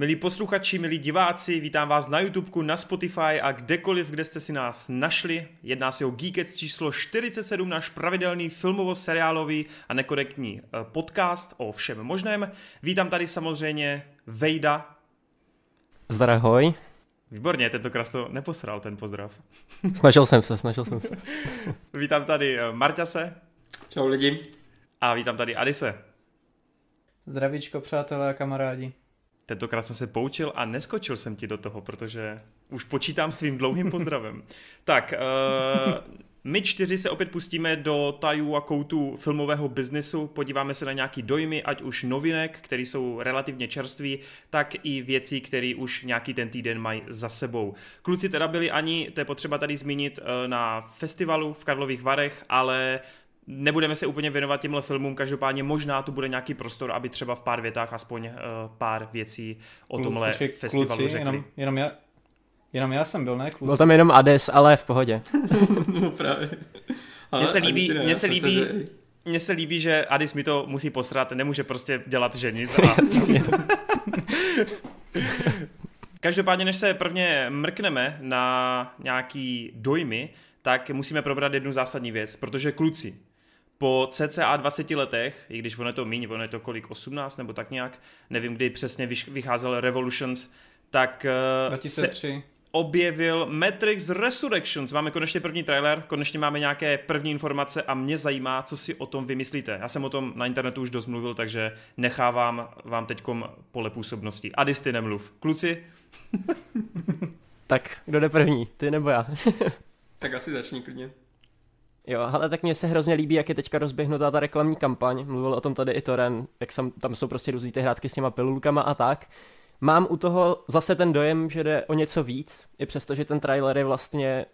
Milí posluchači, milí diváci, vítám vás na YouTubeku, na Spotify a kdekoliv, kde jste si nás našli. Jedná se o Geekets číslo 47, náš pravidelný filmovo-seriálový a nekorektní eh, podcast o všem možném. Vítám tady samozřejmě Vejda. Zdrahoj. Výborně, tentokrát to neposral, ten pozdrav. Snažil jsem se, snažil jsem se. vítám tady eh, Marťase. Čau lidi. A vítám tady Adise. Zdravíčko, přátelé a kamarádi. Tentokrát jsem se poučil a neskočil jsem ti do toho, protože už počítám s tvým dlouhým pozdravem. tak, uh, my čtyři se opět pustíme do tajů a koutů filmového biznesu, podíváme se na nějaký dojmy, ať už novinek, které jsou relativně čerství, tak i věcí, které už nějaký ten týden mají za sebou. Kluci teda byli ani, to je potřeba tady zmínit, eh, na festivalu v Karlových Varech, ale nebudeme se úplně věnovat těmhle filmům, každopádně možná tu bude nějaký prostor, aby třeba v pár větách aspoň uh, pár věcí o tomhle Počkej, festivalu kluci, řekli. Jenom, jenom, já, jenom já jsem byl, ne kluci? Byl tam jenom Ades, ale v pohodě. no právě. Mně se líbí, mně se líbí, mně se líbí, že Adis mi to musí posrat, nemůže prostě dělat, že nic. A... Každopádně, než se prvně mrkneme na nějaký dojmy, tak musíme probrat jednu zásadní věc, protože kluci, po cca 20 letech, i když ono je to míň, ono je to kolik, 18 nebo tak nějak, nevím, kdy přesně vycházel Revolutions, tak 2003. Eh, se objevil Matrix Resurrections. Máme konečně první trailer, konečně máme nějaké první informace a mě zajímá, co si o tom vymyslíte. Já jsem o tom na internetu už dost mluvil, takže nechávám vám teďkom pole působnosti. Adis, ty nemluv. Kluci? tak, kdo jde první? Ty nebo já? tak asi začni klidně. Jo, ale tak mně se hrozně líbí, jak je teďka rozběhnutá ta reklamní kampaň. Mluvil o tom tady i Toren, jak tam jsou prostě různý ty hrátky s těma pilulkama a tak. Mám u toho zase ten dojem, že jde o něco víc, i přesto, že ten trailer je vlastně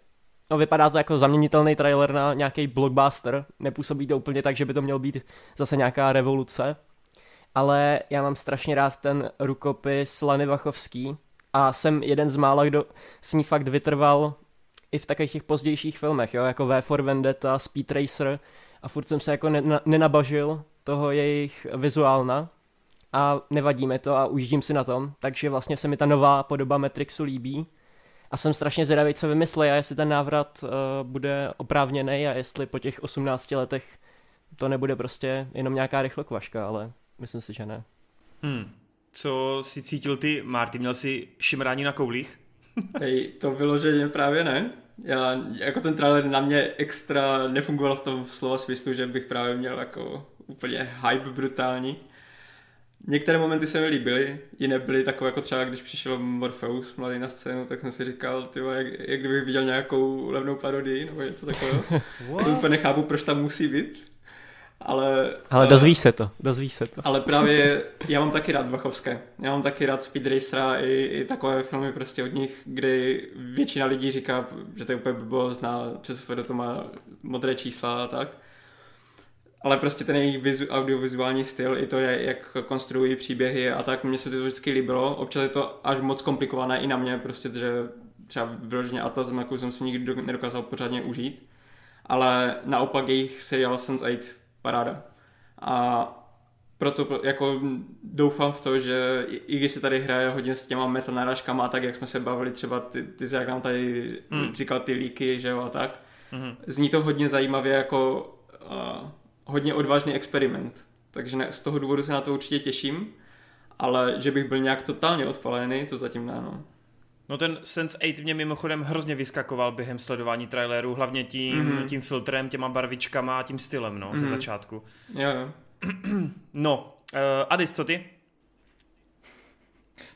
No, vypadá to jako zaměnitelný trailer na nějaký blockbuster. Nepůsobí to úplně tak, že by to měl být zase nějaká revoluce. Ale já mám strašně rád ten rukopis Lany Vachovský a jsem jeden z mála, kdo s ní fakt vytrval i v takových těch pozdějších filmech, jo, jako V for Vendetta, Speed Racer a furt jsem se jako nenabažil toho jejich vizuálna a nevadí mi to a ujíždím si na tom, takže vlastně se mi ta nová podoba Matrixu líbí a jsem strašně zvědavý, co vymyslí a jestli ten návrat uh, bude oprávněný a jestli po těch 18 letech to nebude prostě jenom nějaká rychlokvaška, ale myslím si, že ne. Hmm. Co si cítil ty, Marty? Měl jsi šimrání na koulích? Hej, to vyloženě právě ne. Já, jako ten trailer na mě extra nefungoval v tom slova smyslu, že bych právě měl jako úplně hype brutální. Některé momenty se mi líbily, jiné byly takové jako třeba, když přišel Morpheus mladý na scénu, tak jsem si říkal, ty jak, jak kdybych viděl nějakou levnou parodii nebo něco takového. to úplně nechápu, proč tam musí být. Ale, ale dozvíš se to, dozvíš se to. Ale právě já mám taky rád Vachovské. Já mám taky rád Speed Racera i, i takové filmy prostě od nich, kdy většina lidí říká, že to je úplně blbost, na ČSFD to má modré čísla a tak. Ale prostě ten jejich vizu, audiovizuální styl, i to, je, jak konstruují příběhy a tak, mně se to vždycky líbilo. Občas je to až moc komplikované i na mě, prostě, že třeba vyloženě Atlas jako jsem si nikdy nedokázal pořádně užít. Ale naopak jejich seriál Sense8 paráda. A proto jako doufám v to, že i když se tady hraje hodně s těma metanáražkama a tak, jak jsme se bavili třeba, ty, ty jak nám tady mm. říkal ty líky, že jo, a tak, mm. zní to hodně zajímavě jako uh, hodně odvážný experiment. Takže ne, z toho důvodu se na to určitě těším, ale že bych byl nějak totálně odpalený, to zatím ne, no. No ten Sense8 mě mimochodem hrozně vyskakoval během sledování traileru, hlavně tím, mm-hmm. tím filtrem, těma barvičkama a tím stylem, no, mm-hmm. ze mhm. začátku. Jo, jo. no, uh, Adis, co ty?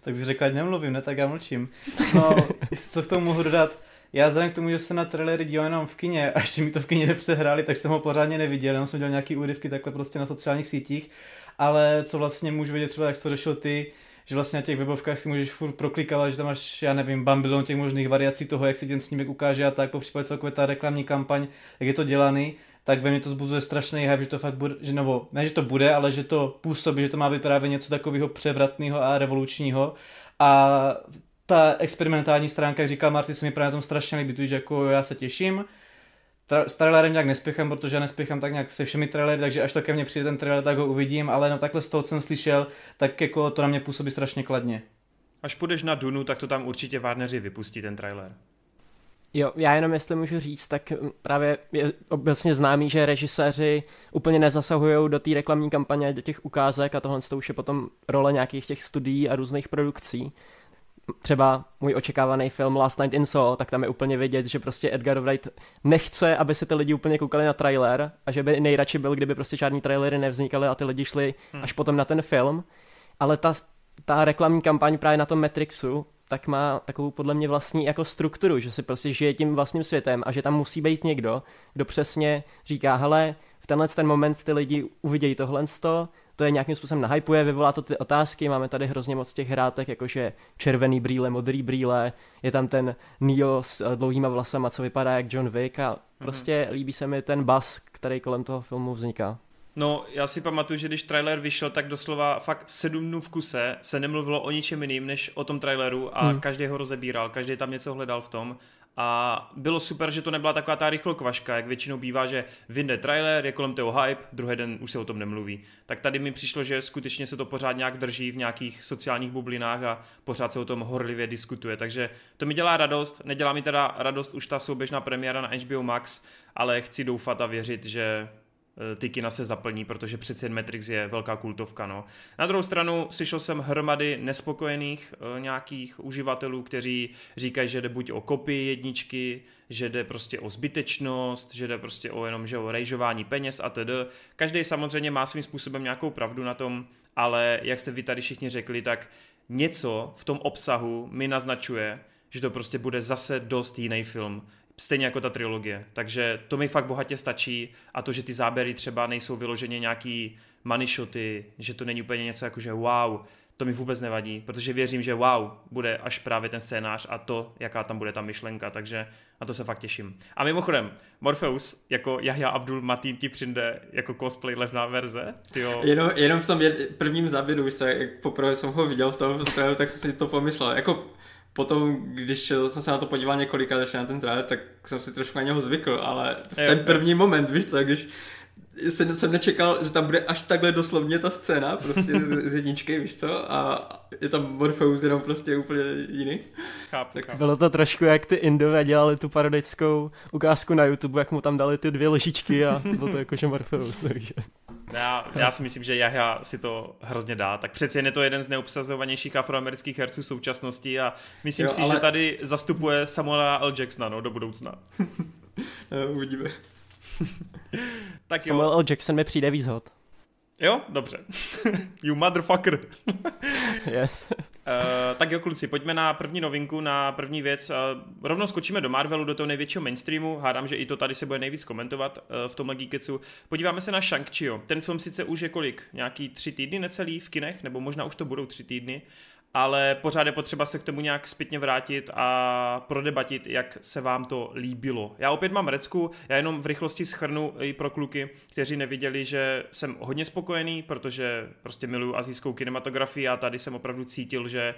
Tak jsi řekla, nemluvím, ne, tak já mlčím. No, co k tomu mohu dodat? Já vzhledem k tomu, že se na trailery díval jenom v kině a ještě mi to v kině nepřehráli, tak jsem ho pořádně neviděl, jenom jsem dělal nějaký úryvky takhle prostě na sociálních sítích, ale co vlastně můžu vědět třeba, jak to řešil ty, že vlastně na těch webovkách si můžeš furt proklikat, že tam máš, já nevím, bambilon těch možných variací toho, jak si ten snímek ukáže a tak, po případě celkově ta reklamní kampaň, jak je to dělaný, tak ve mně to zbuzuje strašný hype, že to fakt bude, že nebo ne, že to bude, ale že to působí, že to má být právě něco takového převratného a revolučního. A ta experimentální stránka, jak říkal Marty, se mi právě na tom strašně líbí, takže jako já se těším s trailerem nějak nespěchám, protože já nespěchám tak nějak se všemi trailery, takže až to ke mně přijde ten trailer, tak ho uvidím, ale no takhle z toho, co jsem slyšel, tak jako to na mě působí strašně kladně. Až půjdeš na Dunu, tak to tam určitě Warneri vypustí ten trailer. Jo, já jenom jestli můžu říct, tak právě je obecně známý, že režiséři úplně nezasahují do té reklamní kampaně, do těch ukázek a tohle to už je potom role nějakých těch studií a různých produkcí. Třeba můj očekávaný film Last Night in Soho, tak tam je úplně vidět, že prostě Edgar Wright nechce, aby se ty lidi úplně koukali na trailer a že by nejradši byl, kdyby prostě žádný trailery nevznikaly a ty lidi šli hmm. až potom na ten film. Ale ta, ta reklamní kampaň právě na tom Matrixu tak má takovou podle mě vlastní jako strukturu, že si prostě žije tím vlastním světem a že tam musí být někdo, kdo přesně říká, hele, v tenhle ten moment ty lidi uvidějí tohle to je nějakým způsobem nahypuje, vyvolá to ty otázky, máme tady hrozně moc těch hrátek, jakože červený brýle, modrý brýle, je tam ten Neo s eh, dlouhýma vlasama, co vypadá jak John Wick a mhm. prostě mm-hmm. líbí se mi ten bas, který kolem toho filmu vzniká. No, já si pamatuju, že když trailer vyšel, tak doslova fakt sedm dnů v kuse se nemluvilo o ničem jiným, než o tom traileru a hmm. každý ho rozebíral, každý tam něco hledal v tom a bylo super, že to nebyla taková ta rychlokvaška, jak většinou bývá, že vyjde trailer, je kolem toho hype, druhý den už se o tom nemluví. Tak tady mi přišlo, že skutečně se to pořád nějak drží v nějakých sociálních bublinách a pořád se o tom horlivě diskutuje. Takže to mi dělá radost, nedělá mi teda radost už ta souběžná premiéra na HBO Max, ale chci doufat a věřit, že ty kina se zaplní, protože přece Matrix je velká kultovka. No. Na druhou stranu slyšel jsem hromady nespokojených uh, nějakých uživatelů, kteří říkají, že jde buď o kopii jedničky, že jde prostě o zbytečnost, že jde prostě o jenom že o rejžování peněz a tedy. Každý samozřejmě má svým způsobem nějakou pravdu na tom, ale jak jste vy tady všichni řekli, tak něco v tom obsahu mi naznačuje, že to prostě bude zase dost jiný film stejně jako ta trilogie. Takže to mi fakt bohatě stačí a to, že ty záběry třeba nejsou vyloženě nějaký money shoty, že to není úplně něco jako, že wow, to mi vůbec nevadí, protože věřím, že wow, bude až právě ten scénář a to, jaká tam bude ta myšlenka, takže na to se fakt těším. A mimochodem, Morpheus jako Jahja Abdul Matin ti přijde jako cosplay levná verze? Tyjo. Jenom, jenom v tom prvním záběru, víš co, jak poprvé jsem ho viděl v tom traileru, tak jsem si to pomyslel. Jako potom, když jsem se na to podíval několikrát ještě na ten trailer, tak jsem si trošku na něho zvykl, ale v ten první moment, víš co, když jsem, jsem nečekal, že tam bude až takhle doslovně ta scéna, prostě z, z jedničky, víš co, a je tam Morpheus jenom prostě úplně jiný. Chápu, tak... chápu. Bylo to trošku jak ty Indové dělali tu parodickou ukázku na YouTube, jak mu tam dali ty dvě ložičky a bylo to jakože Morpheus, takže... Já, já si myslím, že Jahja si to hrozně dá. Tak přeci jen je to jeden z neobsazovanějších afroamerických herců současnosti a myslím jo, si, ale... že tady zastupuje Samuela L. Jacksona no, do budoucna. no, uvidíme. tak jo. Samuel L. Jackson mi přijde víc hod. Jo, dobře. you motherfucker. yes. Uh, tak jo, kluci, pojďme na první novinku, na první věc. Uh, rovnou skočíme do Marvelu, do toho největšího mainstreamu. Hádám, že i to tady se bude nejvíc komentovat uh, v tomhle Geeketsu. Podíváme se na shang Ten film sice už je kolik? Nějaký tři týdny necelý v kinech, nebo možná už to budou tři týdny ale pořád je potřeba se k tomu nějak zpětně vrátit a prodebatit, jak se vám to líbilo. Já opět mám recku, já jenom v rychlosti schrnu i pro kluky, kteří neviděli, že jsem hodně spokojený, protože prostě miluju azijskou kinematografii a tady jsem opravdu cítil, že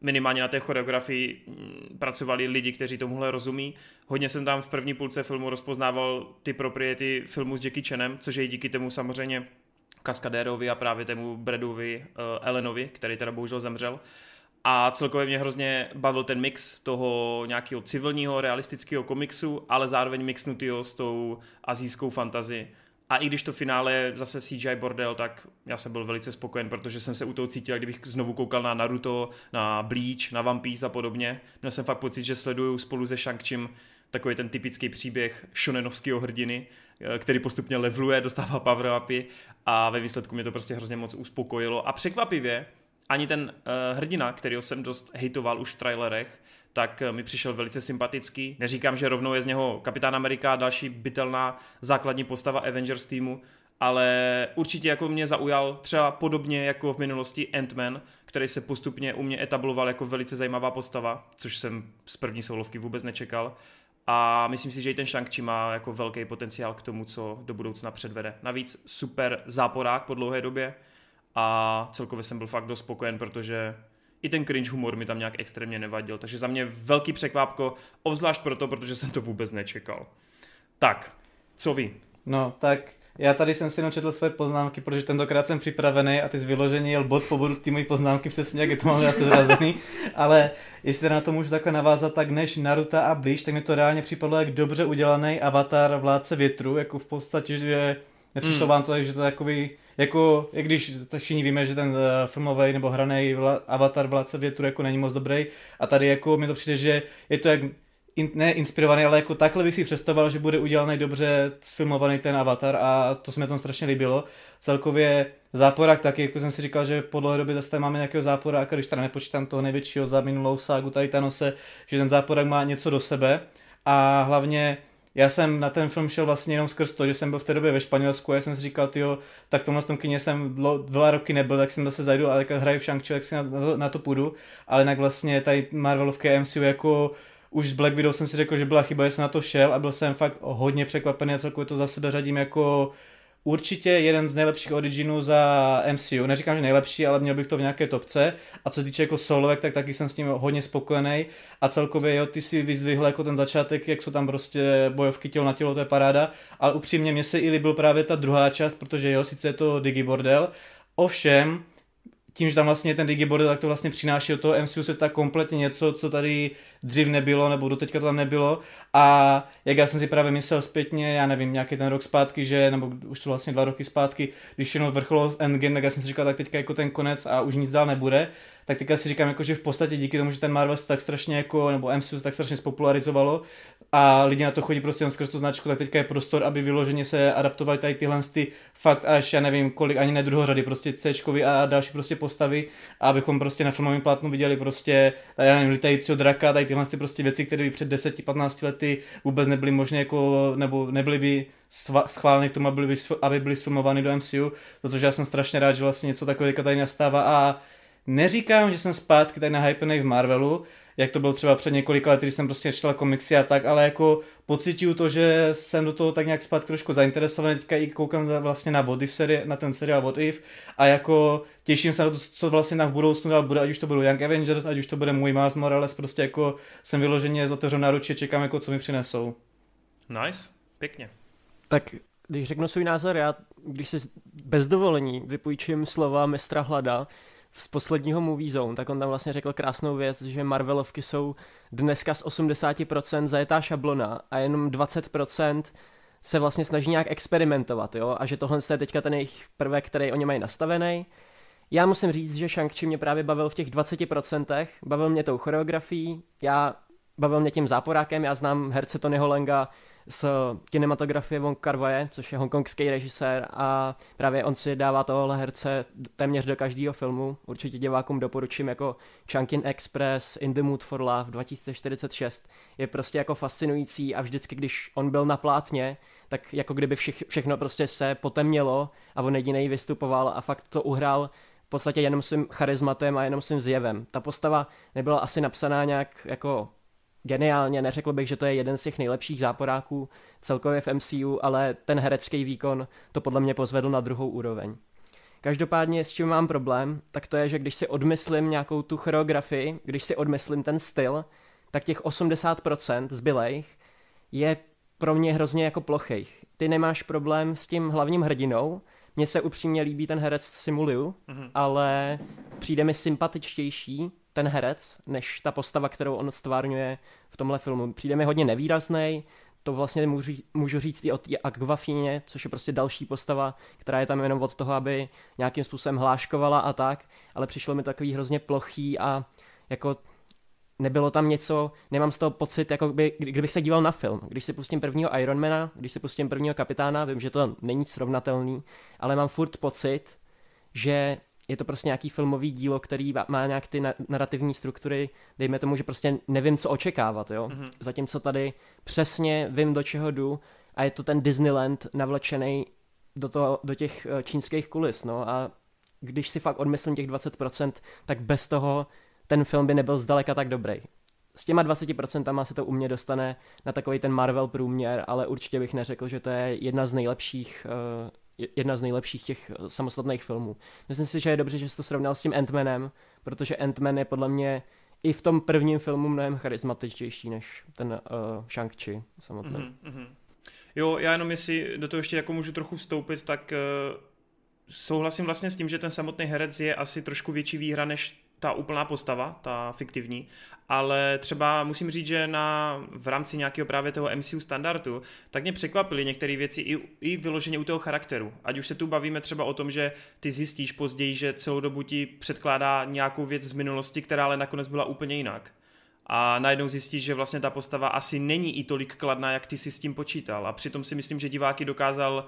minimálně na té choreografii mm, pracovali lidi, kteří tomuhle rozumí. Hodně jsem tam v první půlce filmu rozpoznával ty propriety filmu s Jackie Chanem, což je díky tomu samozřejmě Kaskadérovi a právě tému Bradovi uh, Ellenovi, který teda bohužel zemřel. A celkově mě hrozně bavil ten mix toho nějakého civilního, realistického komiksu, ale zároveň mixnutýho s tou azijskou fantazi. A i když to finále je zase CGI bordel, tak já jsem byl velice spokojen, protože jsem se u toho cítil, kdybych znovu koukal na Naruto, na Bleach, na One Piece a podobně. Měl jsem fakt pocit, že sleduju spolu se shang takový ten typický příběh šonenovského hrdiny, eh, který postupně levluje, dostává power upy a ve výsledku mě to prostě hrozně moc uspokojilo. A překvapivě, ani ten uh, hrdina, kterýho jsem dost hejtoval už v trailerech, tak uh, mi přišel velice sympatický. Neříkám, že rovnou je z něho Kapitán Amerika, další bytelná základní postava Avengers týmu, ale určitě jako mě zaujal třeba podobně jako v minulosti Ant-Man, který se postupně u mě etabloval jako velice zajímavá postava, což jsem z první soulovky vůbec nečekal. A myslím si, že i ten shang má jako velký potenciál k tomu, co do budoucna předvede. Navíc super záporák po dlouhé době a celkově jsem byl fakt dost spokojen, protože i ten cringe humor mi tam nějak extrémně nevadil. Takže za mě velký překvápko, obzvlášť proto, protože jsem to vůbec nečekal. Tak, co vy? No, tak Já tady jsem si jenom četl své poznámky, protože tentokrát jsem připravený a ty z vyložení jel bod po bodu ty moje poznámky přesně, jak je to mám asi zrazený. Ale jestli na to můžu takhle navázat, tak než Naruto a blíž, tak mi to reálně připadlo jak dobře udělaný avatar vládce větru, jako v podstatě, že nepřišlo mm. vám to, že to je takový, jako, jak když všichni víme, že ten uh, filmový nebo hraný vla, avatar vládce větru jako není moc dobrý a tady jako mi to přijde, že je to jak in, ne inspirovaný, ale jako takhle bych si představoval, že bude udělaný dobře sfilmovaný ten avatar a to se mi tom strašně líbilo. Celkově záporák taky, jako jsem si říkal, že po dlouhé době zase máme nějakého záporáka, když teda nepočítám toho největšího za minulou ságu tady Tanose, že ten záporák má něco do sebe a hlavně já jsem na ten film šel vlastně jenom skrz to, že jsem byl v té době ve Španělsku a já jsem si říkal, tyjo, tak v tomhle tom kině jsem dva roky nebyl, tak jsem zase zajdu a tak hraju v shang tak si na, na, na, to půjdu, ale jinak vlastně tady Marvelovky MCU jako už z Black Widow jsem si řekl, že byla chyba, že jsem na to šel a byl jsem fakt hodně překvapený a celkově to za sebe řadím jako určitě jeden z nejlepších originů za MCU. Neříkám, že nejlepší, ale měl bych to v nějaké topce. A co týče jako solovek, tak taky jsem s tím hodně spokojený. A celkově, jo, ty si vyzdvihl jako ten začátek, jak jsou tam prostě bojovky tělo na tělo, to je paráda. Ale upřímně, mně se i líbil právě ta druhá část, protože jo, sice je to Digibordel, ovšem, tím, že tam vlastně ten Digiboard, tak to vlastně přináší do toho MCU se tak kompletně něco, co tady dřív nebylo, nebo do teďka to tam nebylo. A jak já jsem si právě myslel zpětně, já nevím, nějaký ten rok zpátky, že, nebo už to vlastně dva roky zpátky, když jenom vrcholo Endgame, tak já jsem si říkal, tak teďka jako ten konec a už nic dál nebude. Tak teďka si říkám, jako, že v podstatě díky tomu, že ten Marvel se tak strašně jako, nebo MCU se tak strašně spopularizovalo a lidi na to chodí prostě jen skrz tu značku, tak teďka je prostor, aby vyloženě se adaptovali tady tyhle ty fakt až, já nevím, kolik, ani ne druhořady, prostě C a další prostě postavy, abychom prostě na filmovém plátnu viděli prostě, já nevím, litajícího draka, tady tyhle ty prostě věci, které by před 10-15 lety vůbec nebyly možné jako, nebo nebyly by schváleny k tomu, aby byly, aby byly sfilmovány do MCU, protože já jsem strašně rád, že vlastně něco takového tady nastává. A neříkám, že jsem zpátky tady na hypenej v Marvelu, jak to bylo třeba před několika lety, když jsem prostě četl komiksy a tak, ale jako pocituju to, že jsem do toho tak nějak zpátky trošku zainteresovaný, teďka i koukám vlastně na What If seri- na ten seriál What If a jako těším se na to, co vlastně na v budoucnu dál bude, ať už to budou Young Avengers, ať už to bude můj Miles Morales, prostě jako jsem vyloženě z otevřenou náruče, čekám jako co mi přinesou. Nice, pěkně. Tak když řeknu svůj názor, já když si bez dovolení vypůjčím slova mistra Hlada, z posledního Movie Zone, tak on tam vlastně řekl krásnou věc, že Marvelovky jsou dneska z 80% zajetá šablona a jenom 20% se vlastně snaží nějak experimentovat, jo, a že tohle je teďka ten jejich prvek, který oni mají nastavený. Já musím říct, že Shang-Chi mě právě bavil v těch 20%, bavil mě tou choreografií, já bavil mě tím záporákem, já znám herce Tonyho Lenga z kinematografie Wong kar což je hongkongský režisér a právě on si dává tohle herce téměř do každého filmu. Určitě divákům doporučím jako Chunkin Express, In the Mood for Love 2046. Je prostě jako fascinující a vždycky, když on byl na plátně, tak jako kdyby všechno prostě se potemnělo a on jediný vystupoval a fakt to uhrál podstatě jenom svým charizmatem a jenom svým zjevem. Ta postava nebyla asi napsaná nějak jako geniálně, neřekl bych, že to je jeden z těch nejlepších záporáků celkově v MCU, ale ten herecký výkon to podle mě pozvedl na druhou úroveň. Každopádně s čím mám problém, tak to je, že když si odmyslím nějakou tu choreografii, když si odmyslím ten styl, tak těch 80% zbylejch je pro mě hrozně jako plochých. Ty nemáš problém s tím hlavním hrdinou, mně se upřímně líbí ten herec Simuliu, mm-hmm. ale přijde mi sympatičtější ten herec, než ta postava, kterou on stvárňuje v tomhle filmu. Přijde mi hodně nevýrazný, to vlastně můžu, můžu říct i o té Aquafině, což je prostě další postava, která je tam jenom od toho, aby nějakým způsobem hláškovala a tak, ale přišlo mi takový hrozně plochý a jako nebylo tam něco, nemám z toho pocit, jako by, kdybych se díval na film. Když si pustím prvního Ironmana, když si pustím prvního kapitána, vím, že to není srovnatelný, ale mám furt pocit, že je to prostě nějaký filmový dílo, který má nějak ty narrativní struktury, dejme tomu, že prostě nevím, co očekávat, jo. Mm-hmm. Zatímco tady přesně vím, do čeho jdu a je to ten Disneyland navlečený do, toho, do těch eh, čínských kulis, no a když si fakt odmyslím těch 20%, tak bez toho ten film by nebyl zdaleka tak dobrý. S těma 20% se to u mě dostane na takový ten Marvel průměr, ale určitě bych neřekl, že to je jedna z nejlepších uh, jedna z nejlepších těch eh, samostatných filmů. Myslím si, že je dobře, že jsi to srovnal s tím Ant-Manem, protože Ant-Man je podle mě i v tom prvním filmu mnohem charismatičtější než ten uh, Shang-Chi samotný. Mm-hmm, Jo, já jenom jestli do toho ještě jako můžu trochu vstoupit, tak uh, souhlasím vlastně s tím, že ten samotný herec je asi trošku větší výhra než ta úplná postava, ta fiktivní, ale třeba musím říct, že na, v rámci nějakého právě toho MCU standardu, tak mě překvapily některé věci i, i vyloženě u toho charakteru. Ať už se tu bavíme třeba o tom, že ty zjistíš později, že celou dobu ti předkládá nějakou věc z minulosti, která ale nakonec byla úplně jinak. A najednou zjistíš, že vlastně ta postava asi není i tolik kladná, jak ty si s tím počítal. A přitom si myslím, že diváky dokázal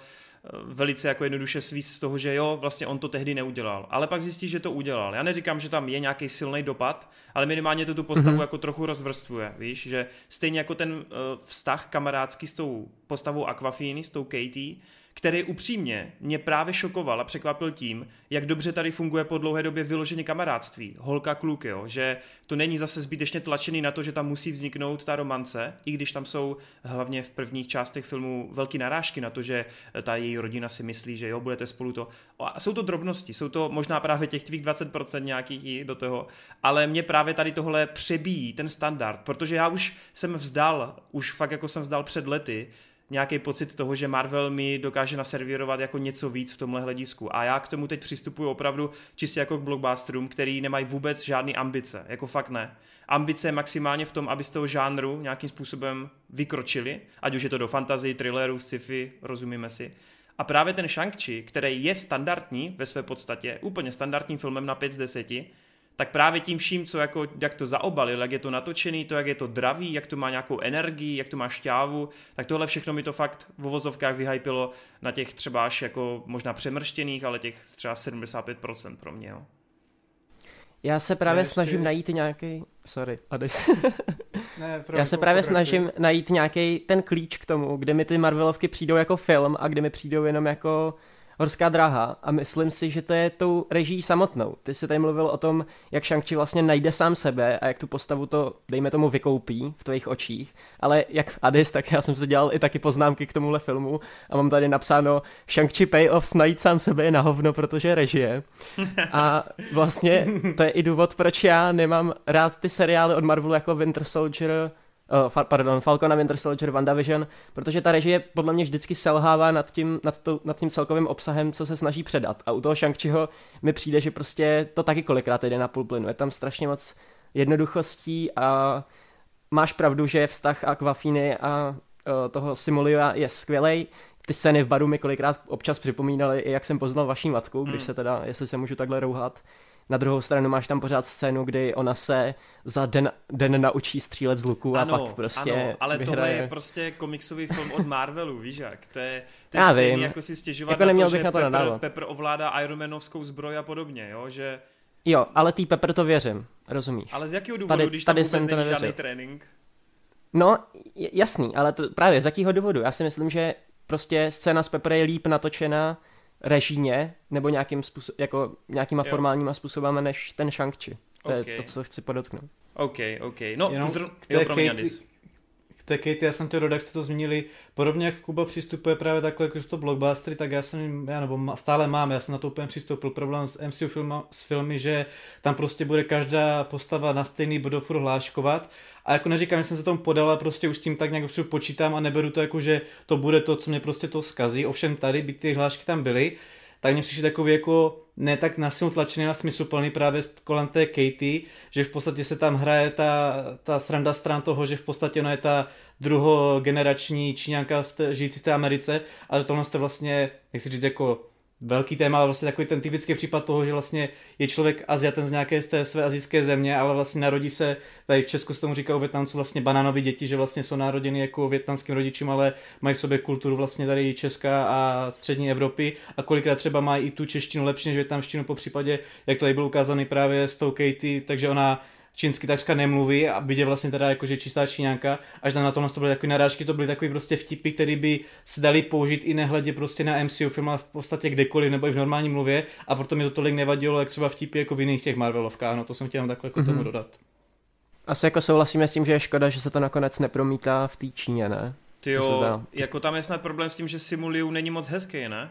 velice jako jednoduše svíz z toho, že jo, vlastně on to tehdy neudělal. Ale pak zjistí, že to udělal. Já neříkám, že tam je nějaký silný dopad, ale minimálně to tu postavu mm-hmm. jako trochu rozvrstvuje, víš, že stejně jako ten uh, vztah kamarádský s tou postavou Aquafiny, s tou Katie, který upřímně mě právě šokoval a překvapil tím, jak dobře tady funguje po dlouhé době vyloženě kamarádství, holka kluk, jo? že to není zase zbytečně tlačený na to, že tam musí vzniknout ta romance, i když tam jsou hlavně v prvních částech filmu velký narážky na to, že ta její rodina si myslí, že jo, budete spolu to. A jsou to drobnosti, jsou to možná právě těch tvých 20% nějakých do toho, ale mě právě tady tohle přebíjí ten standard, protože já už jsem vzdal, už fakt jako jsem vzdal před lety, nějaký pocit toho, že Marvel mi dokáže naservírovat jako něco víc v tomhle hledisku. A já k tomu teď přistupuji opravdu čistě jako k blockbusterům, který nemají vůbec žádné ambice. Jako fakt ne. Ambice maximálně v tom, aby z toho žánru nějakým způsobem vykročili, ať už je to do fantasy, thrilleru, sci-fi, rozumíme si. A právě ten Shang-Chi, který je standardní ve své podstatě, úplně standardním filmem na 5 z 10, tak právě tím vším, co jako, jak to zaobalil, jak je to natočený, to, jak je to dravý, jak to má nějakou energii, jak to má šťávu, tak tohle všechno mi to fakt v vozovkách vyhypilo na těch třeba až jako možná přemrštěných, ale těch třeba 75% pro mě, jo. Já se právě ne, snažím jsi... najít nějaký. Sorry, Adis. ne, pro, Já se právě pokračuji. snažím najít nějaký ten klíč k tomu, kde mi ty Marvelovky přijdou jako film a kde mi přijdou jenom jako horská dráha a myslím si, že to je tou reží samotnou. Ty jsi tady mluvil o tom, jak shang vlastně najde sám sebe a jak tu postavu to, dejme tomu, vykoupí v tvých očích, ale jak v Addis, tak já jsem si dělal i taky poznámky k tomuhle filmu a mám tady napsáno Shang-Chi payoffs najít sám sebe je na hovno, protože režie. A vlastně to je i důvod, proč já nemám rád ty seriály od Marvelu jako Winter Soldier, uh, pardon, Falcon a Winter Soldier, WandaVision, protože ta režie podle mě vždycky selhává nad tím, nad, to, nad tím celkovým obsahem, co se snaží předat. A u toho shang mi přijde, že prostě to taky kolikrát jde na půl plynu. Je tam strašně moc jednoduchostí a máš pravdu, že vztah Aquafiny a uh, toho Simulia je skvělý. Ty scény v baru mi kolikrát občas připomínaly, i jak jsem poznal vaší matku, když hmm. se teda, jestli se můžu takhle rouhat. Na druhou stranu máš tam pořád scénu, kdy ona se za den, den naučí střílet z luku ano, a pak prostě Ano, ale vyhraje. tohle je prostě komiksový film od Marvelu, víš jak? To je, to je Já stejný, vím. jako si stěžovat jako na to, že na to Pepper, Pepper ovládá Ironmanovskou zbroj a podobně, jo? Že... Jo, ale tý Pepper to věřím, rozumíš? Ale z jakého důvodu, tady, když tam tady vůbec není žádný trénink? No, jasný, ale to, právě z jakého důvodu? Já si myslím, že prostě scéna s Pepper je líp natočená režíně nebo nějakým způsob, jako nějakýma jo. formálníma způsobama než ten Shang-Chi. To okay. je to, co chci podotknout. OK, OK. No, Jenom zr... jo, promiň, Kate, tak Kate, já jsem to dodat, jak jste to zmínili, podobně jak Kuba přistupuje právě takhle, jako to blockbustery, tak já jsem, já nebo stále mám, já jsem na to úplně přistoupil. Problém s MCU filma, s filmy, že tam prostě bude každá postava na stejný bod furt hláškovat a jako neříkám, že jsem se tomu podal, ale prostě už tím tak nějak počítám a neberu to jako, že to bude to, co mě prostě to skazí. Ovšem tady by ty hlášky tam byly, tak mě přišli takový jako ne tak nasilno tlačený na smysluplný právě kolem té Katie, že v podstatě se tam hraje ta, ta sranda stran toho, že v podstatě ona je ta druhogenerační číňanka v té, žijící v té Americe a tohle je vlastně, jak si říct, jako velký téma, ale vlastně takový ten typický případ toho, že vlastně je člověk Aziatem z nějaké z té své azijské země, ale vlastně narodí se, tady v Česku se tomu říká u Větnamců vlastně banánoví děti, že vlastně jsou naroděny jako větnamským rodičům, ale mají v sobě kulturu vlastně tady Česká a střední Evropy. A kolikrát třeba mají i tu češtinu lepší než větnamštinu, po případě, jak to tady bylo ukázané právě s tou Katie, takže ona čínsky takřka nemluví a byť je vlastně teda jakože čistá číňanka, až na tomhle to byly takové narážky, to byly takové prostě vtipy, které by se dali použít i nehledě prostě na MCU film, ale v podstatě kdekoliv nebo i v normální mluvě a proto mi to tolik nevadilo, jak třeba vtipy jako v jiných těch Marvelovkách, no to jsem chtěl takhle jako mm-hmm. tomu mhm. dodat. Asi jako souhlasíme s tím, že je škoda, že se to nakonec nepromítá v té Číně, ne? Ty jo, jako tam je snad problém s tím, že Simuliu není moc hezký, ne?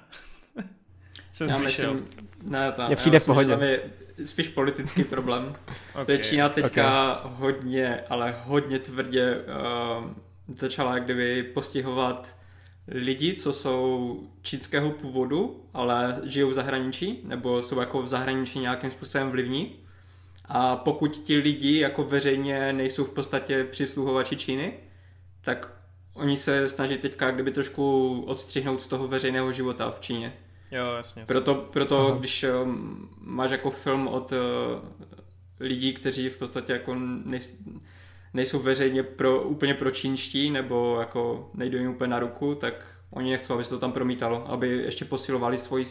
jsem já slyšel. Myslím, ne, tam, Mě přijde v pohodě. Tam je spíš politický problém. okay. Čína teďka okay. hodně, ale hodně tvrdě uh, začala jak kdyby postihovat lidi, co jsou čínského původu, ale žijou v zahraničí, nebo jsou jako v zahraničí nějakým způsobem vlivní. A pokud ti lidi jako veřejně nejsou v podstatě přisluhovači Číny, tak oni se snaží teďka kdyby trošku odstřihnout z toho veřejného života v Číně. Jo, jasně. Proto, proto když um, máš jako film od uh, lidí, kteří v podstatě jako nejs, nejsou veřejně pro, úplně pro čínští, nebo jako nejdou jim úplně na ruku, tak oni nechcou, aby se to tam promítalo, aby ještě posilovali svoji,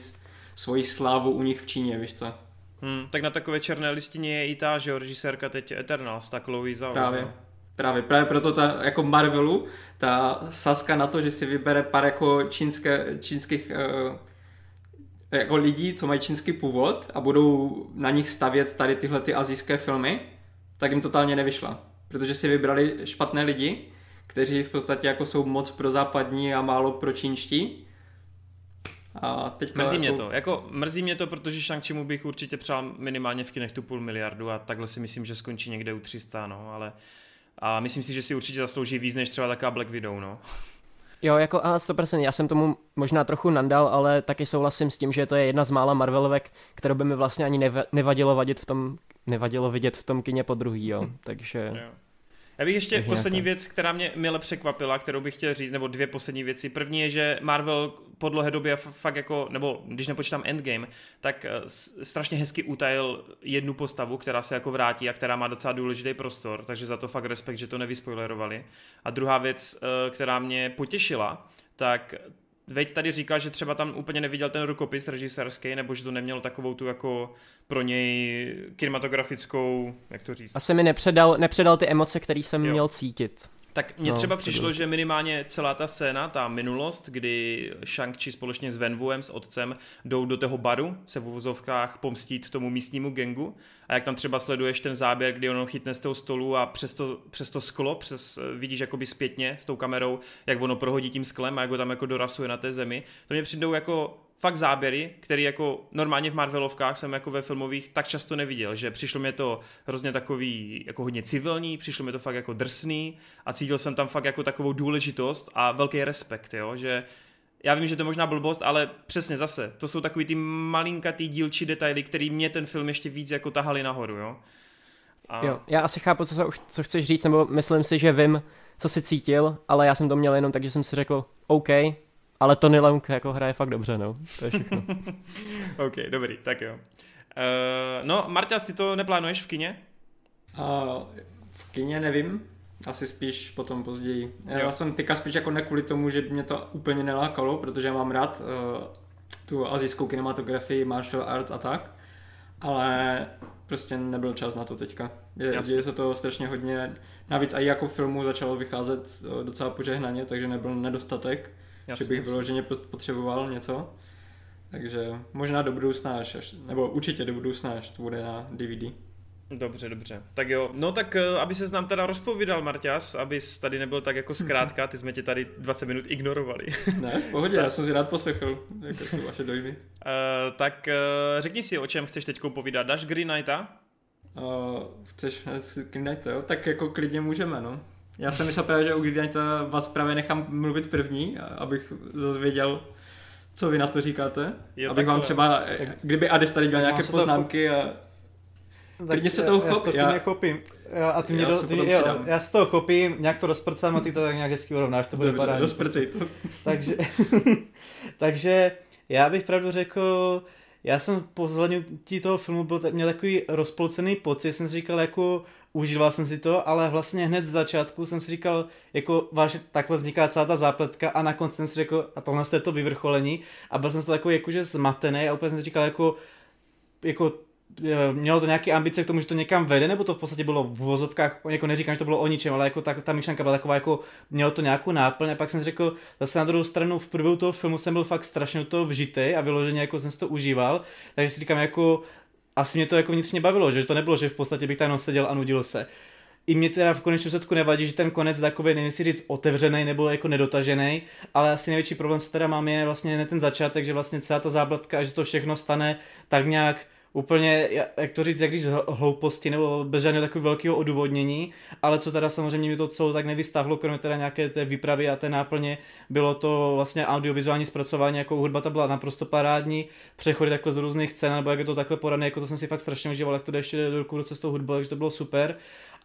svoji slávu u nich v Číně, víš co? Hmm, tak na takové černé listině je i ta, že jo, režisérka teď Eternals, ta Chloe Zhao. Právě. Právě, právě proto ta, jako Marvelu, ta saska na to, že si vybere pár jako čínské, čínských uh, jako lidí, co mají čínský původ a budou na nich stavět tady tyhle ty azijské filmy, tak jim totálně nevyšla. Protože si vybrali špatné lidi, kteří v podstatě jako jsou moc pro západní a málo pro čínští. A teďka mrzí jako... mě to, jako mrzí mě to, protože shang mu bych určitě přál minimálně v kinech tu půl miliardu a takhle si myslím, že skončí někde u 300, no, ale a myslím si, že si určitě zaslouží víc než třeba taká Black Widow, no. Jo, jako a 100%, já jsem tomu možná trochu nandal, ale taky souhlasím s tím, že to je jedna z mála Marvelovek, kterou by mi vlastně ani nevadilo vadit v tom, nevadilo vidět v tom kině po druhý, jo, takže... Jo. Já bych ještě poslední nějaké. věc, která mě mile překvapila, kterou bych chtěl říct, nebo dvě poslední věci. První je, že Marvel po dlouhé době fakt jako, nebo když nepočítám Endgame, tak eh, strašně hezky utajil jednu postavu, která se jako vrátí a která má docela důležitý prostor, takže za to fakt respekt, že to nevyspoilerovali. A druhá věc, eh, která mě potěšila, tak Veď tady říkal, že třeba tam úplně neviděl ten rukopis režisérský, nebo že to nemělo takovou tu jako pro něj kinematografickou, jak to říct? Asi mi nepředal, nepředal ty emoce, které jsem jo. měl cítit. Tak mně no, třeba přišlo, že minimálně celá ta scéna, ta minulost, kdy Shang-Chi společně s Venvuem, s otcem, jdou do toho baru, se v uvozovkách pomstít tomu místnímu gengu a jak tam třeba sleduješ ten záběr, kdy ono chytne z toho stolu a přes to, přes to sklo, přes, vidíš jakoby zpětně s tou kamerou, jak ono prohodí tím sklem a jak ho tam jako dorasuje na té zemi. To mě přijdou jako fakt záběry, který jako normálně v Marvelovkách jsem jako ve filmových tak často neviděl, že přišlo mi to hrozně takový jako hodně civilní, přišlo mi to fakt jako drsný a cítil jsem tam fakt jako takovou důležitost a velký respekt, jo, že já vím, že to je možná blbost, ale přesně zase, to jsou takový ty malinkatý dílčí detaily, který mě ten film ještě víc jako tahali nahoru, jo. A... Jo, já asi chápu, co, co chceš říct, nebo myslím si, že vím, co si cítil, ale já jsem to měl jenom tak, že jsem si řekl, OK, ale Tony Leung jako hraje fakt dobře, no. To je všechno. OK, dobrý, tak jo. Uh, no, Marťas, ty to neplánuješ v kině? Uh, v kině nevím, asi spíš potom později. Jo. Já jsem teďka spíš jako ne kvůli tomu, že mě to úplně nelákalo, protože já mám rád uh, tu azijskou kinematografii, martial arts a tak, ale prostě nebyl čas na to teďka. Je, děje se to strašně hodně. Navíc i jako filmu začalo vycházet docela požehnaně, takže nebyl nedostatek. Jasně, že bych vyloženě potřeboval něco. Takže možná do budoucna, až, nebo určitě do budoucna, až to bude na DVD. Dobře, dobře. Tak jo, no tak eh, aby se nám teda rozpovídal, Marťas, abys tady nebyl tak jako zkrátka, ty jsme tě tady 20 minut ignorovali. Ne, v pohodě, já jsem si rád poslechl, jako jsou vaše dojmy. Uh, tak uh, řekni si, o čem chceš teď povídat. Dáš Green Knighta? Uh, chceš Green Knighta, jo? Tak jako klidně můžeme, no. Já jsem myslel právě, že u Greenlighta vás právě nechám mluvit první, abych zase věděl, co vy na to říkáte. Je abych takové. vám třeba, kdyby Adis tady dělal nějaké poznámky a... Tak se toho chop. Já, já... chopím. Já, a ty mě do, ty, jo, já se toho chopím, nějak to rozprcám a ty to tak nějak hezky urovnáš, to bude parádní. Rozprcej to. takže, takže já bych pravdu řekl, já jsem po zhlednutí toho filmu byl, měl takový rozpolcený pocit, jsem si říkal jako, užíval jsem si to, ale vlastně hned z začátku jsem si říkal, jako váš, takhle vzniká celá ta zápletka a na konci jsem si řekl, a tohle je to vyvrcholení. A byl jsem to takový jakože zmatený a úplně jsem si říkal jako, jako mělo to nějaké ambice k tomu, že to někam vede, nebo to v podstatě bylo v vozovkách, jako neříkám, že to bylo o ničem, ale jako ta, ta myšlenka byla taková, jako mělo to nějakou náplň. A pak jsem si řekl, zase na druhou stranu v průběhu toho filmu jsem byl fakt strašně to vžitý a vyloženě jako jsem si to užíval, takže si říkám jako asi mě to jako vnitřně bavilo, že to nebylo, že v podstatě bych tam seděl a nudil se. I mě teda v konečném setku nevadí, že ten konec takový, nevím si říct, otevřený nebo jako nedotažený, ale asi největší problém, co teda mám, je vlastně ne ten začátek, že vlastně celá ta záblatka že to všechno stane tak nějak úplně, jak to říct, jak když z hlouposti nebo bez žádného takového velkého odůvodnění, ale co teda samozřejmě mi to celou tak nevystáhlo, kromě teda nějaké té výpravy a té náplně, bylo to vlastně audiovizuální zpracování, jako hudba ta byla naprosto parádní, přechody takhle z různých scén, nebo jak je to takhle poradné, jako to jsem si fakt strašně užíval, jak to jde ještě do ruku ruce s tou hudbou, takže to bylo super.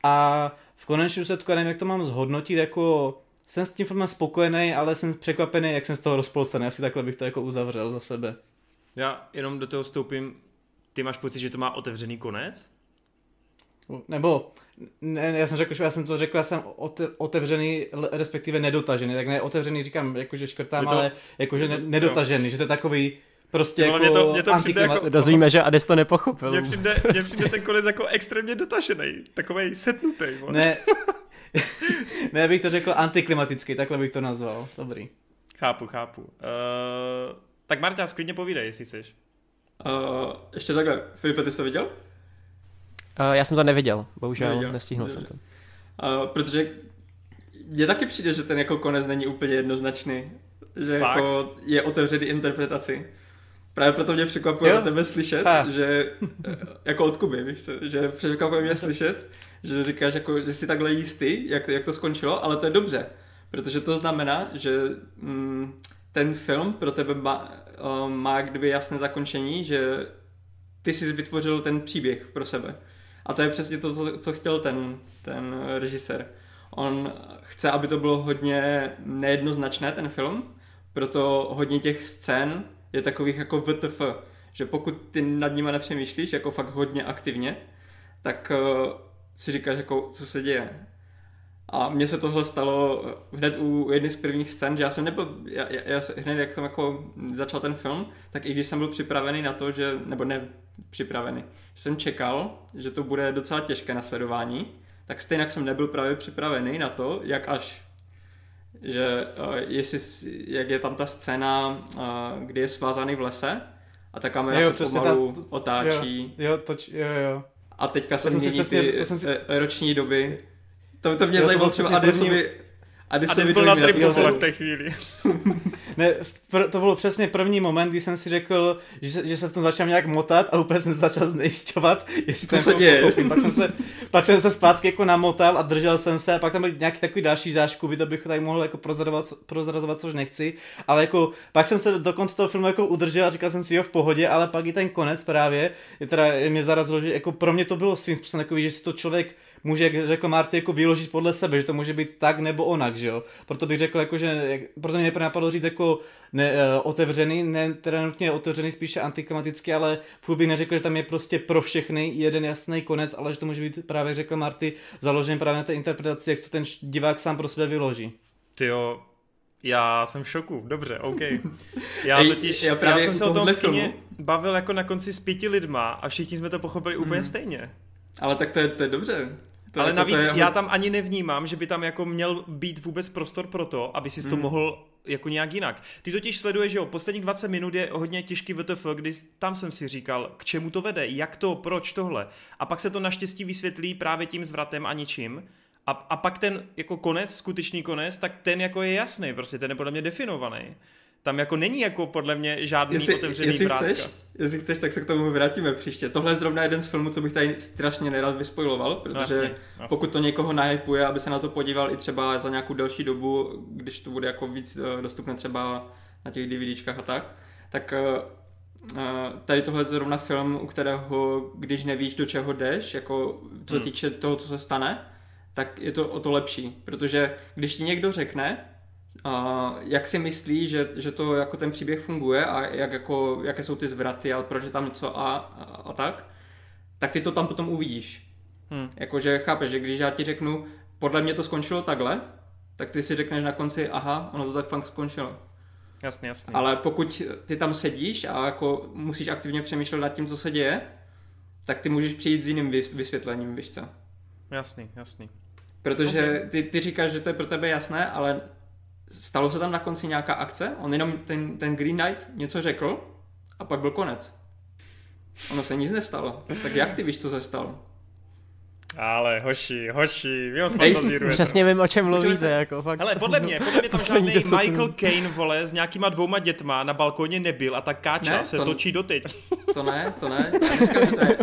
A v konečném důsledku, nevím, jak to mám zhodnotit, jako jsem s tím filmem spokojený, ale jsem překvapený, jak jsem z toho rozpolcený. Asi takhle bych to jako uzavřel za sebe. Já jenom do toho vstoupím. Ty máš pocit, že to má otevřený konec? Nebo, ne, já jsem řekl, že já jsem to řekl, já jsem otevřený, respektive nedotažený, tak ne otevřený říkám, jakože škrtám, to, ale jakože ne, nedotažený, jo. že to je takový prostě no, jako mě to, mě to přijde jako, Dozvíme, že Ades to nepochopil. Mně přijde, mně přijde ten konec jako extrémně dotažený, takový setnutý. Ne, ne, bych to řekl antiklimatický, takhle bych to nazval. Dobrý. Chápu, chápu. Uh, tak Marta, sklidně povídej, jestli chceš. Uh, ještě takhle, Filipe, ty jsi to viděl? Uh, já jsem to neviděl, bohužel, neviděl. nestihnul jsem to. Uh, protože mně taky přijde, že ten jako konec není úplně jednoznačný. Že Fakt? jako je otevřený interpretaci. Právě proto mě překvapuje jo. tebe slyšet, ha. že jako od Kuby, víš co, že překvapuje mě slyšet, že říkáš, jako, že jsi takhle jistý, jak, jak to skončilo, ale to je dobře, protože to znamená, že mm, ten film pro tebe má, uh, má kdyby jasné zakončení, že ty jsi vytvořil ten příběh pro sebe. A to je přesně to, co, chtěl ten, ten režisér. On chce, aby to bylo hodně nejednoznačné, ten film, proto hodně těch scén je takových jako VTF, že pokud ty nad nimi nepřemýšlíš jako fakt hodně aktivně, tak uh, si říkáš jako, co se děje. A mně se tohle stalo hned u jedné z prvních scén, že já jsem nebyl, já, já, já hned jak jsem jako začal ten film, tak i když jsem byl připravený na to, že, nebo ne připravený, že jsem čekal, že to bude docela těžké na sledování, tak stejně jsem nebyl právě připravený na to, jak až že uh, jestli, jak je tam ta scéna, uh, kdy je svázaný v lese a ta kamera jo, se pomalu ta, otáčí. Jo, jo, toč, jo, jo. A teďka se mění přesně, ty to si... roční doby. To, to mě zajímalo třeba Adesovi, a když jsem byl na tripu v té chvíli. ne, pr- to bylo přesně první moment, kdy jsem si řekl, že se, že se v tom začal nějak motat a úplně jsem se začal znejisťovat, jestli to se děje. Pak jsem se, pak jsem se zpátky jako namotal a držel jsem se a pak tam byl nějaký takový další záškuby, to bych tady mohl jako prozrazovat, prozrazovat, což nechci, ale jako pak jsem se do konce toho filmu jako udržel a říkal jsem si jo v pohodě, ale pak i ten konec právě, je teda mě zarazilo, že jako pro mě to bylo svým způsobem takový, že si to člověk může, jak řekl Marty, jako vyložit podle sebe, že to může být tak nebo onak, že jo. Proto bych řekl, jako, že, proto mě nejprve napadlo říct jako ne, uh, otevřený, ne teda nutně otevřený, spíše antiklimatický, ale furt bych neřekl, že tam je prostě pro všechny jeden jasný konec, ale že to může být právě, řekl Marty, založen právě na té interpretaci, jak to ten divák sám pro sebe vyloží. Ty jo, já jsem v šoku, dobře, OK. Já totiž, já, já jsem se o tom v kině bavil jako na konci s pěti lidma a všichni jsme to pochopili hmm. úplně stejně. Ale tak to je, to je dobře. To Ale jako navíc je... já tam ani nevnímám, že by tam jako měl být vůbec prostor pro to, aby si to hmm. mohl jako nějak jinak. Ty totiž sleduješ, že jo, posledních 20 minut je hodně těžký VTF, kdy tam jsem si říkal, k čemu to vede, jak to, proč tohle. A pak se to naštěstí vysvětlí právě tím zvratem a ničím. A, a pak ten jako konec, skutečný konec, tak ten jako je jasný, prostě ten je podle mě definovaný tam jako není jako podle mě žádný jestli, otevřený jestli vrátka. Chceš, jestli chceš, tak se k tomu vrátíme příště. Tohle je zrovna jeden z filmů, co bych tady strašně nerad vyspojiloval, protože jasně, jasně. pokud to někoho nahypuje, aby se na to podíval i třeba za nějakou delší dobu, když to bude jako víc eh, dostupné třeba na těch DVDčkách a tak, tak eh, eh, tady tohle je zrovna film, u kterého, když nevíš, do čeho jdeš, jako co hmm. týče toho, co se stane, tak je to o to lepší, protože když ti někdo řekne, a jak si myslí, že, že to jako ten příběh funguje a jak jako, jaké jsou ty zvraty a proč je tam něco a, a, a tak, tak ty to tam potom uvidíš. Hmm. Jakože chápeš, že když já ti řeknu, podle mě to skončilo takhle, tak ty si řekneš na konci, aha, ono to tak fakt skončilo. Jasně, jasně. Ale pokud ty tam sedíš a jako musíš aktivně přemýšlet nad tím, co se děje, tak ty můžeš přijít s jiným vysvětlením, víš co? Jasný, jasný. Protože okay. ty, ty říkáš, že to je pro tebe jasné, ale stalo se tam na konci nějaká akce, on jenom ten, ten Green Knight něco řekl a pak byl konec. Ono se nic nestalo. Tak jak ty víš, co se stalo? Ale hoši, hoši, vy ho fantazírujete. Přesně vím, o čem mluvíte, jako fakt. Hele, podle mě, podle mě tam žádný Michael Caine, vole, s nějakýma dvouma dětma na balkóně nebyl a ta káča ne, se to... točí doteď. to ne, to ne. Já neříkám, že, to je,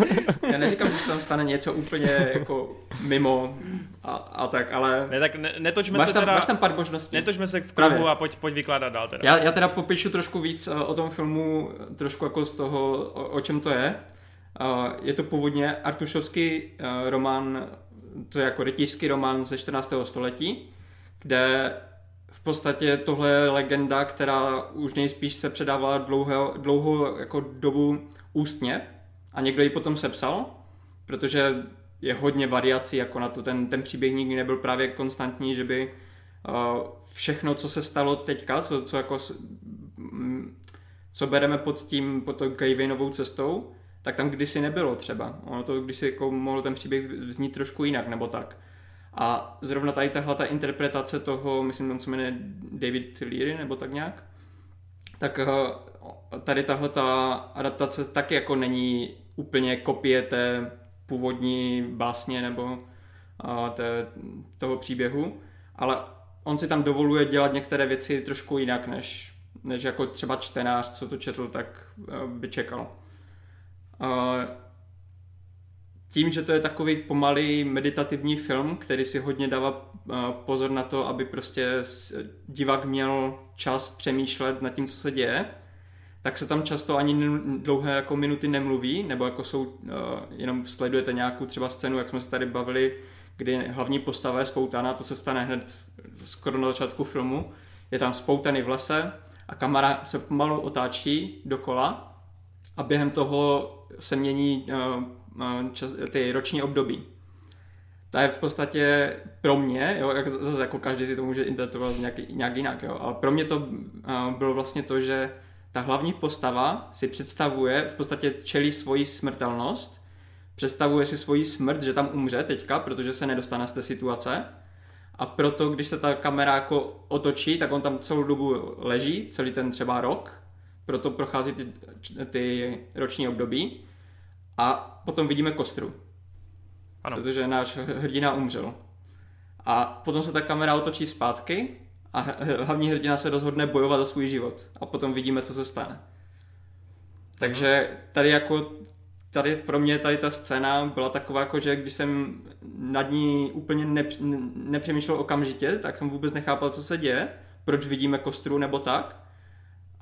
já neříkám, že se tam stane něco úplně jako mimo a, a tak, ale... Ne, tak ne, netočme máš se tam, teda... Máš tam pár možností. Netočme se v kruhu Právě. a pojď, pojď vykládat dál teda. Já, já teda popíšu trošku víc eh, o tom filmu, trošku jako z toho, o, o čem to je. Eh, Je to původně artušovský eh, román, to je jako rytířský román ze 14. století, kde v podstatě tohle je legenda, která už nejspíš se předávala dlouhou, dlouhou jako dobu ústně a někdo ji potom sepsal, protože je hodně variací jako na to, ten, ten příběh nikdy nebyl právě konstantní, že by uh, všechno, co se stalo teďka, co, co jako co bereme pod tím, pod to Gavinovou cestou, tak tam kdysi nebylo třeba. Ono to kdysi jako mohl ten příběh znít trošku jinak, nebo tak. A zrovna tady tahle ta interpretace toho, myslím, on se jmenuje David Leary, nebo tak nějak, tak eh, tady tahle ta adaptace taky jako není úplně kopie té původní básně nebo a, té, toho příběhu, ale on si tam dovoluje dělat některé věci trošku jinak, než, než jako třeba čtenář, co to četl, tak eh, by čekal. Tím, že to je takový pomalý meditativní film, který si hodně dává pozor na to, aby prostě divák měl čas přemýšlet nad tím, co se děje, tak se tam často ani dlouhé jako minuty nemluví, nebo jako jsou, jenom sledujete nějakou třeba scénu, jak jsme se tady bavili, kdy hlavní postava je spoutaná, to se stane hned skoro na začátku filmu, je tam spoutaný v lese a kamera se pomalu otáčí dokola a během toho se mění uh, uh, čas, ty roční období. To je v podstatě pro mě, jo, jak, zase jako každý si to může interpretovat nějak, nějak jinak, jo, ale pro mě to uh, bylo vlastně to, že ta hlavní postava si představuje, v podstatě čelí svoji smrtelnost, představuje si svoji smrt, že tam umře teďka, protože se nedostane z té situace a proto, když se ta kamera jako otočí, tak on tam celou dobu leží, celý ten třeba rok, proto prochází ty, ty roční období a potom vidíme kostru, Ano. protože náš hrdina umřel. A potom se ta kamera otočí zpátky a hlavní hrdina se rozhodne bojovat za svůj život. A potom vidíme, co se stane. Takže tady jako tady pro mě tady ta scéna byla taková, jako, že když jsem nad ní úplně nepř- nepřemýšlel okamžitě, tak jsem vůbec nechápal, co se děje, proč vidíme kostru nebo tak.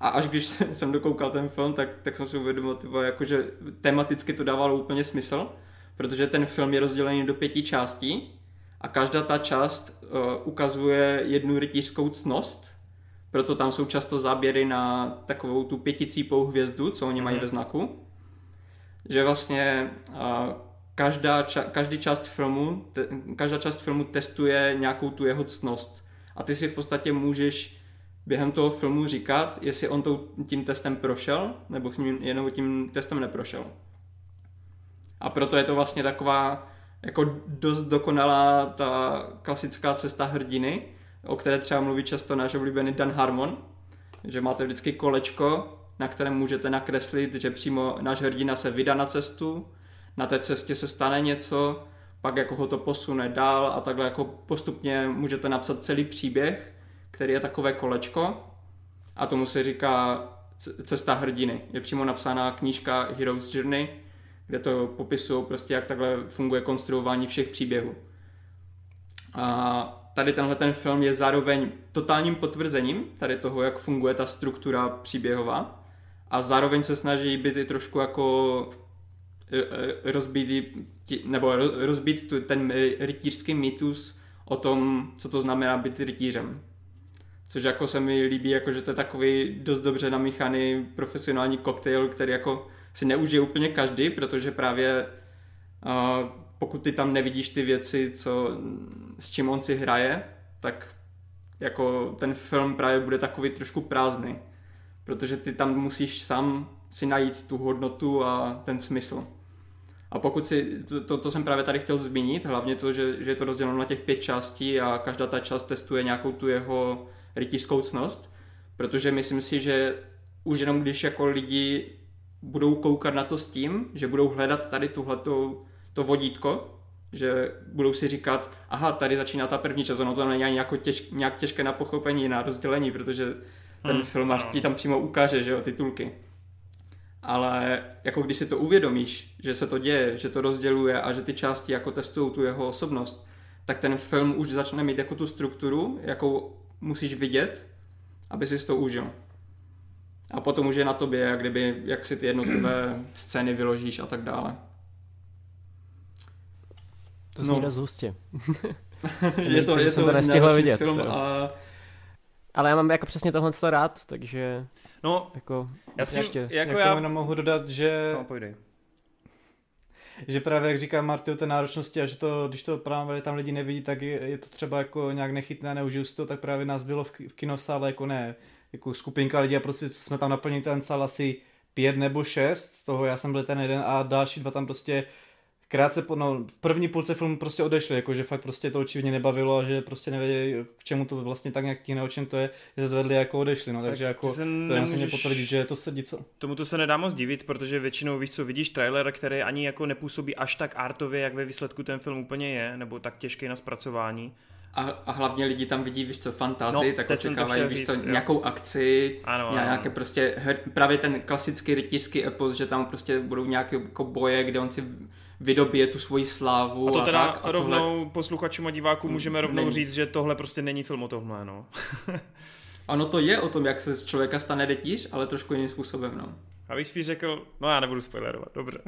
A až když jsem dokoukal ten film, tak, tak jsem si uvědomil, tyvo, jako, že tematicky to dávalo úplně smysl, protože ten film je rozdělený do pěti částí a každá ta část uh, ukazuje jednu rytířskou cnost, proto tam jsou často záběry na takovou tu pěticípou hvězdu, co oni mají ve znaku. Že vlastně uh, každá, ča- každý část filmu, te- každá část filmu testuje nějakou tu jeho ctnost. A ty si v podstatě můžeš během toho filmu říkat, jestli on tou, tím testem prošel, nebo s ním jenom tím testem neprošel. A proto je to vlastně taková jako dost dokonalá ta klasická cesta hrdiny, o které třeba mluví často náš oblíbený Dan Harmon, že máte vždycky kolečko, na kterém můžete nakreslit, že přímo náš hrdina se vydá na cestu, na té cestě se stane něco, pak jako ho to posune dál a takhle jako postupně můžete napsat celý příběh, který je takové kolečko a tomu se říká cesta hrdiny. Je přímo napsána knížka Hero's Journey, kde to popisují prostě, jak takhle funguje konstruování všech příběhů. A tady tenhle ten film je zároveň totálním potvrzením tady toho, jak funguje ta struktura příběhová a zároveň se snaží být i trošku jako eh, eh, rozbít, nebo ro- rozbít ten rytířský mýtus o tom, co to znamená být rytířem. Což jako se mi líbí, jako že to je takový dost dobře namíchaný profesionální koktejl, který jako si neužije úplně každý, protože právě uh, pokud ty tam nevidíš ty věci, co, s čím on si hraje, tak jako ten film právě bude takový trošku prázdný. Protože ty tam musíš sám si najít tu hodnotu a ten smysl. A pokud si, to, to, to jsem právě tady chtěl zmínit, hlavně to, že, že je to rozděleno na těch pět částí a každá ta část testuje nějakou tu jeho rytířskou ctnost, protože myslím si, že už jenom když jako lidi budou koukat na to s tím, že budou hledat tady tuhleto to vodítko, že budou si říkat, aha, tady začíná ta první část, ono to není ani jako těž, nějak těžké na pochopení, na rozdělení, protože ten Hmm, filmař ano. ti tam přímo ukáže, že jo, titulky. ale jako když si to uvědomíš, že se to děje, že to rozděluje a že ty části jako testují tu jeho osobnost, tak ten film už začne mít jako tu strukturu, jakou musíš vidět, aby si to užil. A potom už je na tobě, jak, kdyby, jak si ty jednotlivé scény vyložíš a tak dále. To zní no. dost hustě. je to, je to, to nestihl vidět. Film a... Ale já mám jako přesně tohle rád, takže... No, jako, já si ještě, jako, jako já... jenom mohu dodat, že... No, pojdej. Že právě, jak říká Marty o té náročnosti a že to, když to právě tam lidi nevidí, tak je, je to třeba jako nějak nechytné, neužiju si to, tak právě nás bylo v, v kinosále jako ne, jako skupinka lidí a prostě jsme tam naplnili ten sál asi pět nebo šest, z toho já jsem byl ten jeden a další dva tam prostě krátce po, no, v první půlce filmu prostě odešli, jakože fakt prostě to očividně nebavilo a že prostě nevěděli, k čemu to vlastně tak nějak tíhne, o čem to je, že se zvedli jako odešli, no, takže tak jako to nemůžeš... mě potvrdit, že to sedí co. Tomu to se nedá moc divit, protože většinou víš co, vidíš trailer, který ani jako nepůsobí až tak artově, jak ve výsledku ten film úplně je, nebo tak těžký na zpracování. A, a hlavně lidi tam vidí, víš co, fantazii, no, tak očekávají, víš co, nějakou akci, ano, ano. nějaké prostě, her, právě ten klasický rytířský epos, že tam prostě budou nějaké jako boje, kde on si vydobije tu svoji slávu. A to teda a tak, a rovnou tohle... posluchačům a divákům můžeme rovnou není. říct, že tohle prostě není film o tomhle, no. ano, to je o tom, jak se z člověka stane rytíř, ale trošku jiným způsobem, no. Abych spíš řekl, no já nebudu spoilerovat, dobře.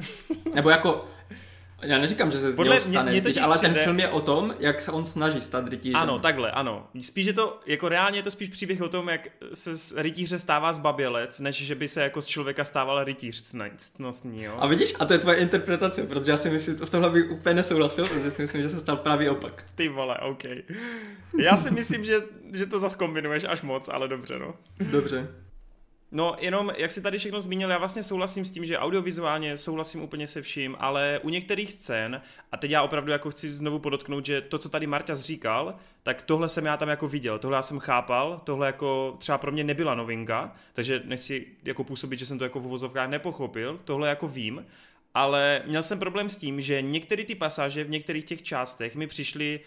Nebo jako, já neříkám, že se z Podle něho stane mě, mě ale přijde... ten film je o tom, jak se on snaží stát rytířem. Ano, takhle, ano. Spíš je to, jako reálně je to spíš příběh o tom, jak se z rytíře stává zbabělec, než že by se jako z člověka stával rytíř ctnostní, jo. A vidíš, a to je tvoje interpretace, protože já si myslím, v tomhle bych úplně nesouhlasil, protože si myslím, že se stal právě opak. Ty vole, OK. Já si myslím, že, že to zase kombinuješ až moc, ale dobře, no. Dobře. No, jenom, jak si tady všechno zmínil, já vlastně souhlasím s tím, že audiovizuálně souhlasím úplně se vším, ale u některých scén, a teď já opravdu jako chci znovu podotknout, že to, co tady Marta říkal, tak tohle jsem já tam jako viděl, tohle já jsem chápal, tohle jako třeba pro mě nebyla novinka, takže nechci jako působit, že jsem to jako v uvozovkách nepochopil, tohle jako vím, ale měl jsem problém s tím, že některé ty pasáže v některých těch částech mi přišly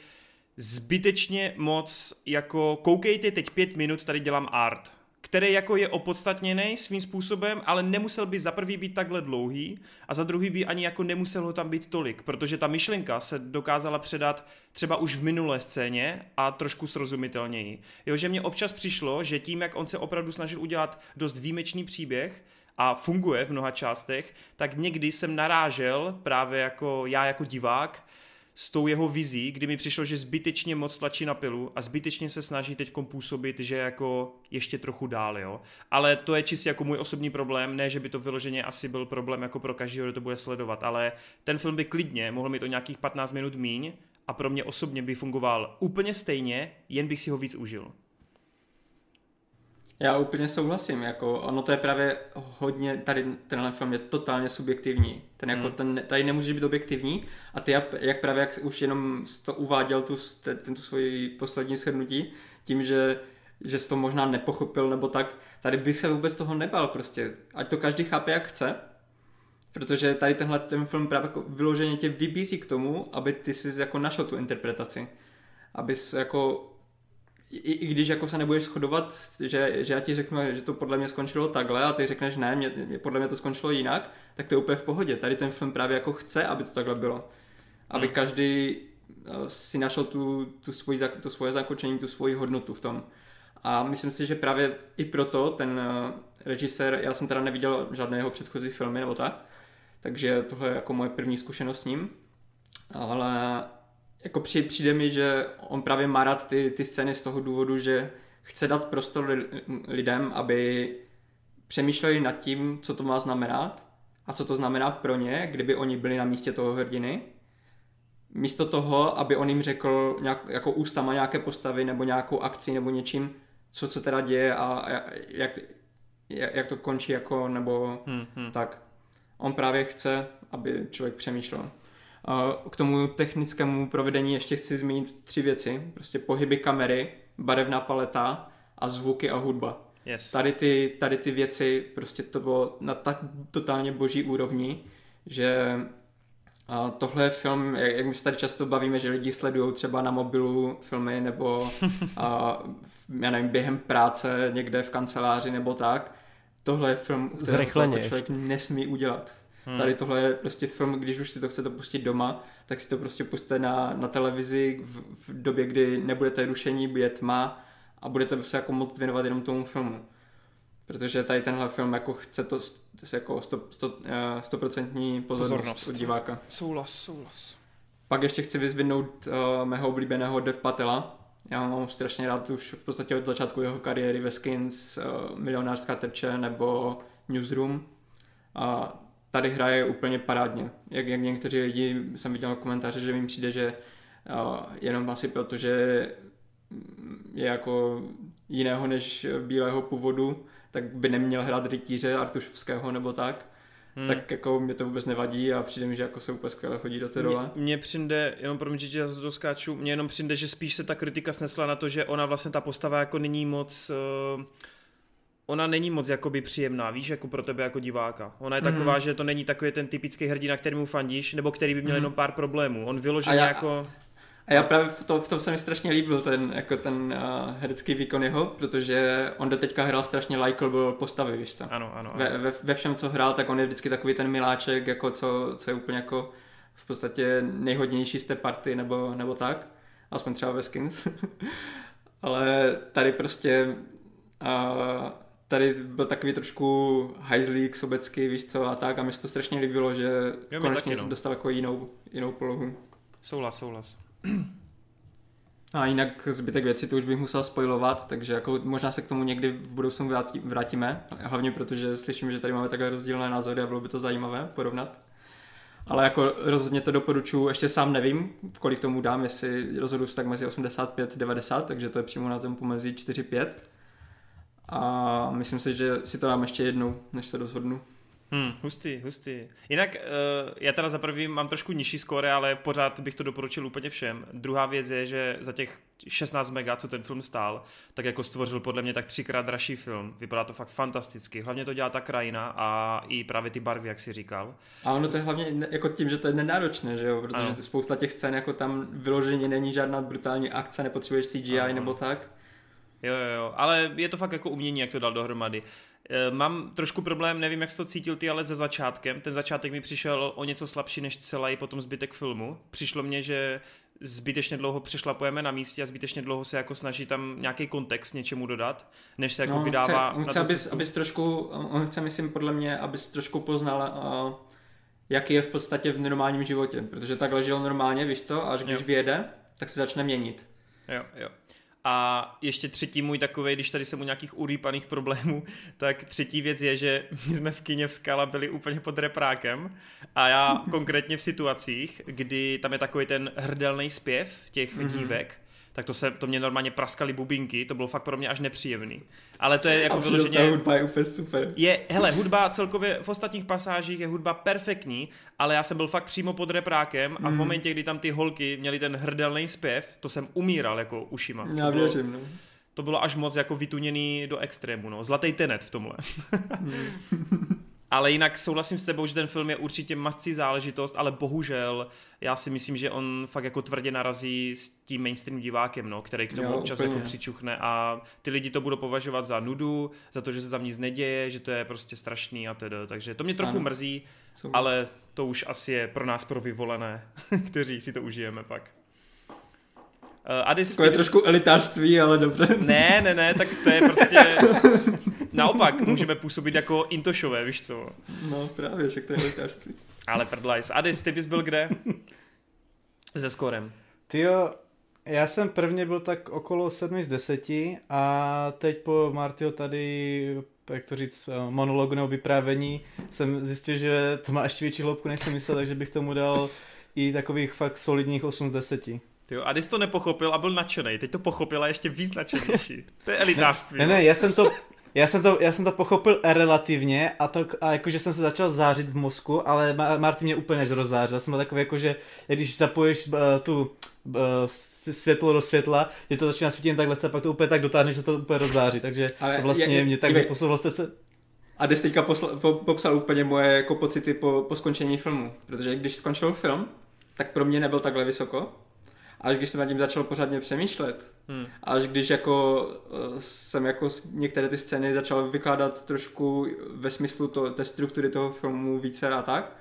zbytečně moc jako koukejte teď pět minut, tady dělám art který jako je opodstatněný svým způsobem, ale nemusel by za prvý být takhle dlouhý a za druhý by ani jako nemusel ho tam být tolik, protože ta myšlenka se dokázala předat třeba už v minulé scéně a trošku srozumitelněji. Jo, že mě občas přišlo, že tím, jak on se opravdu snažil udělat dost výjimečný příběh, a funguje v mnoha částech, tak někdy jsem narážel právě jako já jako divák s tou jeho vizí, kdy mi přišlo, že zbytečně moc tlačí na pilu a zbytečně se snaží teď působit, že jako ještě trochu dál, jo. Ale to je čistě jako můj osobní problém, ne, že by to vyloženě asi byl problém jako pro každého, kdo to bude sledovat, ale ten film by klidně mohl mít o nějakých 15 minut míň a pro mě osobně by fungoval úplně stejně, jen bych si ho víc užil. Já úplně souhlasím, jako ono to je právě hodně, tady tenhle film je totálně subjektivní, ten jako hmm. ten, tady nemůže být objektivní a ty jak právě jak už jenom to uváděl tu, ten, tu svoji poslední shrnutí, tím, že že jsi to možná nepochopil nebo tak, tady bych se vůbec toho nebal prostě, ať to každý chápe jak chce, protože tady tenhle ten film právě jako vyloženě tě vybízí k tomu, aby ty si jako našel tu interpretaci, abys jako i, i když jako se nebudeš shodovat, že, že já ti řeknu, že to podle mě skončilo takhle a ty řekneš ne, mě, podle mě to skončilo jinak, tak to je úplně v pohodě. Tady ten film právě jako chce, aby to takhle bylo. Aby hmm. každý eh, si našel tu, tu, svoji, tu svoje zakočení, tu svoji hodnotu v tom. A myslím si, že právě i proto ten eh, režisér, já jsem teda neviděl žádné jeho předchozí filmy nebo tak, takže tohle je jako moje první zkušenost s ním, ale jako při, přijde mi, že on právě má rád ty, ty scény z toho důvodu, že chce dát prostor lidem, aby přemýšleli nad tím, co to má znamenat a co to znamená pro ně, kdyby oni byli na místě toho hrdiny. Místo toho, aby on jim řekl nějak, jako ústama nějaké postavy nebo nějakou akci nebo něčím, co se teda děje a jak, jak, jak to končí jako nebo hmm, hmm. tak. On právě chce, aby člověk přemýšlel. K tomu technickému provedení ještě chci zmínit tři věci. Prostě pohyby kamery, barevná paleta a zvuky a hudba. Yes. Tady, ty, tady ty věci, prostě to bylo na tak totálně boží úrovni, že a tohle je film, jak, jak my se tady často bavíme, že lidi sledují třeba na mobilu filmy nebo a, já nevím, během práce někde v kanceláři nebo tak, tohle je film, který člověk nesmí udělat. Hmm. Tady tohle je prostě film, když už si to chcete pustit doma, tak si to prostě puste na, na televizi v, v době, kdy nebudete rušení, bude tma a budete se jako moc věnovat jenom tomu filmu. Protože tady tenhle film jako chce to jako 100%, 100, 100 pozornost, pozornost od diváka. Souhlas, souhlas. Pak ještě chci vyzvinout uh, mého oblíbeného Dev Patela. Já mám strašně rád už v podstatě od začátku jeho kariéry ve Skins, uh, Milionářská terče nebo Newsroom. A tady hraje úplně parádně. Jak, jak někteří lidi, jsem viděl komentáře, že mi přijde, že uh, jenom asi proto, že je jako jiného než bílého původu, tak by neměl hrát rytíře Artušovského nebo tak. Hmm. Tak jako mě to vůbec nevadí a přijde mi, že jako se úplně skvěle chodí do té role. Mně přijde, jenom pro mě, že to skáču, mně jenom přijde, že spíš se ta kritika snesla na to, že ona vlastně ta postava jako není moc... Uh, ona není moc jakoby příjemná, víš, jako pro tebe jako diváka. Ona je taková, mm. že to není takový ten typický hrdina, kterému fandíš, nebo který by měl mm. jenom pár problémů. On vyloženě jako... A já právě v, to, v tom se mi strašně líbil ten, jako ten uh, herecký výkon jeho, protože on do teďka hrál strašně likeable postavy, víš co? Ano, ano. ano. Ve, ve, ve, všem, co hrál, tak on je vždycky takový ten miláček, jako co, co je úplně jako v podstatě nejhodnější z té party, nebo, nebo tak. Aspoň třeba ve Skins. Ale tady prostě uh, tady byl takový trošku hajzlík sobecký, víš co, a tak. A mi se to strašně líbilo, že jo, konečně taky, no. dostal jako jinou, jinou polohu. Souhlas, souhlas. A jinak zbytek věcí to už bych musel spojovat, takže jako možná se k tomu někdy v budoucnu vrátí, vrátíme, hlavně protože slyším, že tady máme takhle rozdílné názory a bylo by to zajímavé porovnat. Ale jako rozhodně to doporučuji, ještě sám nevím, kolik tomu dám, jestli rozhodu se tak mezi 85-90, takže to je přímo na tom pomezí 4-5. A myslím si, že si to dám ještě jednou, než se rozhodnu. Hmm, hustý, hustý. Jinak uh, já teda za prvý mám trošku nižší skóre, ale pořád bych to doporučil úplně všem. Druhá věc je, že za těch 16 mega, co ten film stál, tak jako stvořil podle mě tak třikrát dražší film. Vypadá to fakt fantasticky. Hlavně to dělá ta krajina a i právě ty barvy, jak si říkal. A ono to je hlavně jako tím, že to je nenáročné, že jo? Protože ano. spousta těch scén, jako tam vyloženě není žádná brutální akce, nepotřebuješ CGI ano. nebo tak. Jo, jo, jo, ale je to fakt jako umění, jak to dal dohromady. Eh, mám trošku problém, nevím, jak jsi to cítil ty, ale ze začátkem. Ten začátek mi přišel o něco slabší než celý potom zbytek filmu. Přišlo mně, že zbytečně dlouho přešlapujeme na místě a zbytečně dlouho se jako snaží tam nějaký kontext něčemu dodat, než se jako no, vydává chce, on chce, abys, abys trošku, on chce, myslím, podle mě, abys trošku poznal, uh, jaký je v podstatě v normálním životě, protože takhle žil normálně, víš co, a až když jo. vyjede, tak se začne měnit. Jo, jo. A ještě třetí můj takový, když tady jsem u nějakých urýpaných problémů, tak třetí věc je, že my jsme v kině v Skala byli úplně pod reprákem a já konkrétně v situacích, kdy tam je takový ten hrdelný zpěv těch mm-hmm. dívek, tak to, se, to mě normálně praskaly bubinky, to bylo fakt pro mě až nepříjemný. Ale to je jako vyloženě... Ta hudba je úplně super. Je, hele, hudba celkově v ostatních pasážích je hudba perfektní, ale já jsem byl fakt přímo pod reprákem a v mm. momentě, kdy tam ty holky měly ten hrdelný zpěv, to jsem umíral jako ušima. Já to věřím, no. To bylo až moc jako vytuněný do extrému, no. Zlatý tenet v tomhle. mm. Ale jinak souhlasím s tebou, že ten film je určitě mascí záležitost, ale bohužel já si myslím, že on fakt jako tvrdě narazí s tím mainstream divákem, no, který k tomu jo, občas úplně. jako přičuchne a ty lidi to budou považovat za nudu, za to, že se tam nic neděje, že to je prostě strašný a tedy. Takže to mě trochu ano. mrzí, Souhlas. ale to už asi je pro nás pro vyvolené, kteří si to užijeme pak. Uh, Adis, Takové ty... trošku elitářství, ale dobře. Ne, ne, ne, tak to je prostě... Naopak, můžeme působit jako intošové, víš co? No právě, že to je elitářství. ale prdlajs. Adis, ty bys byl kde? Se skorem. Ty jo, já jsem prvně byl tak okolo 7 z 10 a teď po Martio tady jak to říct, eh, monologu nebo vyprávění jsem zjistil, že to má ještě větší hloubku, než jsem myslel, takže bych tomu dal i takových fakt solidních 8 z 10. Jo, a když to nepochopil a byl nadšený, teď to pochopil a ještě víc nadšenější. To je elitářství. Ne, ne, já jsem to, já jsem to, já jsem to pochopil relativně a, to, a jakože jsem se začal zářit v mozku, ale Martin mě úplně až rozzářil. Já jsem byl takový jako, že když zapojíš uh, tu uh, světlo do světla, že to začíná svítit takhle a pak to úplně tak dotáhne, že to úplně rozzáří. Takže ale to vlastně je, je, mě tak posouval jste se... A Des teďka posla, po, popsal úplně moje jako pocity po, po skončení filmu. Protože když skončil film, tak pro mě nebyl takhle vysoko, až když jsem nad tím začal pořádně přemýšlet, hmm. až když jako eh, jsem jako některé ty scény začal vykládat trošku ve smyslu to, té struktury toho filmu více a tak,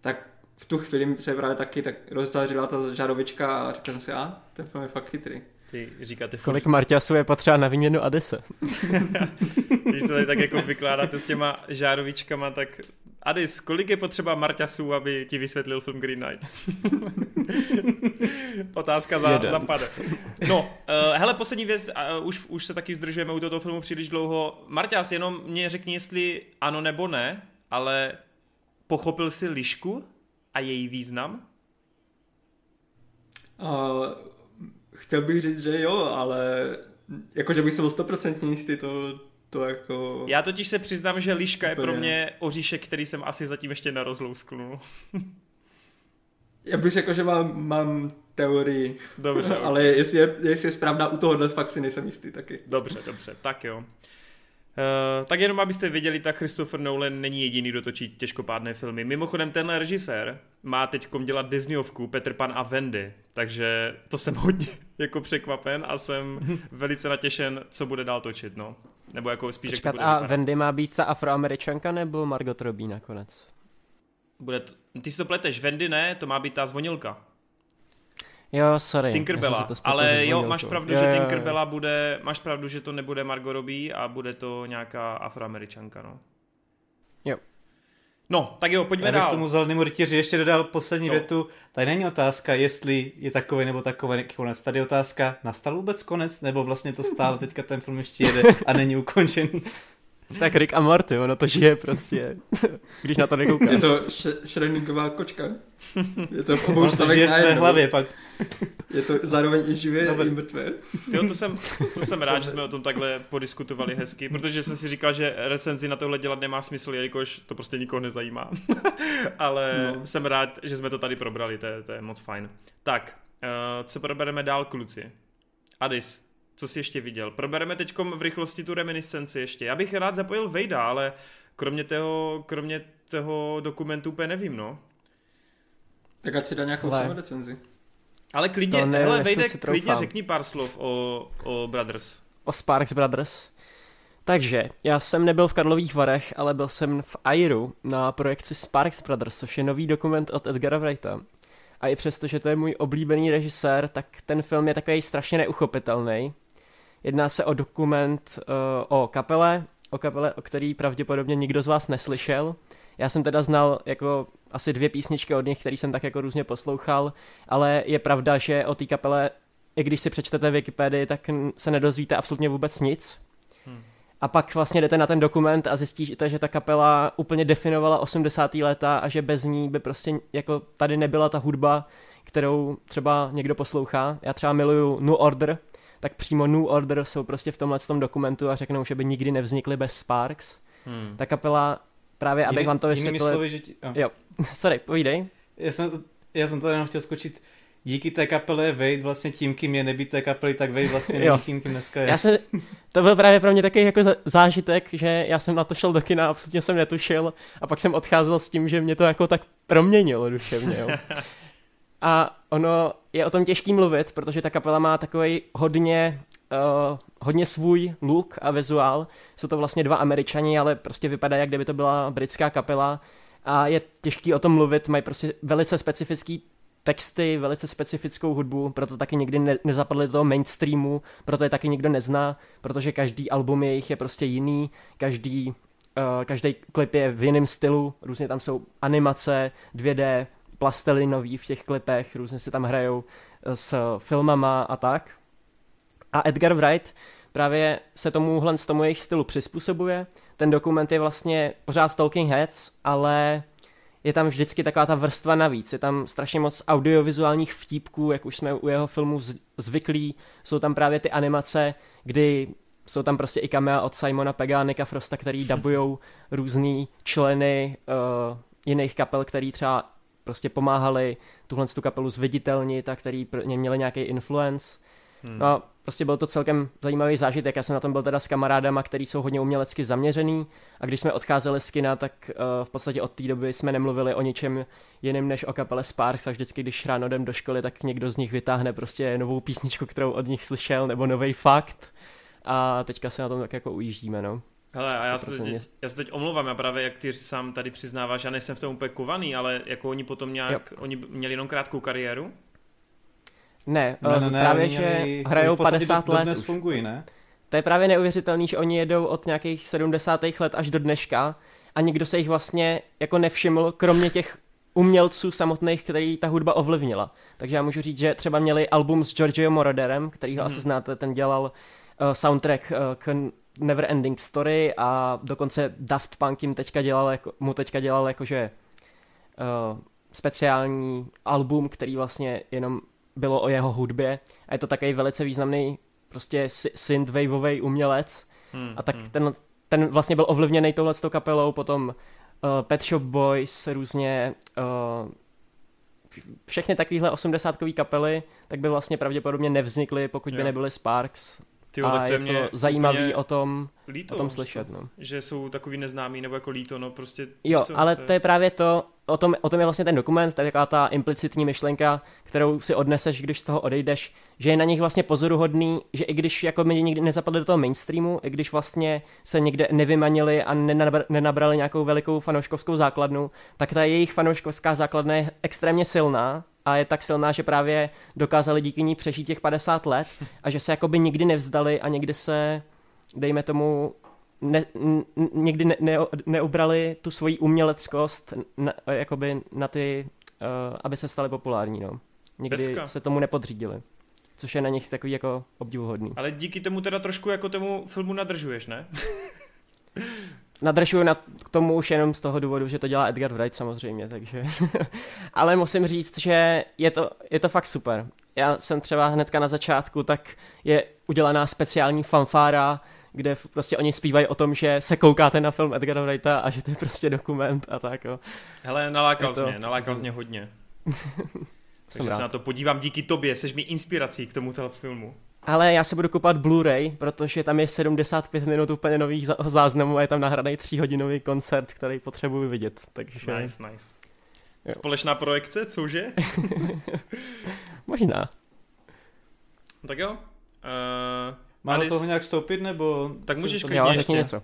tak v tu chvíli se právě taky tak rozzářila ta žárovička a říkal jsem si, a ten film je fakt chytrý. Ty říkáte furt... Kolik Marťasů je potřeba na výměnu Adise? Když to tady tak jako vykládáte s těma žárovičkama, tak Adis, kolik je potřeba Marťasů, aby ti vysvětlil film Green Knight? Otázka za, zapade. No, uh, hele, poslední věc, uh, už, už se taky zdržujeme u tohoto filmu příliš dlouho. Marťas, jenom mě řekni, jestli ano nebo ne, ale pochopil jsi lišku a její význam? Uh, chtěl bych říct, že jo, ale jakože bych se byl stoprocentně jistý, to, to jako... Já totiž se přiznám, že liška je pro mě oříšek, který jsem asi zatím ještě nerozlousknul. Já bych řekl, že mám, mám teorii. Dobře. ale jestli je, jestli je správná u tohohle, fakt si nejsem jistý taky. Dobře, dobře, tak jo. Uh, tak jenom abyste věděli, tak Christopher Nolan není jediný, kdo točí těžkopádné filmy. Mimochodem tenhle režisér má teď dělat Disneyovku Petr Pan a Wendy, takže to jsem hodně jako překvapen a jsem velice natěšen, co bude dál točit, no. Nebo jako spíš, Počkat, jak to bude a vypadat. Wendy má být ta afroameričanka nebo Margot Robbie nakonec? Bude to, ty si to pleteš, Wendy ne, to má být ta zvonilka. Jo, sorry. Tinkerbella, ale jo, máš pravdu, jo, že Tinkerbella bude, máš pravdu, že to nebude Margot Robbie a bude to nějaká afroameričanka, no. Jo. No, tak jo, pojďme Já dál. Já tomu zelenýmu rytíři ještě dodal poslední no. větu. Tady není otázka, jestli je takový nebo takový konec. Tady je otázka, nastal vůbec konec, nebo vlastně to stále teďka ten film ještě jede a není ukončený. Tak Rick a Morty, ono to žije prostě, když na to nekoukáš. Je to Schrödingová kočka. Je to v obou stavech na hlavě pak. Je to zároveň i živé a i mrtvé. Jo, to jsem, to jsem rád, že jsme o tom takhle podiskutovali hezky, protože jsem si říkal, že recenzi na tohle dělat nemá smysl, jelikož to prostě nikoho nezajímá. Ale no. jsem rád, že jsme to tady probrali, to je, to je moc fajn. Tak, uh, co probereme dál, kluci? Adis, co jsi ještě viděl? Probereme teď v rychlosti tu reminiscenci ještě. Já bych rád zapojil Vejda, ale kromě toho, kromě toho dokumentu úplně nevím, no. Tak ať si dá nějakou ale... recenzi. Ale klidně, ne, hele, Vejde, klidně řekni pár slov o, o Brothers. O Sparks Brothers. Takže, já jsem nebyl v Karlových Varech, ale byl jsem v Airu na projekci Sparks Brothers, což je nový dokument od Edgara Wrighta. A i přesto, že to je můj oblíbený režisér, tak ten film je takový strašně neuchopitelný. Jedná se o dokument uh, o kapele, o kapele, o který pravděpodobně nikdo z vás neslyšel. Já jsem teda znal jako asi dvě písničky od nich, které jsem tak jako různě poslouchal, ale je pravda, že o té kapele, i když si přečtete Wikipedii, tak se nedozvíte absolutně vůbec nic. Hmm. A pak vlastně jdete na ten dokument a zjistíte, že ta kapela úplně definovala 80. léta a že bez ní by prostě jako tady nebyla ta hudba, kterou třeba někdo poslouchá. Já třeba miluju New Order, tak přímo New Order jsou prostě v tomhle tom dokumentu a řeknou, že by nikdy nevznikly bez Sparks. Hmm. Ta kapela, právě abych vám to vysvětlil... Slovy, že ti... oh. Jo, sorry, povídej. Já jsem, já jsem to jenom chtěl skočit díky té kapele Wade vlastně tím, kým je nebýt té kapely, tak Wade vlastně není tím, kým dneska je. Já se, to byl právě pro mě takový jako zážitek, že já jsem na to šel do kina, absolutně jsem netušil a pak jsem odcházel s tím, že mě to jako tak proměnilo duševně. Jo. A ono je o tom těžký mluvit, protože ta kapela má takový hodně, uh, hodně svůj look a vizuál. Jsou to vlastně dva američani, ale prostě vypadá, jak kdyby to byla britská kapela. A je těžký o tom mluvit, mají prostě velice specifický texty, velice specifickou hudbu, proto taky nikdy ne- nezapadly do toho mainstreamu, proto je taky nikdo nezná, protože každý album jejich je prostě jiný, každý, uh, každý klip je v jiném stylu, různě tam jsou animace, 2D, plastelinoví v těch klipech, různě si tam hrajou eh, s filmama a tak. A Edgar Wright právě se tomuhle z tomu jejich stylu přizpůsobuje. Ten dokument je vlastně pořád Talking Heads, ale je tam vždycky taková ta vrstva navíc. Je tam strašně moc audiovizuálních vtípků, jak už jsme u jeho filmů zvyklí. Jsou tam právě ty animace, kdy jsou tam prostě i kamera od Simona Pega a Nika Frosta, který dabujou různý členy uh, jiných kapel, který třeba prostě pomáhali tuhle tu kapelu zviditelnit a který pro ně měli nějaký influence. Hmm. No a prostě byl to celkem zajímavý zážitek. Já jsem na tom byl teda s kamarádama, který jsou hodně umělecky zaměřený a když jsme odcházeli z kina, tak uh, v podstatě od té doby jsme nemluvili o ničem jiném než o kapele Sparks a vždycky, když ráno jdem do školy, tak někdo z nich vytáhne prostě novou písničku, kterou od nich slyšel, nebo nový fakt a teďka se na tom tak jako ujíždíme, no. Hele, a já se, teď, já se teď omlouvám, já právě, jak ty sám tady přiznáváš, já nejsem v tom úplně kovaný, ale jako oni potom nějak, jo. oni měli jenom krátkou kariéru? Ne, ne, ne, ne právě, že měli, hrajou 50 do, let. Dnes fungují, ne? To je právě neuvěřitelný, že oni jedou od nějakých 70. let až do dneška a nikdo se jich vlastně jako nevšiml, kromě těch umělců samotných, který ta hudba ovlivnila. Takže já můžu říct, že třeba měli album s Giorgio Moroderem, který ho hmm. asi znáte, ten dělal uh, soundtrack uh, k Never Ending Story a dokonce Daft Punk jim teďka dělal, jako, mu teďka dělal jakože uh, speciální album, který vlastně jenom bylo o jeho hudbě a je to takový velice významný prostě synthwaveový umělec hmm, a tak hmm. ten, ten vlastně byl ovlivněný touhletou kapelou, potom uh, Pet Shop Boys, různě uh, všechny takovéhle osmdesátkový kapely, tak by vlastně pravděpodobně nevznikly, pokud jo. by nebyly Sparks. Tyjo, a tak to je, je to zajímavý o tom, líto, o tom slyšet. No. Že jsou takový neznámí nebo jako líto, no prostě... Jo, jsou, ale to je... to je právě to, o tom, o tom je vlastně ten dokument, je taková ta implicitní myšlenka, kterou si odneseš, když z toho odejdeš, že je na nich vlastně pozoruhodný, že i když jako mi nikdy nezapadli do toho mainstreamu, i když vlastně se někde nevymanili a nenabrali nějakou velikou fanouškovskou základnu, tak ta jejich fanouškovská základna je extrémně silná a je tak silná, že právě dokázali díky ní přežít těch 50 let a že se jakoby nikdy nevzdali a někdy se, dejme tomu, ne, n, někdy ne, ne, neubrali tu svoji uměleckost na, jakoby na ty, uh, aby se stali populární, no. Někdy Pecka. se tomu nepodřídili. Což je na nich takový jako obdivuhodný. Ale díky tomu teda trošku jako tomu filmu nadržuješ, ne? Nadržuju na k tomu už jenom z toho důvodu, že to dělá Edgar Wright samozřejmě, takže... Ale musím říct, že je to, je to fakt super. Já jsem třeba hnedka na začátku, tak je udělaná speciální fanfára, kde prostě oni zpívají o tom, že se koukáte na film Edgara Wrighta a že to je prostě dokument a tak jo. Hele, nalákal to... mě, nalákal mě hodně. Takže se na to podívám díky tobě, seš mi inspirací k tomuto filmu. Ale já se budu kupat Blu-ray, protože tam je 75 minut úplně nových záznamů a je tam nahraný tříhodinový koncert, který potřebuji vidět. Takže... Nice, nice. Jo. Společná projekce, cože? Možná. Tak jo. Uh, Má do toho nějak stoupit, nebo... Tak můžeš klidně ještě. něco.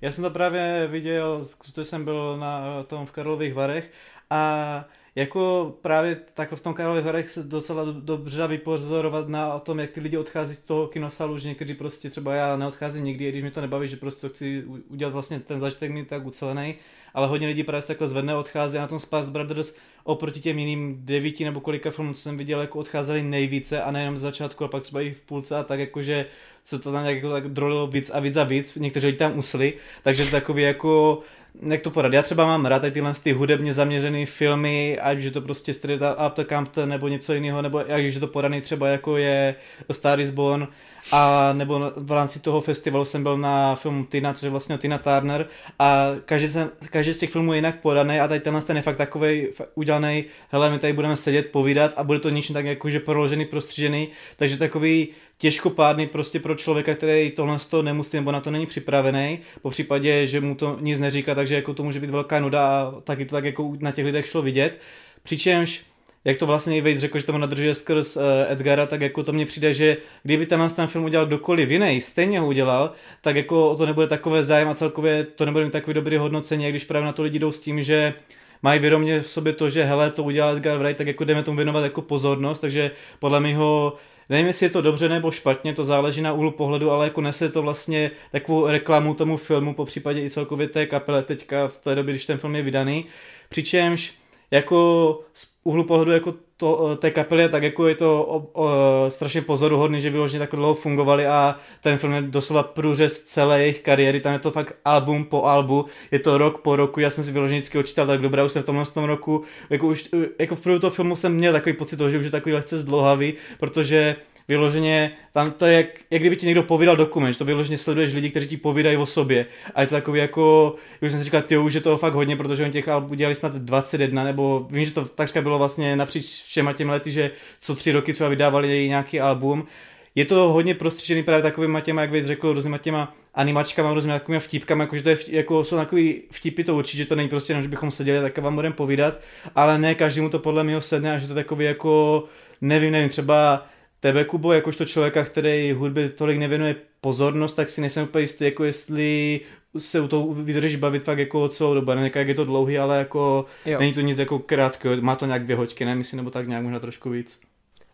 Já jsem to právě viděl, protože jsem byl na tom v Karlových Varech a jako právě tak v tom Karlových Varech se docela dobře dá vypozorovat na tom, jak ty lidi odchází z toho kinosalu, že někteří prostě třeba já neodcházím nikdy, když mi to nebaví, že prostě chci udělat vlastně ten zažitek mi tak ucelený, ale hodně lidí právě takhle zvedne odchází a na tom Sparks Brothers oproti těm jiným devíti nebo kolika filmů, co jsem viděl, jako odcházeli nejvíce a nejenom z začátku, a pak třeba i v půlce a tak jakože se to tam nějak jako tak drolilo víc a víc a víc, někteří lidi tam usli, takže takový jako jak to poradit. Já třeba mám rád tyhle ty hudebně zaměřené filmy, ať je to prostě Street Up the Compton nebo něco jiného, nebo jak je to podaný třeba jako je Star is Born, a nebo v rámci toho festivalu jsem byl na filmu Tina, což je vlastně Tina Turner a každý, jsem, každý z těch filmů je jinak podaný a tady tenhle ten je fakt takový udělaný, hele, my tady budeme sedět, povídat a bude to něčím tak jakože proložený, prostřížený, takže takový těžkopádný prostě pro člověka, který tohle toho nemusí nebo na to není připravený, po případě, že mu to nic neříká, takže jako to může být velká nuda a taky to tak jako na těch lidech šlo vidět. Přičemž jak to vlastně Wade řekl, že tomu nadržuje skrz uh, Edgara, tak jako to mně přijde, že kdyby ten ten film udělal kdokoliv jiný, stejně ho udělal, tak jako o to nebude takové zájem a celkově to nebude mít takový dobrý hodnocení, když právě na to lidi jdou s tím, že mají vědomě v sobě to, že hele, to udělal Edgar Wright, tak jako jdeme tomu věnovat jako pozornost, takže podle mého nevím, jestli je to dobře nebo špatně, to záleží na úhlu pohledu, ale jako nese to vlastně takovou reklamu tomu filmu, po případě i celkově té kapele teďka v té době, když ten film je vydaný. Přičemž jako úhlu pohledu jako to, eh, té kapely, tak jako je to o, o, strašně pozoruhodný, že vyloženě tak dlouho fungovali a ten film je doslova průřez celé jejich kariéry, tam je to fakt album po albu, je to rok po roku, já jsem si vyloženě vždycky očítal, tak dobré, už jsme v tomhle tom roku, jako, už, jako v průběhu toho filmu jsem měl takový pocit toho, že už je takový lehce zdlouhavý, protože vyloženě, tam to je jak, jak kdyby ti někdo povídal dokument, že to vyloženě sleduješ lidi, kteří ti povídají o sobě. A je to takový jako, už jsem si říkal, ty už je toho fakt hodně, protože oni těch albů dělali snad 21, nebo vím, že to takřka bylo vlastně napříč všema těmi lety, že co tři roky třeba vydávali nějaký album. Je to hodně prostřižený právě takovým těma, jak vy řekl, různýma těma animačkama, různými takovými vtipkami, jakože to je, jako jsou takový vtipy, to určitě to není prostě jenom, že bychom seděli, tak vám budeme povídat, ale ne každému to podle mě sedne a že to takový jako, nevím, nevím, třeba tebe, Kubo, jakožto člověka, který hudbě tolik nevěnuje pozornost, tak si nejsem úplně jistý, jako jestli se u toho vydržíš bavit fakt jako celou dobu, ne jak je to dlouhý, ale jako jo. není to nic jako krátkého, má to nějak dvě hoďky, ne, myslím, nebo tak nějak možná trošku víc.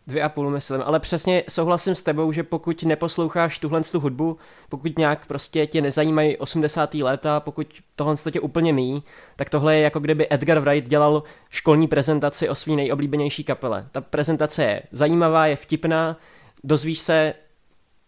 Dvě a půl myslím, ale přesně souhlasím s tebou, že pokud neposloucháš tuhle tu hudbu, pokud nějak prostě tě nezajímají 80. léta, pokud tohle tě úplně míjí, tak tohle je jako kdyby Edgar Wright dělal školní prezentaci o svý nejoblíbenější kapele. Ta prezentace je zajímavá, je vtipná, dozvíš se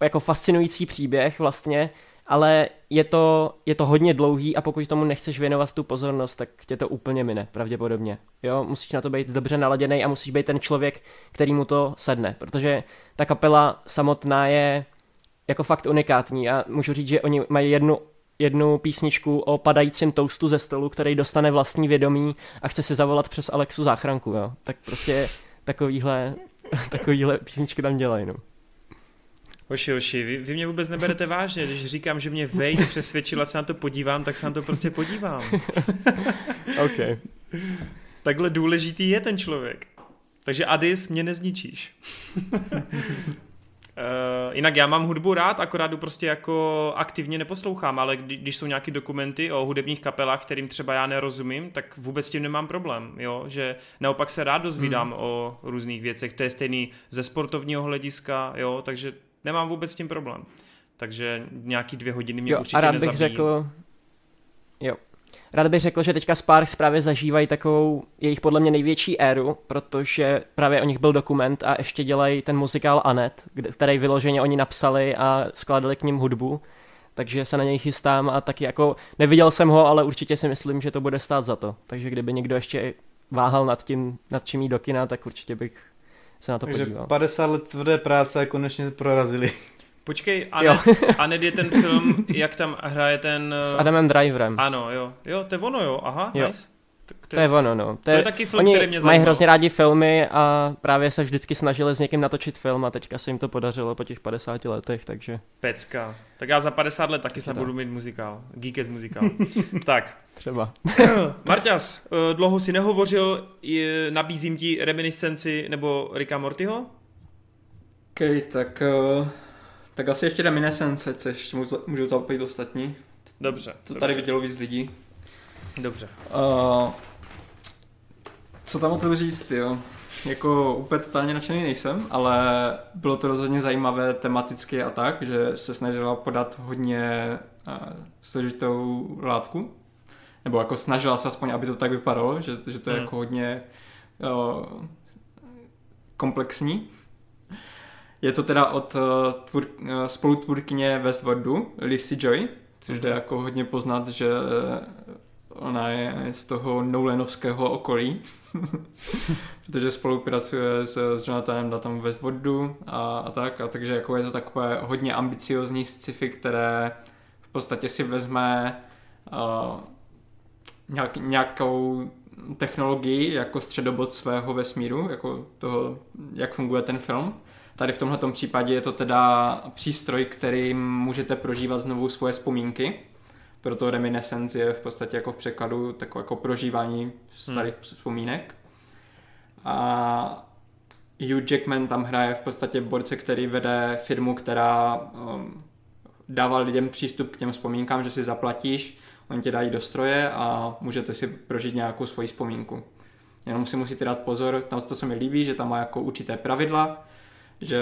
jako fascinující příběh vlastně ale je to, je to hodně dlouhý a pokud tomu nechceš věnovat tu pozornost, tak tě to úplně mine, pravděpodobně. Jo, musíš na to být dobře naladěný a musíš být ten člověk, který mu to sedne, protože ta kapela samotná je jako fakt unikátní a můžu říct, že oni mají jednu jednu písničku o padajícím toustu ze stolu, který dostane vlastní vědomí a chce si zavolat přes Alexu záchranku, jo. Tak prostě takovýhle, takovýhle písničky tam dělají, no. Hoši, hoši, vy, vy mě vůbec neberete vážně, když říkám, že mě Wade přesvědčila, se na to podívám, tak se na to prostě podívám. OK. Takhle důležitý je ten člověk. Takže Adis mě nezničíš. Uh, jinak já mám hudbu rád, akorát jdu prostě jako aktivně neposlouchám, ale kdy, když jsou nějaké dokumenty o hudebních kapelách, kterým třeba já nerozumím, tak vůbec s tím nemám problém, jo, že naopak se rád dozvídám hmm. o různých věcech, to je stejný ze sportovního hlediska, jo, takže nemám vůbec s tím problém. Takže nějaký dvě hodiny mě jo, určitě a rád nezabijí. bych řekl, jo, rád bych řekl, že teďka Sparks právě zažívají takovou jejich podle mě největší éru, protože právě o nich byl dokument a ještě dělají ten muzikál Anet, který vyloženě oni napsali a skládali k ním hudbu, takže se na něj chystám a taky jako neviděl jsem ho, ale určitě si myslím, že to bude stát za to. Takže kdyby někdo ještě váhal nad tím, nad čím jít do kina, tak určitě bych se na to Takže podíval. 50 let tvrdé práce konečně prorazili. Počkej, Anet, Anet je ten film, jak tam hraje ten... S Adamem Driverem. Ano, jo. Jo, to je ono, jo. Aha, jo. nice. To, to, je ono, no. To, to je, je taky film, oni který mě mají hrozně rádi filmy a právě se vždycky snažili s někým natočit film a teďka se jim to podařilo po těch 50 letech, takže... Pecka. Tak já za 50 let taky snad budu mít muzikál. Geekes muzikál. tak. Třeba. Marťas, eh, dlouho si nehovořil, nabízím ti reminiscenci nebo Ricka Mortyho? OK, tak, uh, tak asi ještě reminiscence, což můžu, zapojit ostatní. Dobře. To dobře. tady vidělo víc lidí. Dobře. Uh, co tam o tom říct, jo? Jako úplně totálně nadšený nejsem, ale bylo to rozhodně zajímavé tematicky a tak, že se snažila podat hodně uh, složitou látku. Nebo jako snažila se aspoň, aby to tak vypadalo, že, že to je hmm. jako hodně uh, komplexní. Je to teda od uh, tvůr, uh, spolutvůrkyně Westworldu, Lizzie Joy, což jde jako hodně poznat, že ona je z toho Nolanovského okolí, protože spolupracuje s, s Jonathanem Datem Westworldu a, a tak, a takže jako je to takové hodně ambiciozní sci-fi, které v podstatě si vezme uh, nějak, nějakou technologii jako středobod svého vesmíru, jako toho, jak funguje ten film. Tady v tomhle případě je to teda přístroj, kterým můžete prožívat znovu svoje vzpomínky proto reminiscence je v podstatě jako v překladu takové jako prožívání starých hmm. vzpomínek. A Hugh Jackman tam hraje v podstatě borce, který vede firmu, která um, dává lidem přístup k těm vzpomínkám, že si zaplatíš, oni tě dají do stroje a můžete si prožít nějakou svoji vzpomínku. Jenom si musíte dát pozor, tam to se mi líbí, že tam má jako určité pravidla, že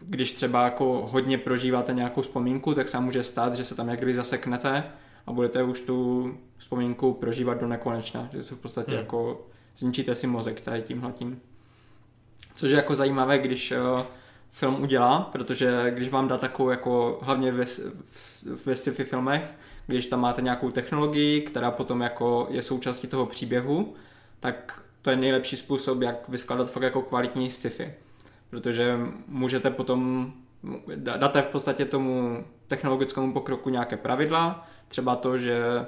když třeba jako hodně prožíváte nějakou vzpomínku, tak se může stát, že se tam jak kdyby zaseknete a budete už tu vzpomínku prožívat do nekonečna, že se v podstatě hmm. jako zničíte si mozek tady tímhletím. Což je jako zajímavé, když uh, film udělá, protože když vám dá takovou jako hlavně ve, ve sci-fi filmech, když tam máte nějakou technologii, která potom jako je součástí toho příběhu, tak to je nejlepší způsob, jak vyskladat fakt jako kvalitní sci-fi protože můžete potom dáte v podstatě tomu technologickému pokroku nějaké pravidla, třeba to, že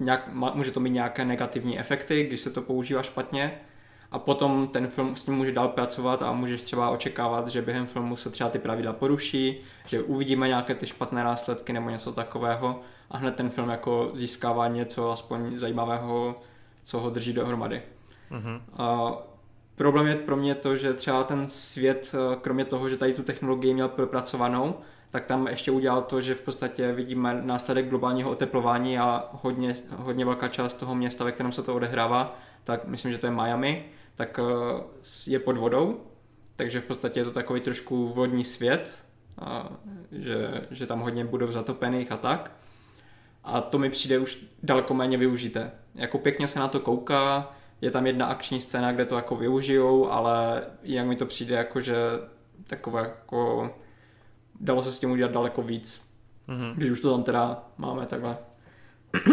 nějak, může to mít nějaké negativní efekty, když se to používá špatně a potom ten film s ním může dál pracovat a můžeš třeba očekávat, že během filmu se třeba ty pravidla poruší, že uvidíme nějaké ty špatné následky nebo něco takového a hned ten film jako získává něco aspoň zajímavého, co ho drží dohromady. Mm-hmm. A problém je pro mě to, že třeba ten svět, kromě toho, že tady tu technologii měl propracovanou, tak tam ještě udělal to, že v podstatě vidíme následek globálního oteplování a hodně, hodně velká část toho města, ve kterém se to odehrává, tak myslím, že to je Miami, tak eh, je pod vodou, takže v podstatě je to takový trošku vodní svět, a že, že tam hodně budou zatopených a tak. A to mi přijde už daleko méně využité. Jako pěkně se na to kouká, je tam jedna akční scéna, kde to jako využijou, ale jak mi to přijde jako, že takové jako dalo se s tím udělat daleko víc. Mm-hmm. Když už to tam teda máme takhle.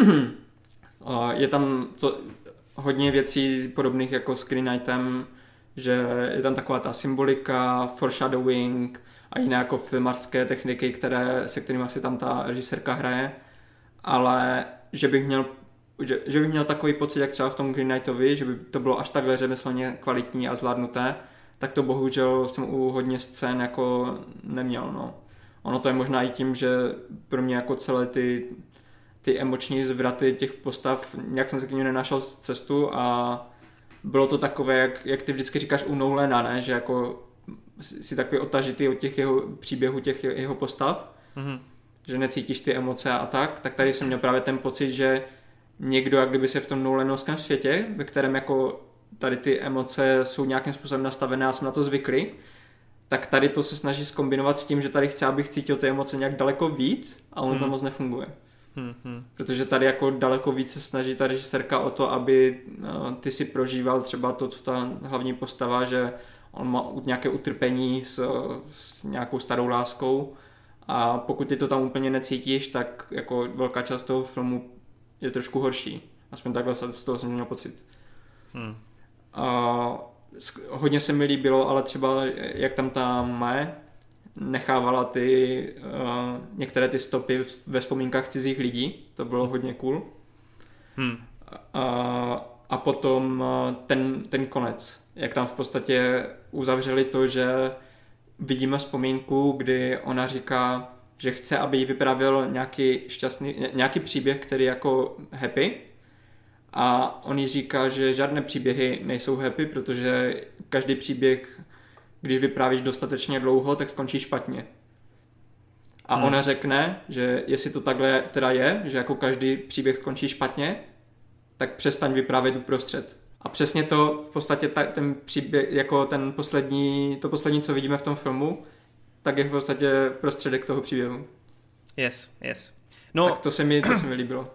je tam to, hodně věcí podobných jako Screen Item, že je tam taková ta symbolika, foreshadowing a jiné jako filmarské techniky, které, se kterými asi tam ta režisérka hraje, ale že bych měl že, že bych měl takový pocit, jak třeba v tom Green Knightovi, že by to bylo až takhle řemeslně kvalitní a zvládnuté, tak to bohužel jsem u hodně scén jako neměl, no. Ono to je možná i tím, že pro mě jako celé ty, ty emoční zvraty těch postav, nějak jsem se k ním nenašel cestu a bylo to takové, jak, jak ty vždycky říkáš u Nolana, ne? že jako si takový otažitý od těch jeho příběhů, těch jeho postav, mm-hmm. že necítíš ty emoce a tak, tak tady jsem měl právě ten pocit, že někdo, jak kdyby se v tom Nolanovském světě, ve kterém jako tady ty emoce jsou nějakým způsobem nastavené a jsem na to zvyklý, tak tady to se snaží skombinovat s tím, že tady chce, abych cítil ty emoce nějak daleko víc a ono hmm. to moc nefunguje. Hmm, hmm. Protože tady jako daleko víc se snaží ta režisérka o to, aby uh, ty si prožíval třeba to, co ta hlavní postava, že on má nějaké utrpení s, s nějakou starou láskou a pokud ty to tam úplně necítíš, tak jako velká část toho filmu je trošku horší. Aspoň takhle z toho jsem měl pocit. Hmm. A hodně se mi líbilo, ale třeba jak tam ta Mae nechávala ty uh, některé ty stopy ve vzpomínkách cizích lidí, to bylo hodně cool. Hmm. A, a potom uh, ten, ten konec, jak tam v podstatě uzavřeli to, že vidíme vzpomínku, kdy ona říká, že chce, aby jí vyprávěl nějaký šťastný, nějaký příběh, který jako happy, a on jí říká, že žádné příběhy nejsou happy, protože každý příběh, když vyprávíš dostatečně dlouho, tak skončí špatně. A hmm. ona řekne, že jestli to takhle teda je, že jako každý příběh skončí špatně, tak přestaň vyprávět uprostřed. A přesně to v podstatě ta, ten příběh, jako ten poslední, to poslední, co vidíme v tom filmu, tak je v podstatě prostředek toho příběhu. Yes, yes. No, tak to se mi, to se mi líbilo.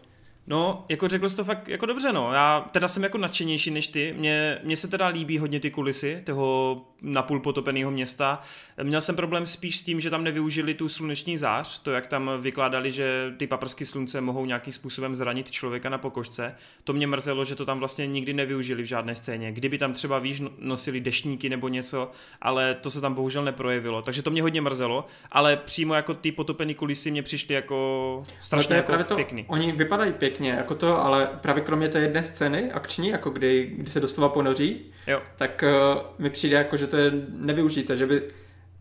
No, jako řekl jsi to fakt jako dobře, no. Já teda jsem jako nadšenější než ty. Mně, mně se teda líbí hodně ty kulisy toho napůl potopeného města. Měl jsem problém spíš s tím, že tam nevyužili tu sluneční zář, to jak tam vykládali, že ty paprsky slunce mohou nějakým způsobem zranit člověka na pokožce. To mě mrzelo, že to tam vlastně nikdy nevyužili v žádné scéně. Kdyby tam třeba víš no, nosili deštníky nebo něco, ale to se tam bohužel neprojevilo. Takže to mě hodně mrzelo, ale přímo jako ty potopené kulisy mě přišly jako strašně jako to, pěkný. Oni vypadají pěkně, jako to, ale právě kromě té jedné scény akční, jako kdy, kdy se doslova ponoří, jo. tak uh, mi přijde jako, že to je nevyužité, že by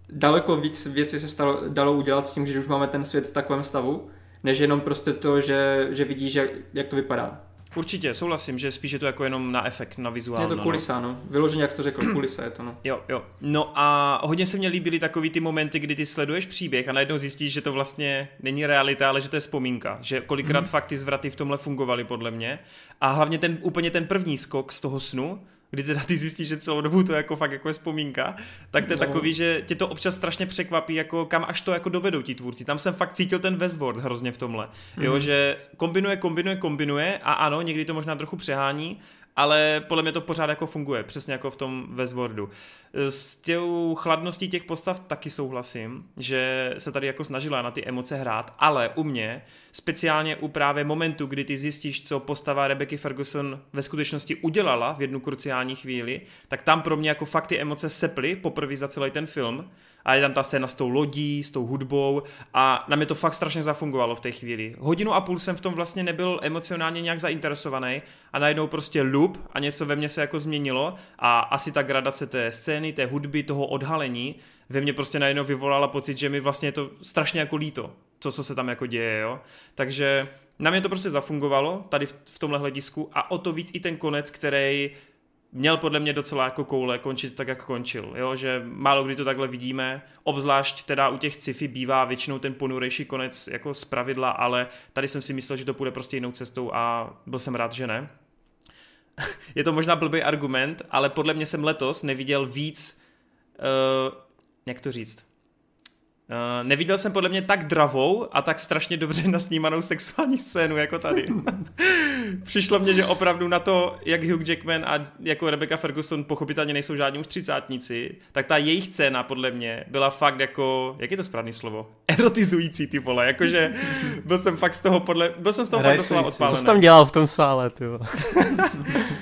daleko víc věcí se stalo, dalo udělat s tím, že už máme ten svět v takovém stavu, než jenom prostě to, že, že vidíš, jak, jak to vypadá. Určitě, souhlasím, že spíš je to jako jenom na efekt, na vizuál. Je to no, kulisa, no. Vyloženě, jak to řekl, kulisa je to, no. Jo, jo. No a hodně se mě líbily takový ty momenty, kdy ty sleduješ příběh a najednou zjistíš, že to vlastně není realita, ale že to je vzpomínka. Že kolikrát mm. fakt ty zvraty v tomhle fungovaly podle mě. A hlavně ten úplně ten první skok z toho snu, kdy teda ty zjistíš, že celou dobu to jako fakt jako je vzpomínka, tak to je no. takový, že tě to občas strašně překvapí, jako kam až to jako dovedou ti tvůrci. Tam jsem fakt cítil ten Westworld hrozně v tomhle. Mm. Jo, mhm. že kombinuje, kombinuje, kombinuje a ano, někdy to možná trochu přehání, ale podle mě to pořád jako funguje, přesně jako v tom Westworldu. S těou chladností těch postav taky souhlasím, že se tady jako snažila na ty emoce hrát, ale u mě, speciálně u právě momentu, kdy ty zjistíš, co postava Rebecca Ferguson ve skutečnosti udělala v jednu kruciální chvíli, tak tam pro mě jako fakt ty emoce seply poprvé za celý ten film a je tam ta scéna s tou lodí, s tou hudbou a na mě to fakt strašně zafungovalo v té chvíli. Hodinu a půl jsem v tom vlastně nebyl emocionálně nějak zainteresovaný a najednou prostě loop a něco ve mně se jako změnilo a asi ta gradace té scény, té hudby, toho odhalení ve mně prostě najednou vyvolala pocit, že mi vlastně je to strašně jako líto, to, co se tam jako děje, jo. Takže na mě to prostě zafungovalo tady v, v tomhle hledisku a o to víc i ten konec, který měl podle mě docela jako koule končit tak, jak končil, jo? že málo kdy to takhle vidíme, obzvlášť teda u těch sci-fi bývá většinou ten ponurejší konec jako z pravidla, ale tady jsem si myslel, že to půjde prostě jinou cestou a byl jsem rád, že ne. Je to možná blbý argument, ale podle mě jsem letos neviděl víc, uh, jak to říct, Uh, neviděl jsem podle mě tak dravou a tak strašně dobře nasnímanou sexuální scénu jako tady. Přišlo mně, že opravdu na to, jak Hugh Jackman a jako Rebecca Ferguson pochopitelně nejsou žádní už třicátníci, tak ta jejich scéna podle mě byla fakt jako, jak je to správný slovo? Erotizující ty vole, jakože byl jsem fakt z toho podle, byl jsem z toho fakt docela odpálený. Co jsi tam dělal v tom sále, ty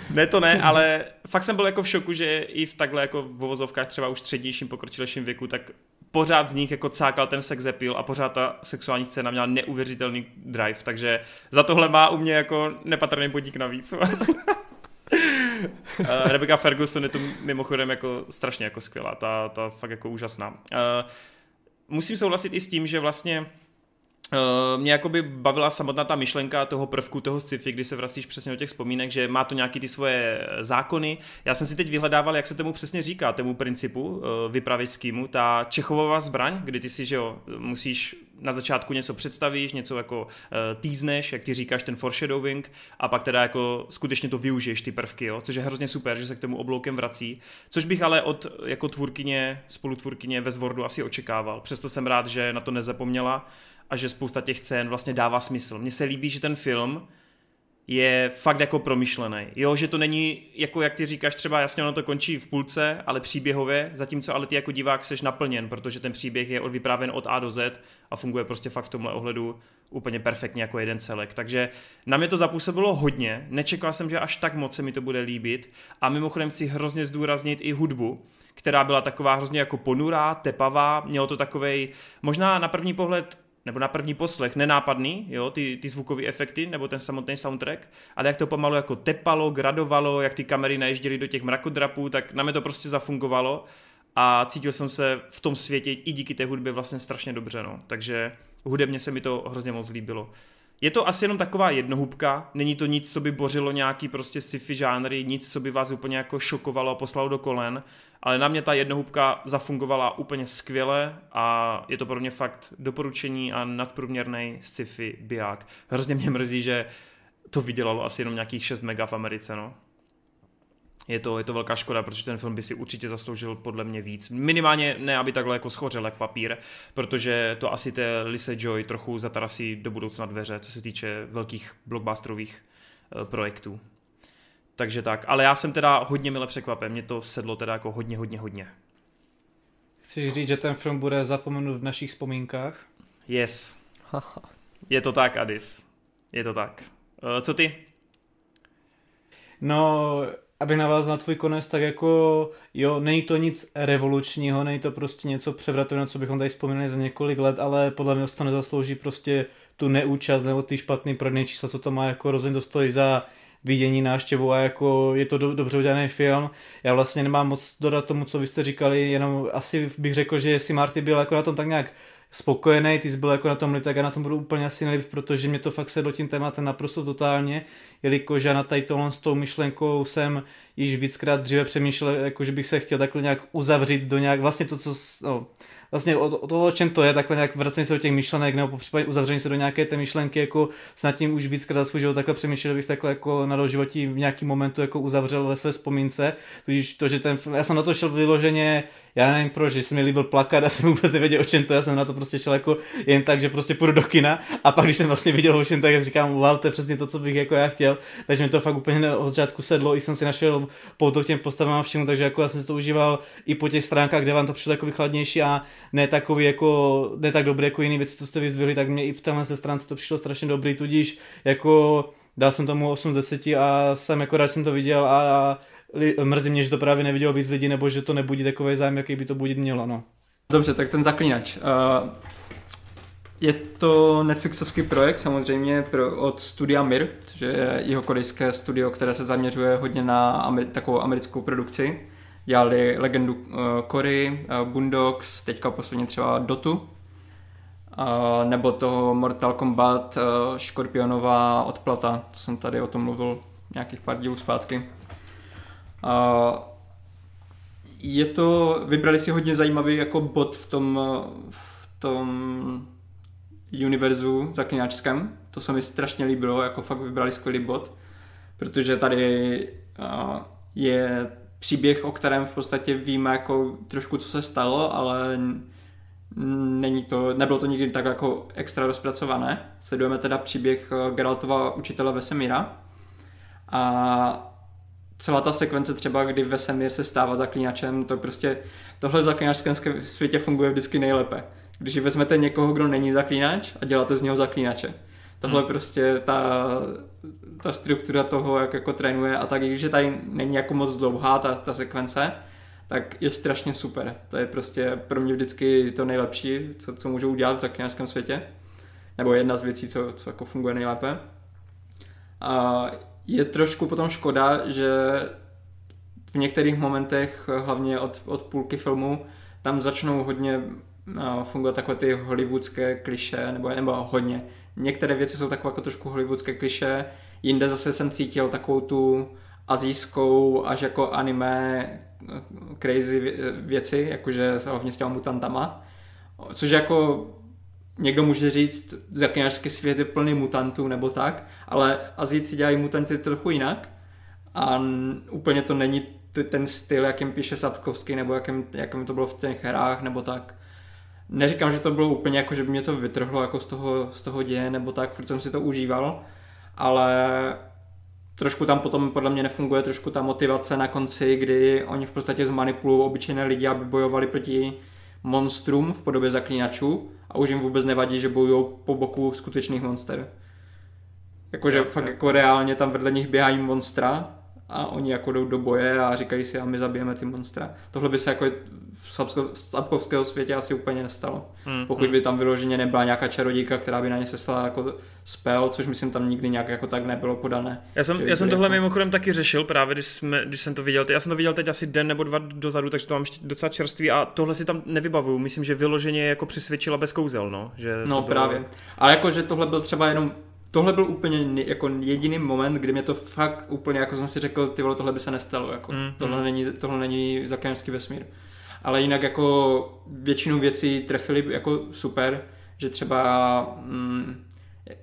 Ne, to ne, ale fakt jsem byl jako v šoku, že i v takhle jako v vozovkách třeba už střednějším pokročilejším věku, tak pořád z nich jako cákal ten sex appeal a pořád ta sexuální scéna měla neuvěřitelný drive, takže za tohle má u mě jako nepatrný bodík navíc. Eh, Rebecca Ferguson je tu mimochodem jako strašně jako skvělá, ta, ta fakt jako úžasná. Uh, musím souhlasit i s tím, že vlastně Uh, mě jakoby bavila samotná ta myšlenka toho prvku, toho sci-fi, kdy se vracíš přesně do těch vzpomínek, že má to nějaký ty svoje zákony. Já jsem si teď vyhledával, jak se tomu přesně říká, tomu principu uh, vypravěčskému, ta Čechovová zbraň, kdy ty si, že jo, musíš na začátku něco představíš, něco jako uh, týzneš, jak ty říkáš, ten foreshadowing, a pak teda jako skutečně to využiješ, ty prvky, jo, což je hrozně super, že se k tomu obloukem vrací, což bych ale od jako tvůrkyně, spolutvůrkyně ve Zvordu asi očekával. Přesto jsem rád, že na to nezapomněla a že spousta těch scén vlastně dává smysl. Mně se líbí, že ten film je fakt jako promyšlený. Jo, že to není, jako jak ty říkáš, třeba jasně ono to končí v půlce, ale příběhově, zatímco ale ty jako divák seš naplněn, protože ten příběh je vyprávěn od A do Z a funguje prostě fakt v tomhle ohledu úplně perfektně jako jeden celek. Takže na mě to zapůsobilo hodně, nečekal jsem, že až tak moc se mi to bude líbit a mimochodem chci hrozně zdůraznit i hudbu, která byla taková hrozně jako ponurá, tepavá, mělo to takovej, možná na první pohled nebo na první poslech nenápadný, jo, ty, ty zvukové efekty, nebo ten samotný soundtrack, ale jak to pomalu jako tepalo, gradovalo, jak ty kamery naježděly do těch mrakodrapů, tak na mě to prostě zafungovalo a cítil jsem se v tom světě i díky té hudbě vlastně strašně dobře, no. Takže hudebně se mi to hrozně moc líbilo. Je to asi jenom taková jednohubka, není to nic, co by bořilo nějaký prostě sci-fi žánry, nic, co by vás úplně jako šokovalo a poslalo do kolen, ale na mě ta jednohubka zafungovala úplně skvěle a je to pro mě fakt doporučení a nadprůměrný sci-fi biják. Hrozně mě mrzí, že to vydělalo asi jenom nějakých 6 mega v Americe, no. Je to, je to velká škoda, protože ten film by si určitě zasloužil podle mě víc. Minimálně ne, aby takhle jako schořel jak papír, protože to asi té Lise Joy trochu zatarasí do budoucna dveře, co se týče velkých blockbusterových uh, projektů. Takže tak, ale já jsem teda hodně mile překvapen, mě to sedlo teda jako hodně, hodně, hodně. Chceš říct, že ten film bude zapomenut v našich vzpomínkách? Yes. Je to tak, Adis. Je to tak. Uh, co ty? No, aby navázal na tvůj konec, tak jako jo, není to nic revolučního, není to prostě něco převratného, co bychom tady vzpomínali za několik let, ale podle mě to nezaslouží prostě tu neúčast nebo ty špatný prodejní čísla, co to má, jako rozhodně to stojí za vidění návštěvu a jako je to do, dobře udělaný film. Já vlastně nemám moc dodat tomu, co vy jste říkali, jenom asi bych řekl, že si Marty byl jako na tom tak nějak spokojený, ty jsi byl jako na tom tak já na tom budu úplně asi nejlíp, protože mě to fakt sedlo tím tématem naprosto totálně, jelikož já na tady tohle s tou myšlenkou jsem již víckrát dříve přemýšlel, jako že bych se chtěl takhle nějak uzavřít do nějak, vlastně to, co, no, vlastně o, o toho, o čem to je, takhle nějak vracení se do těch myšlenek, nebo případě uzavření se do nějaké té myšlenky, jako snad tím už víckrát svůj život takhle přemýšlel, bych takhle jako na životí v nějaký momentu jako uzavřel ve své vzpomínce, tudíž to, že ten, já jsem na to šel vyloženě já nevím proč, že se mi líbil plakat a jsem vůbec nevěděl, o čem to, já jsem na to prostě šel jako jen tak, že prostě půjdu do kina. A pak když jsem vlastně viděl o čem, tak říkám, wow, to je přesně to, co bych jako já chtěl, takže mi to fakt úplně od začátku sedlo, i jsem si našel pouto těm postavám a všemu, takže jako já jsem si to užíval i po těch stránkách, kde vám to přišlo jako vychladnější a ne takový jako, ne tak dobrý jako jiný věci, co jste vyzvihli, tak mě i v téhle stránce to přišlo strašně dobrý, tudíž jako dal jsem tomu 8 z 10 a jsem jako rád jsem to viděl a, a mrzí mě, že to právě neviděl víc lidí, nebo že to nebudí takový zájem, jaký by to budit mělo, no. Dobře, tak ten zaklínač. Uh, je to Netflixovský projekt samozřejmě pro, od studia Mir, což je jeho korejské studio, které se zaměřuje hodně na amer- takovou americkou produkci. Dělali legendu uh, Cory, uh, Boondocks, teďka posledně třeba Dotu, uh, nebo toho Mortal Kombat, uh, Škorpionová odplata, to jsem tady o tom mluvil nějakých pár dílů zpátky. Uh, je to, vybrali si hodně zajímavý jako bod v tom, v tom univerzu zaklínačském. To se mi strašně líbilo, jako fakt vybrali skvělý bod, protože tady uh, je příběh, o kterém v podstatě víme jako trošku, co se stalo, ale není to, nebylo to nikdy tak jako extra rozpracované. Sledujeme teda příběh Geraltova učitele Vesemíra a celá ta sekvence třeba, kdy Vesemír se stává zaklínačem, to prostě tohle v zaklínačském světě funguje vždycky nejlépe. Když vezmete někoho, kdo není zaklínač a děláte z něho zaklínače. Tohle hmm. prostě ta, ta struktura toho, jak jako trénuje a tak, když tady není jako moc dlouhá ta, ta sekvence, tak je strašně super. To je prostě pro mě vždycky to nejlepší, co, co můžu udělat v zaklínačském světě. Nebo jedna z věcí, co, co jako funguje nejlépe. A je trošku potom škoda, že v některých momentech, hlavně od, od půlky filmu, tam začnou hodně uh, fungovat takové ty hollywoodské kliše, nebo, nebo hodně. Některé věci jsou takové jako trošku hollywoodské kliše, jinde zase jsem cítil takovou tu azijskou až jako anime crazy věci, jakože hlavně s těma mutantama. Což jako někdo může říct, zaklínačský svět je plný mutantů nebo tak, ale Azíci dělají mutanty trochu jinak a úplně to není ten styl, jakým píše Sapkovský nebo jakým, jakým to bylo v těch hrách nebo tak. Neříkám, že to bylo úplně jako, že by mě to vytrhlo jako z toho, z toho děje nebo tak, protože jsem si to užíval, ale trošku tam potom podle mě nefunguje trošku ta motivace na konci, kdy oni v podstatě zmanipulují obyčejné lidi, aby bojovali proti monstrum v podobě zaklínačů a už jim vůbec nevadí, že bojují po boku skutečných monster. Jakože fakt jako reálně tam vedle nich běhají monstra a oni jako jdou do boje a říkají si a my zabijeme ty monstra. Tohle by se jako v Sapkovského světě asi úplně nestalo. Hmm, Pokud hmm. by tam vyloženě nebyla nějaká čarodíka, která by na ně seslala jako spell, což myslím tam nikdy nějak jako tak nebylo podané. Já jsem, já jsem tohle jako... mimochodem taky řešil právě, když, jsme, když jsem to viděl. Já jsem to viděl teď asi den nebo dva dozadu, takže to mám docela čerstvý a tohle si tam nevybavuju. Myslím, že vyloženě jako přisvědčila bez kouzel, no. Že no bylo... právě. Ale jako, že tohle byl třeba jenom tohle byl úplně jako jediný moment, kdy mě to fakt úplně, jako jsem si řekl, ty vole, tohle by se nestalo, jako, mm, tohle, mm. Není, tohle není zaklínačský vesmír. Ale jinak jako většinu věcí trefili jako super, že třeba mm,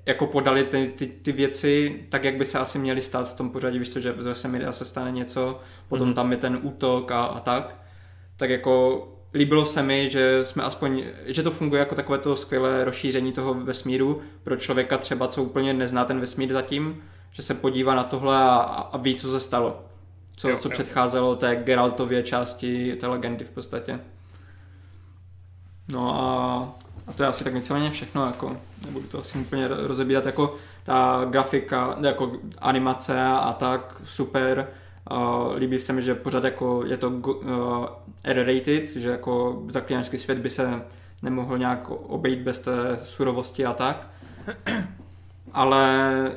jako podali ty, ty, ty, věci tak, jak by se asi měly stát v tom pořadí, víš co, že z vesmíra se stane něco, potom mm. tam je ten útok a, a tak, tak jako líbilo se mi, že jsme aspoň, že to funguje jako takové to skvělé rozšíření toho vesmíru pro člověka třeba, co úplně nezná ten vesmír zatím, že se podívá na tohle a, a ví, co se stalo. Co, jo, co jo. předcházelo té Geraltově části té legendy v podstatě. No a, a to je asi tak víceméně všechno, jako nebudu to asi úplně rozebírat, jako ta grafika, jako animace a tak, super, Uh, líbí se mi, že pořád jako je to uh, R-rated, že jako zaklínačský svět by se nemohl nějak obejít bez té surovosti a tak. Ale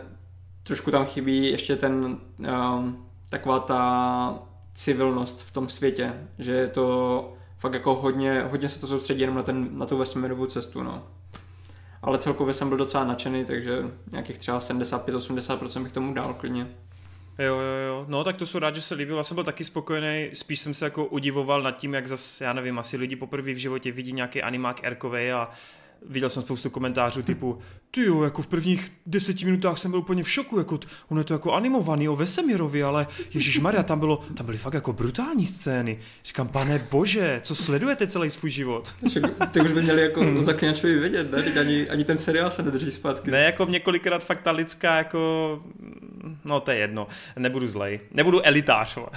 trošku tam chybí ještě ten um, taková ta civilnost v tom světě, že je to fakt jako hodně, hodně se to soustředí jenom na, ten, na tu vesmírovou cestu, no. Ale celkově jsem byl docela nadšený, takže nějakých třeba 75-80% bych tomu dal klidně. Jo, jo, jo. No, tak to jsou rád, že se líbil. Já jsem byl taky spokojený. Spíš jsem se jako udivoval nad tím, jak zase, já nevím, asi lidi poprvé v životě vidí nějaký animák erkovej a viděl jsem spoustu komentářů typu, ty jo, jako v prvních deseti minutách jsem byl úplně v šoku, jako t- ono je to jako animovaný o Vesemirovi, ale Ježíš Maria, tam bylo, tam byly fakt jako brutální scény. Říkám, pane bože, co sledujete celý svůj život? Ty už by měli jako o zaklinačovi vědět, ne? Teď ani, ani ten seriál se nedrží zpátky. Ne, jako několikrát fakt ta lidská jako, no to je jedno, nebudu zlej, nebudu elitář.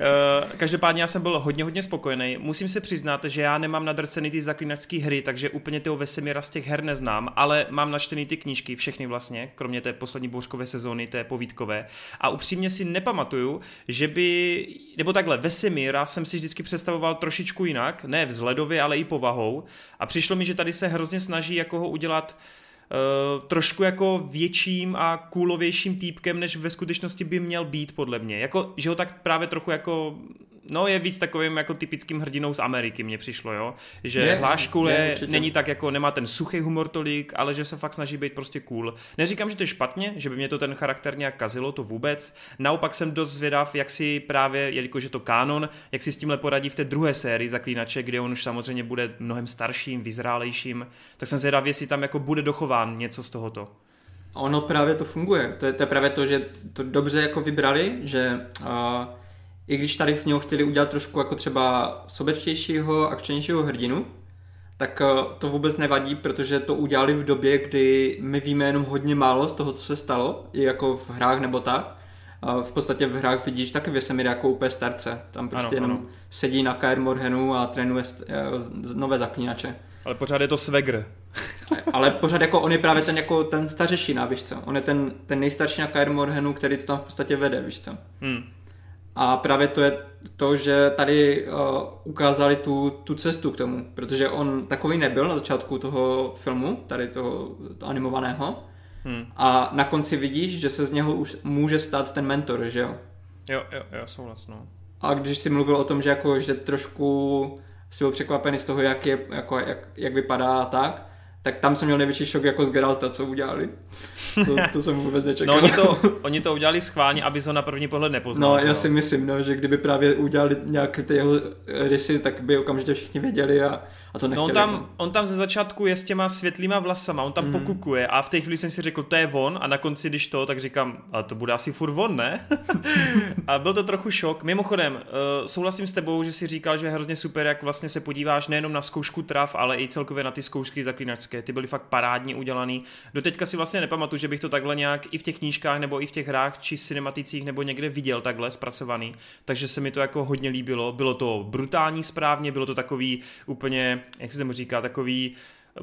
Eh, každopádně já jsem byl hodně, hodně spokojený. Musím se přiznat, že já nemám nadrcený ty zaklinačské hry, takže úplně toho Vesemira z těch her neznám, ale mám načtený ty knížky, všechny vlastně, kromě té poslední bouřkové sezóny, té povídkové. A upřímně si nepamatuju, že by, nebo takhle, Vesemira jsem si vždycky představoval trošičku jinak, ne vzhledově, ale i povahou. A přišlo mi, že tady se hrozně snaží jako ho udělat Uh, trošku jako větším a kůlovějším týpkem, než ve skutečnosti by měl být, podle mě. Jako, že ho tak právě trochu jako no je víc takovým jako typickým hrdinou z Ameriky, mně přišlo, jo. Že Je, hláškule je, určitě. není tak jako, nemá ten suchý humor tolik, ale že se fakt snaží být prostě cool. Neříkám, že to je špatně, že by mě to ten charakter nějak kazilo, to vůbec. Naopak jsem dost zvědav, jak si právě, jelikož je to kánon, jak si s tímhle poradí v té druhé sérii Zaklínače, kde on už samozřejmě bude mnohem starším, vyzrálejším, tak jsem zvědav, jestli tam jako bude dochován něco z tohoto. Ono právě to funguje. To je, to je právě to, že to dobře jako vybrali, že uh, i když tady z něho chtěli udělat trošku jako třeba sobečtějšího, akčnějšího hrdinu, tak uh, to vůbec nevadí, protože to udělali v době, kdy my víme jenom hodně málo z toho, co se stalo, i jako v hrách nebo tak. Uh, v podstatě v hrách vidíš taky Vesemir jako úplně starce. Tam prostě Ano, jenom ano. sedí na Kaer Morhenu a trénuje eh, nové zaklínače. Ale pořád je to Svegr. Ale pořád jako on je právě ten jako ten stařešina, víš co? On je ten, ten nejstarší na Kaer Morhenu, který to tam v podstatě vede, víš co? Hmm. A právě to je to, že tady uh, ukázali tu, tu cestu k tomu, protože on takový nebyl na začátku toho filmu, tady toho, toho animovaného, Hmm. a na konci vidíš, že se z něho už může stát ten mentor, že jo? Jo, jo, jo, souhlas, no. A když si mluvil o tom, že jako, že trošku si byl překvapený z toho, jak, je, jako, jak, jak vypadá a tak, tak tam jsem měl největší šok jako z Geralta, co udělali. To, to jsem vůbec nečekal. No oni to, oni to udělali schválně, aby ho na první pohled nepoznal. No, že já si myslím, no, že kdyby právě udělali nějaké ty jeho rysy, tak by okamžitě všichni věděli a, a to No nechtěli. on tam, on tam ze začátku je s těma světlýma vlasama, on tam mm. pokukuje a v té chvíli jsem si řekl, to je on a na konci, když to, tak říkám, ale to bude asi furt on, ne? a byl to trochu šok. Mimochodem, uh, souhlasím s tebou, že si říkal, že je hrozně super, jak vlastně se podíváš nejenom na zkoušku trav, ale i celkově na ty zkoušky zaklínačské. Ty byly fakt parádně udělaný. Doteďka si vlastně nepamatuju, že bych to takhle nějak i v těch knížkách nebo i v těch hrách či cinematicích nebo někde viděl takhle zpracovaný. Takže se mi to jako hodně líbilo. Bylo to brutální správně, bylo to takový úplně, jak se tomu říká, takový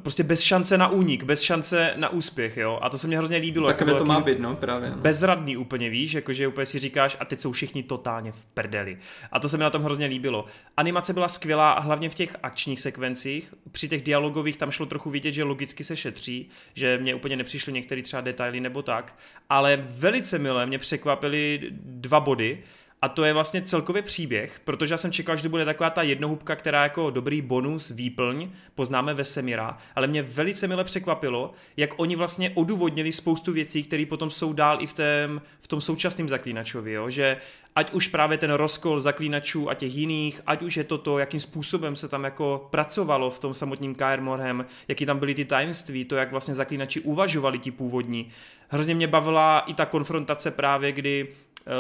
prostě bez šance na únik, bez šance na úspěch, jo. A to se mě hrozně líbilo. Takové jako to má být, no, právě. No. bezradný úplně, víš, jakože úplně si říkáš a teď jsou všichni totálně v prdeli. A to se mi na tom hrozně líbilo. Animace byla skvělá a hlavně v těch akčních sekvencích. Při těch dialogových tam šlo trochu vidět, že logicky se šetří, že mě úplně nepřišly některé třeba detaily nebo tak, ale velice milé mě překvapily dva body. A to je vlastně celkově příběh, protože já jsem čekal, že to bude taková ta jednohubka, která jako dobrý bonus, výplň, poznáme Vesemira, ale mě velice mile překvapilo, jak oni vlastně odůvodnili spoustu věcí, které potom jsou dál i v, tém, v tom současném zaklínačovi, jo? že ať už právě ten rozkol zaklínačů a těch jiných, ať už je to to, jakým způsobem se tam jako pracovalo v tom samotným Kaer Morhem, jaký tam byly ty tajemství, to, jak vlastně zaklínači uvažovali ti původní. Hrozně mě bavila i ta konfrontace právě, kdy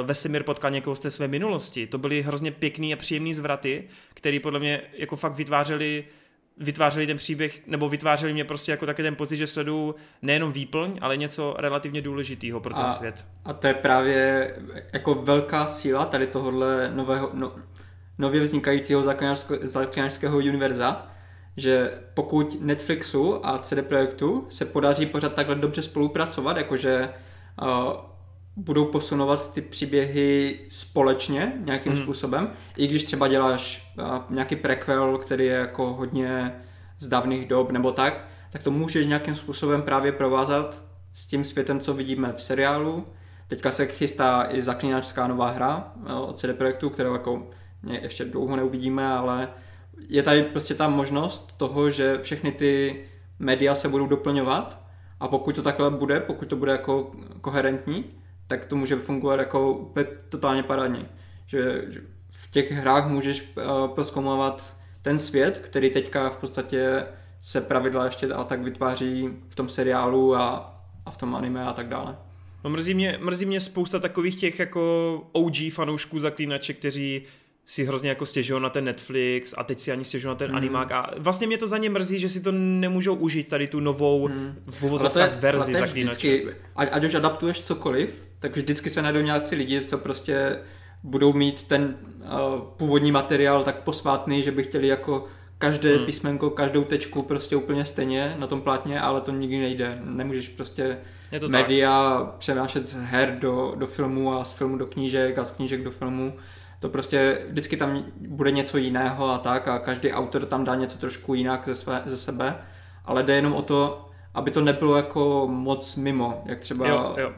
Vesemir potkal někoho z té své minulosti. To byly hrozně pěkný a příjemný zvraty, který podle mě jako fakt vytvářeli vytvářeli ten příběh, nebo vytvářeli mě prostě jako taky ten pocit, že sleduju nejenom výplň, ale něco relativně důležitého pro ten A- svět. A to je právě jako velká síla tady tohohle nového, no, nově vznikajícího zaklinačského univerza, že pokud Netflixu a CD Projektu se podaří pořád takhle dobře spolupracovat, jakože uh, budou posunovat ty příběhy společně nějakým mm. způsobem, i když třeba děláš uh, nějaký prequel, který je jako hodně z dávných dob nebo tak, tak to můžeš nějakým způsobem právě provázat s tím světem, co vidíme v seriálu. Teďka se chystá i zaklínačská nová hra eh, od CD Projektu, kterou jako ještě dlouho neuvidíme, ale je tady prostě ta možnost toho, že všechny ty média se budou doplňovat a pokud to takhle bude, pokud to bude jako koherentní, tak to může fungovat jako úplně totálně parádně. Že, že v těch hrách můžeš uh, proskoumovat ten svět, který teďka v podstatě se pravidla ještě a tak vytváří v tom seriálu a, a v tom anime a tak dále. No mrzí mě, mrzí mě spousta takových těch jako OG fanoušků zaklínače, kteří si hrozně jako stěžují na ten Netflix a teď si ani stěžují na ten mm. animák a vlastně mě to za ně mrzí, že si to nemůžou užít tady tu novou mm. v uvozovkách verzi zaklínače. Vždycky, ať, ať už adaptuješ cokoliv, tak vždycky se najdou nějaký lidi, co prostě budou mít ten uh, původní materiál tak posvátný, že by chtěli jako každé hmm. písmenko, každou tečku prostě úplně stejně na tom plátně, ale to nikdy nejde. Nemůžeš prostě je to média tak. přenášet z her do, do filmu a z filmu do knížek a z knížek do filmu. To prostě vždycky tam bude něco jiného a tak a každý autor tam dá něco trošku jinak ze, své, ze sebe, ale jde jenom o to, aby to nebylo jako moc mimo, jak třeba jo, jo.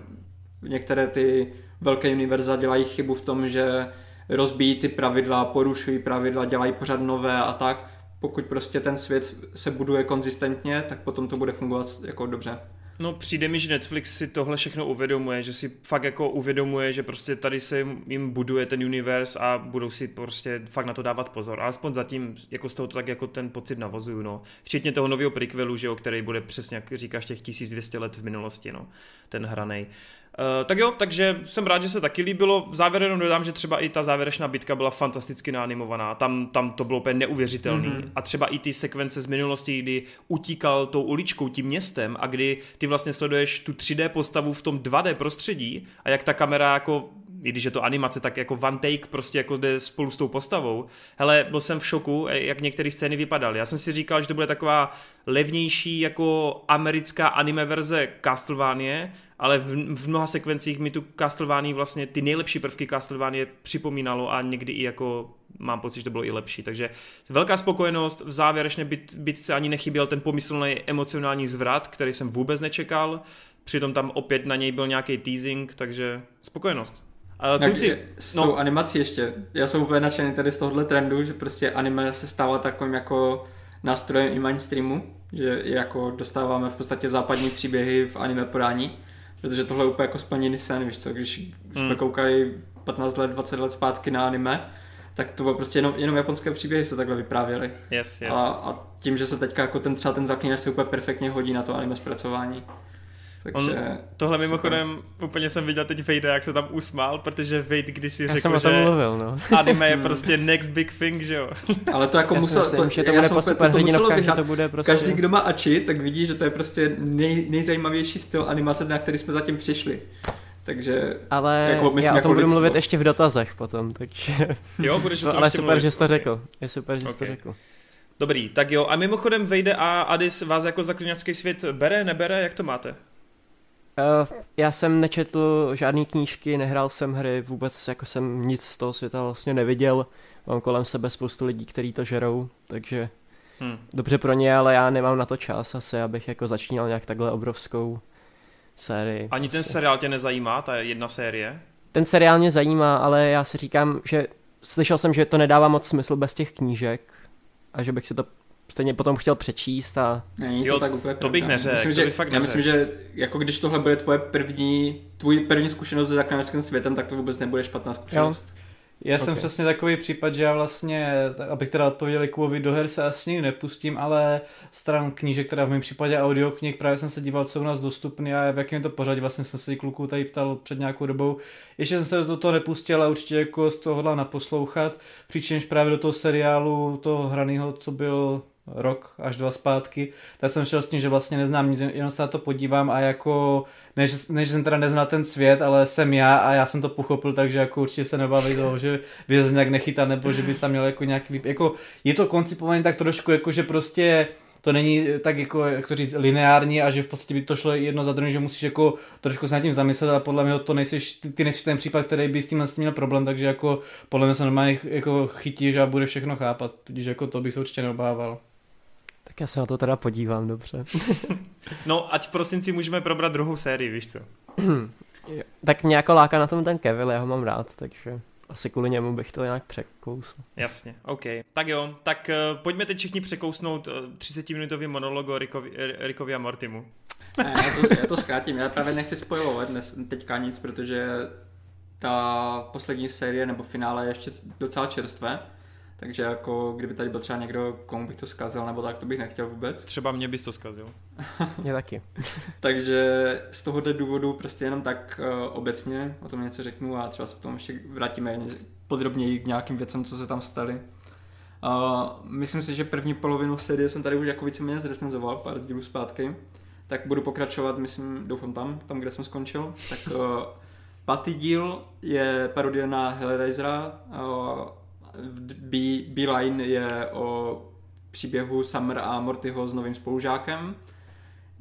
Některé ty velké univerza dělají chybu v tom, že rozbíjí ty pravidla, porušují pravidla, dělají pořád nové a tak. Pokud prostě ten svět se buduje konzistentně, tak potom to bude fungovat jako dobře. No přijde mi, že Netflix si tohle všechno uvědomuje, že si fakt jako uvědomuje, že prostě tady se jim buduje ten univerz a budou si prostě fakt na to dávat pozor. Alespoň zatím jako z toho to tak jako ten pocit navozuju, no. Včetně toho nového prequelu, že jo, který bude přesně, jak říkáš, těch 1200 let v minulosti, no. Ten hranej. Uh, tak jo, takže jsem rád, že se taky líbilo. V závěru jenom dodám, že třeba i ta závěrečná bitka byla fantasticky naanimovaná. Tam, tam to bylo úplně neuvěřitelný. Mm-hmm. A třeba i ty sekvence z minulosti, kdy utíkal tou uličkou, tím městem a kdy ty vlastně sleduješ tu 3D postavu v tom 2D prostředí a jak ta kamera jako i když je to animace, tak jako one take prostě jako jde spolu s tou postavou. Hele, byl jsem v šoku, jak některé scény vypadaly. Já jsem si říkal, že to bude taková levnější jako americká anime verze Castlevania, ale v, v mnoha sekvencích mi tu Castlevania vlastně ty nejlepší prvky Castlevania připomínalo a někdy i jako mám pocit, že to bylo i lepší. Takže velká spokojenost, v závěrečné byt, bytce ani nechyběl ten pomyslný emocionální zvrat, který jsem vůbec nečekal. Přitom tam opět na něj byl nějaký teasing, takže spokojenost. Uh, kluci, s no. tou animací ještě, já jsem úplně nadšený tady z tohohle trendu, že prostě anime se stává takovým jako nástrojem i mainstreamu, že jako dostáváme v podstatě západní příběhy v anime podání Protože tohle je úplně jako splněný sen, víš co, když, když hmm. jsme koukali 15 let, 20 let zpátky na anime, tak to bylo prostě jenom, jenom japonské příběhy se takhle vyprávěly. Yes, yes. A, a tím, že se teďka jako ten třeba ten zaklínač se úplně perfektně hodí na to anime zpracování. Takže... On, tohle mimochodem super. úplně jsem viděl teď Vejda, jak se tam usmál, protože Vejt kdysi řekl, jsem že mluvil, no. anime je prostě next big thing, že jo. Ale to jako musel, myslím, to, že to bude po super to, to muselo vyhrát. To bude prostě... Každý, kdo má Ači, tak vidí, že to je prostě nej, nejzajímavější styl animace, na který jsme zatím přišli. Takže, ale jako, myslím, já o jako tom jako budu mluvit ještě v dotazech potom, takže... Jo, budeš o tom Ale super, mluvit. že jsi to řekl. Je super, že jsi okay. to řekl. Dobrý, tak jo. A mimochodem Vejde a Adis vás jako zaklínačský svět bere, nebere? Jak to máte? Uh, já jsem nečetl žádné knížky, nehrál jsem hry, vůbec jako jsem nic z toho světa vlastně neviděl. Mám kolem sebe spoustu lidí, kteří to žerou, takže hmm. dobře pro ně, ale já nemám na to čas asi, abych jako začínal nějak takhle obrovskou sérii. Ani ten seriál tě nezajímá, ta jedna série? Ten seriál mě zajímá, ale já si říkám, že slyšel jsem, že to nedává moc smysl bez těch knížek a že bych si to stejně potom chtěl přečíst a... Není jo, to tak úplně To bych neřekl, myslím, že, bych fakt Já myslím, že jako když tohle bude tvoje první, tvůj první zkušenost se zaklinačským světem, tak to vůbec nebude špatná zkušenost. Jo. Já okay. jsem přesně takový případ, že já vlastně, abych teda odpověděl Kubovi, do her se asi nepustím, ale stran knížek, teda v mém případě audioknih, právě jsem se díval, co u nás dostupný a v jakém je to pořadí, vlastně jsem se kluků tady ptal před nějakou dobou. Ještě jsem se do toho nepustil, ale určitě jako z toho hodlám naposlouchat, přičemž právě do toho seriálu, toho hraného, co byl rok až dva zpátky, tak jsem šel s tím, že vlastně neznám nic, jenom se na to podívám a jako, než, než jsem teda neznal ten svět, ale jsem já a já jsem to pochopil, takže jako určitě se nebaví toho, že by se nějak nechytal, nebo že by tam měl jako nějaký, jako je to koncipované tak trošku jako, že prostě to není tak jako, jak to říct, lineární a že v podstatě by to šlo jedno za druhým, že musíš jako trošku se nad tím zamyslet a podle mě to nejsiš, ty, ty nejsi ten případ, který by s tím měl problém, takže jako podle mě se normálně jako chytíš a bude všechno chápat, tudíž jako to bych se určitě neobával. Já se na to teda podívám, dobře. no, ať v prosinci můžeme probrat druhou sérii, víš co? tak mě jako láká na tom ten Kevin, já ho mám rád, takže asi kvůli němu bych to nějak překousl. Jasně, OK. Tak jo, tak uh, pojďme teď všichni překousnout uh, eh, 30-minutový monolog o Rickovi, Rickovi a Mortimu. Ne, já, to, já to zkrátím, já právě nechci spojovat dnes, teďka nic, protože ta poslední série nebo finále je ještě docela čerstvé Takže jako kdyby tady byl třeba někdo, komu bych to zkazil, nebo tak, to bych nechtěl vůbec. Třeba mě bys to zkazil. Mě taky. Takže z tohohle důvodu prostě jenom tak uh, obecně o tom něco řeknu a třeba se k tomu ještě vrátíme podrobněji k nějakým věcem, co se tam staly. Uh, myslím si, že první polovinu série jsem tady už jako víceméně zrecenzoval pár dílů zpátky, tak budu pokračovat, myslím, doufám tam, tam, kde jsem skončil. Tak uh, pátý díl je parodie na Hellraisera, uh, B-Line je o příběhu Summer a Mortyho s novým spolužákem.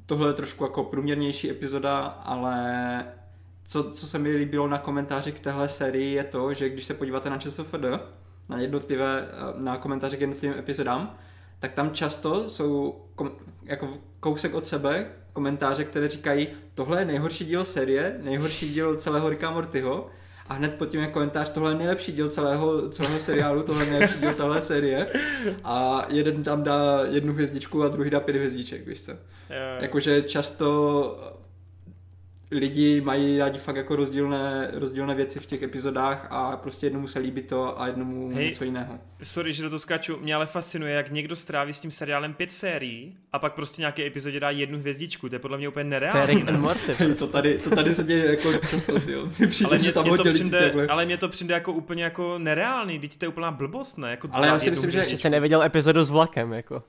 Tohle je trošku jako průměrnější epizoda, ale co, co se mi líbilo na komentáři k téhle sérii je to, že když se podíváte na ČSFD, na jednotlivé, na komentáře k jednotlivým epizodám, tak tam často jsou kom, jako kousek od sebe komentáře, které říkají, tohle je nejhorší díl série, nejhorší díl celého Ricka Mortyho a hned pod tím je komentář, tohle je nejlepší díl celého, celého seriálu, tohle je nejlepší díl téhle série a jeden tam dá jednu hvězdičku a druhý dá pět hvězdiček, víš co. Jakože často lidi mají rádi fakt jako rozdílné, rozdílné věci v těch epizodách a prostě jednomu se líbí to a jednomu Hej, něco jiného. Sorry, že do toho skáču, mě ale fascinuje, jak někdo stráví s tím seriálem pět sérií a pak prostě nějaké epizodě dá jednu hvězdičku, to je podle mě úplně nereálné. To je Rick and Morty. Hej, to, tady, to tady se děje jako často, ale, mě, tam mě to přijde, ale mě to přijde jako úplně jako nereálný, teď to je úplná blbost, ne? Jako ale já si myslím, že... Ještě se neviděl epizodu s vlakem, jako.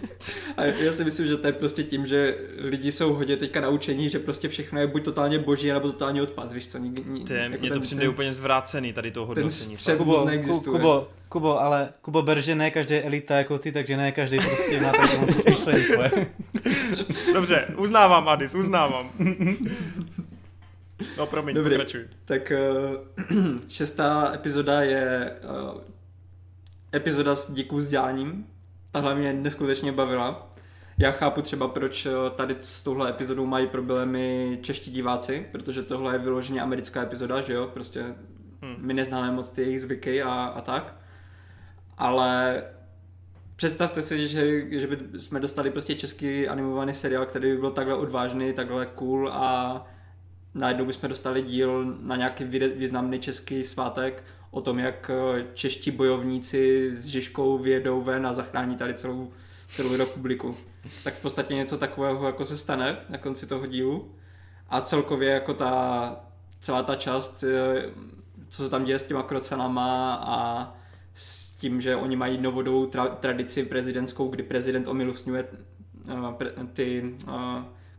a já si myslím, že to je prostě tím, že lidi jsou hodně teďka naučení, že prostě všechno je buď totálně boží, nebo totálně odpad, víš co? Nik, Tě, jako mě to přijde ten, úplně zvrácený tady toho hodnocení. Ten neexistuje. Kubo, Kubo, ale Kubo ber, že ne každý je elita jako ty, takže ne každý prostě má takovou smýšlení Dobře, uznávám Adis, uznávám. No promiň, Dobrý. pokračuj. Tak uh, šestá epizoda je uh, epizoda s díků s děláním. Tahle mě neskutečně bavila. Já chápu třeba, proč eh, tady s touhle epizodou mají problémy čeští diváci, protože tohle je vyloženě americká epizoda, že jo, prostě hmm. my neznáme moc ty jejich zvyky a, a tak. Ale představte si, že, že by jsme dostali prostě český animovaný seriál, který by byl takhle odvážný, takhle cool a najednou bychom dostali díl na nějaký významný český svátek o tom, jak eh, čeští bojovníci s Žižkou vědou ven a zachrání tady celou, celou republiku tak v podstatě něco takového jako se stane na konci toho dílu. A celkově jako ta celá ta část, eh, co se tam děje s těma krocenama a s tím, že oni mají novodou tra- tradici prezidentskou, kdy prezident omilostňuje uh, pre- ty uh,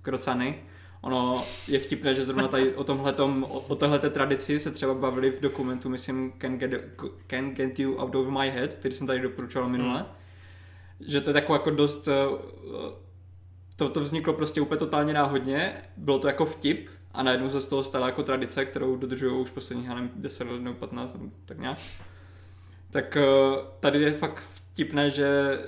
krocany. Ono je vtipné, že zrovna tady o tomhletom, o, o téhleté tradici se třeba bavili v dokumentu, myslím, Can Get, Can Get You Out of My Head, který jsem tady doporučoval minule. Hmm že to je takový jako dost, eh, to, to vzniklo prostě úplně totálně náhodně, bylo to jako vtip a najednou se z toho stala jako tradice, kterou dodržují už posledních, já nevím, 10 let nebo 15, nebo tak nějak. Tak eh, tady je fakt vtipné, že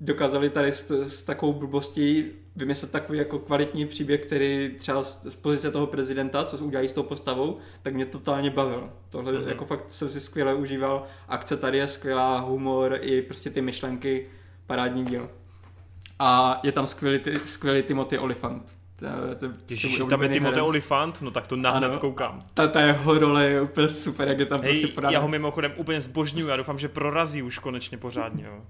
dokázali tady s, s takovou blbostí vymyslet takový jako kvalitní příběh, který třeba z, z pozice toho prezidenta, co udělají s tou postavou, tak mě totálně bavil. Tohle mm-hmm. jako fakt jsem si skvěle užíval. Akce tady je skvělá, humor i prostě ty myšlenky parádní díl. A je tam skvělý, skvělý Timothy Olyphant. To, to, Ježiš, tam je Timothy Olyphant, no tak to nahned ano, koukám. Ta, ta jeho role je úplně super, jak je tam Hej, prostě podává. Já ho mimochodem úplně zbožňuju, já doufám, že prorazí už konečně pořádně. Jo.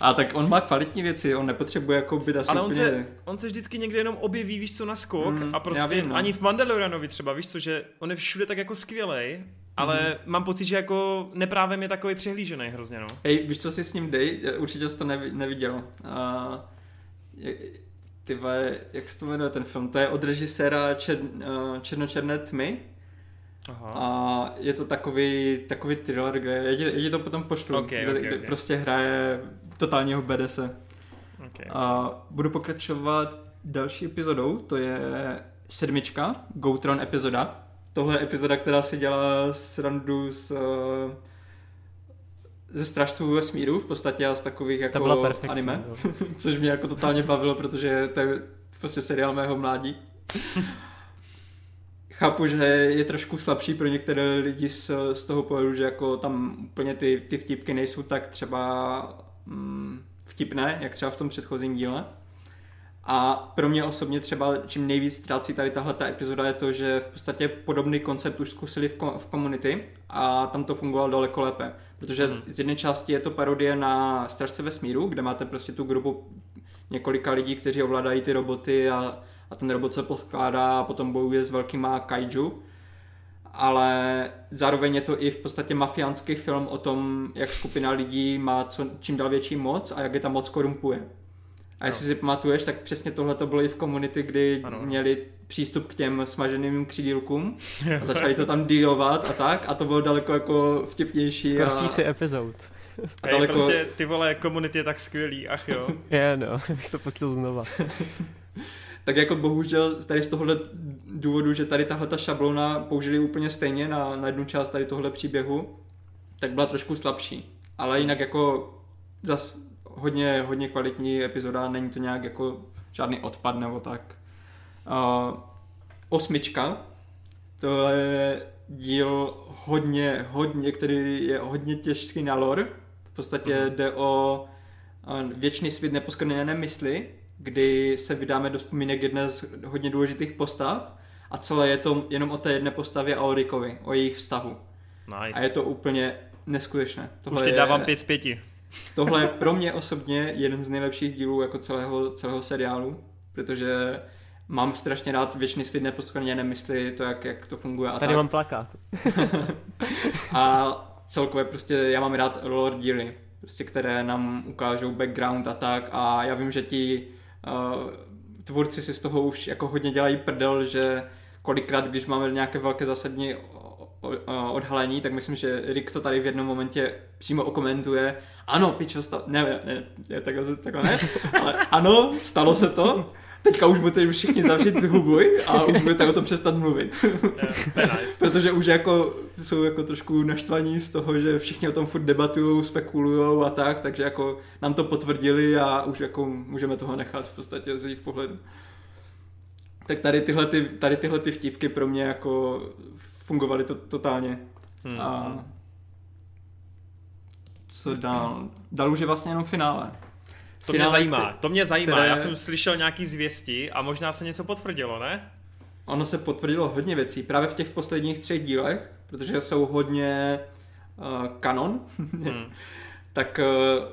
A tak on má kvalitní věci, on nepotřebuje jako být asi Ale on se, on se vždycky někde jenom objeví, víš co, na skok mm, a prostě vím, no. ani v Mandalorianovi třeba, víš co, že on je všude tak jako skvělej, ale mm. mám pocit, že jako neprávem je takový přehlížený hrozně, no. Hej, víš, co si s ním dej? Určitě jsi to neviděl. Uh, je, ty vole, jak se to jmenuje ten film? To je od režiséra čer, uh, Černočerné tmy. Aha. A je to takový, takový thriller, kde já ti to potom pošlu, okay, kde, okay, kde okay. prostě hraje totálního BDS. Okay. A budu pokračovat další epizodou, to je sedmička, Goutron epizoda. Tohle je epizoda, která si dělá srandu s uh, ze stražců vesmíru v podstatě a z takových jako anime, no. což mě jako totálně bavilo, protože to je prostě seriál mého mládí. Chápu, že je trošku slabší pro některé lidi z, z toho pohledu, že jako tam úplně ty, ty vtipky nejsou tak třeba mm, vtipné, jak třeba v tom předchozím díle. A pro mě osobně třeba, čím nejvíc ztrácí tady tahle ta epizoda, je to, že v podstatě podobný koncept už zkusili v, v Community a tam to fungovalo daleko lépe. Protože Mhm. z jedné části je to parodie na Stražce vesmíru, kde máte prostě tu grupu několika lidí, kteří ovládají ty roboty a, a ten robot se poskládá a potom bojuje s velkýma kaiju. Ale zároveň je to i v podstatě mafiánský film o tom, jak skupina lidí má co, čím dál větší moc a jak je ta moc korumpuje. A jestli si pamatuješ, tak přesně tohle to bylo i v komunity, kdy Ano. měli přístup k těm smaženým křídílkům a začali to tam dealovat a tak a to bylo daleko jako vtipnější. Skoro a, si epizod. a Hej, daleko, prostě ty vole, komunity je tak skvělý, ach jo. Je, no, bych to pustil znova. tak jako bohužel tady z tohohle důvodu, že tady tahle ta šablona použili úplně stejně na, na jednu část tady tohle příběhu, tak byla trošku slabší. Ale jinak jako zas hodně, hodně kvalitní epizoda, není to nějak jako žádný odpad nebo tak. Uh, osmička, to je díl hodně, hodně, který je hodně těžký na lore. V podstatě Mhm. jde o věčný svět neposkrněné mysli, kdy se vydáme do vzpomínek jedné z hodně důležitých postav a celé je to jenom o té jedné postavě a o Rickovi, o jejich vztahu. Nice. A je to úplně neskutečné. Už ti dávám pět z pěti. Tohle je pro mě osobně jeden z nejlepších dílů jako celého, celého seriálu, protože mám strašně rád věčný svět neposkrněné mysli, to jak, jak to funguje a Tady tak. mám plakát. A celkově prostě já mám rád lore díly, prostě, které nám ukážou background a tak a já vím, že ti uh, tvůrci si z toho už jako hodně dělají prdel, že kolikrát, když máme nějaké velké zásadní o- odhalení, tak myslím, že Rick to tady v jednom momentě přímo okomentuje. Ano, pičo, sta- ne, ne, ne, ne takhle, takhle ne, ale ano, stalo se to. Teďka už budete všichni zavřít hubu a už budete o tom přestat mluvit. Yeah, nice. Protože už jako jsou jako trošku naštvaní z toho, že všichni o tom furt debatují, spekulují a tak, takže jako nám to potvrdili a už jako můžeme toho nechat v podstatě z jejich pohledu. Tak tady tyhle, ty, tady tyhle ty vtipky pro mě jako fungovaly to, totálně. Hmm. A co dál? Dál už je vlastně jenom finále. To mě zajímá, to mě zajímá. které- Já jsem slyšel nějaký zvěsti a možná se něco potvrdilo, ne? Ono se potvrdilo hodně věcí, právě v těch posledních třech dílech, protože jsou hodně uh, kanon, Hmm. tak uh,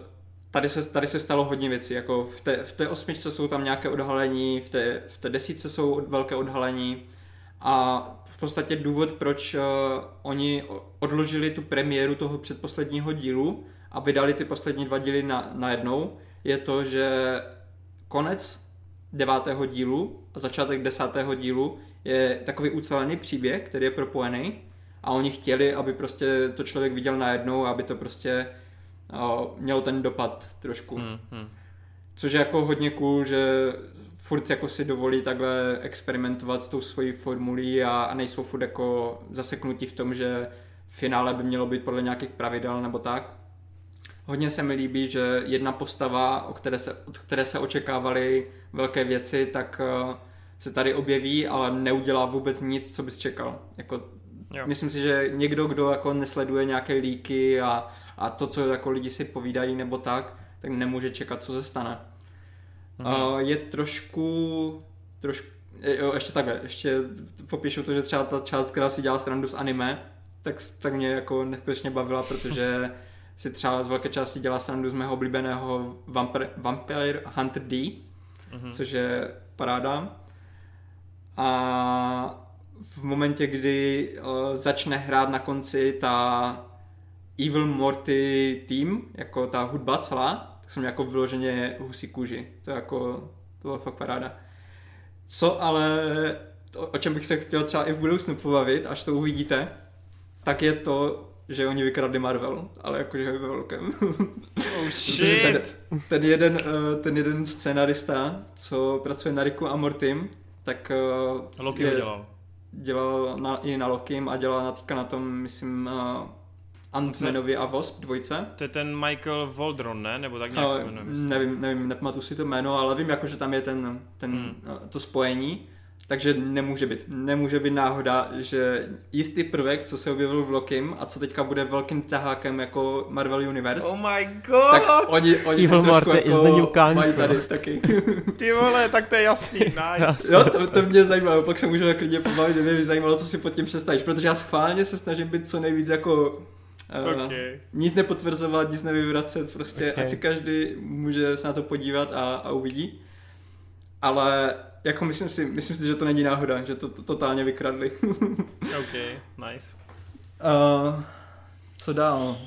tady se, tady se stalo hodně věcí. Jako v, té, v té osmičce jsou tam nějaké odhalení, v té, v té desítce jsou velké odhalení a v podstatě důvod, proč uh, oni odložili tu premiéru toho předposledního dílu a vydali ty poslední dva díly na, najednou, je to, že konec devátého dílu a začátek desátého dílu je takový ucelený příběh, který je propojený a oni chtěli, aby prostě to člověk viděl najednou, aby to prostě o, mělo ten dopad trošku. Hmm. Hmm. Což je jako hodně cool, že furt jako si dovolí takhle experimentovat s tou svojí formulí a, a nejsou furt jako zaseknutí v tom, že finále by mělo být podle nějakých pravidel nebo tak. Hodně se mi líbí, že jedna postava, o které se, od které se očekávaly velké věci, tak eh, se tady objeví, ale neudělá vůbec nic, co bys čekal. Jako, Jo. myslím si, že někdo, kdo jako nesleduje nějaké líky a, a to, co jako lidi si povídají nebo tak, tak nemůže čekat, co se stane. Mhm. Uh, je trošku, trošku, jo, ještě takhle, ještě popíšu to, že třeba ta část, která si dělá srandu z anime, tak, tak mě jako neskutečně bavila, protože si třeba z velké části dělá srandu z mého oblíbeného Vampire, Vampire Hunter D, Mhm. což je paráda. A v momentě, kdy uh, začne hrát na konci ta Evil Morty team, jako ta hudba celá, tak jsem jako vyloženě husí kůži. To jako, to bylo fakt paráda. Co ale, to, o čem bych se chtěl třeba i v budoucnu pobavit, až to uvidíte, tak je to, že oni vykradli Marvel, ale jakože ve velkém. Oh Ten, shit! ten, jeden, eh, ten jeden scenarista, co pracuje na Ricku a Mortim, tak eh, Loki je- ho dělal. dělal na, i na Lokim a dělal na, teďka na tom, myslím, uh, Ant-Manovi a Wasp dvojce. To je ten Michael Voldron, ne? Nebo tak nějak se Ale jmenuje. myslím. nevím, nevím, nepamatuji si to jméno, ale vím jako, že tam je ten, ten, Hmm. eh, to spojení. Takže nemůže být. Nemůže být náhoda, že jistý prvek, co se objevil v Lokim a co teďka bude velkým tahákem jako Marvel Universe, Oh my god! tak oni, oni Evil trošku Morty is the new Kang, mají tady taky. Ty vole, tak to je jasný, nice. Jo, to, to mě zajímalo, pak se můžeme klidně pobavit, kdyby mě zajímalo, co si pod tím představíš, protože já schválně se snažím být co nejvíc jako uh, Okay. nic nepotvrzovat, nic nevyvracet, prostě Okay. ať si každý může se na to podívat a, a uvidí. Ale jako myslím si, myslím si, že to není náhoda, že to, to totálně vykradli. OK, nice. Uh, co dál?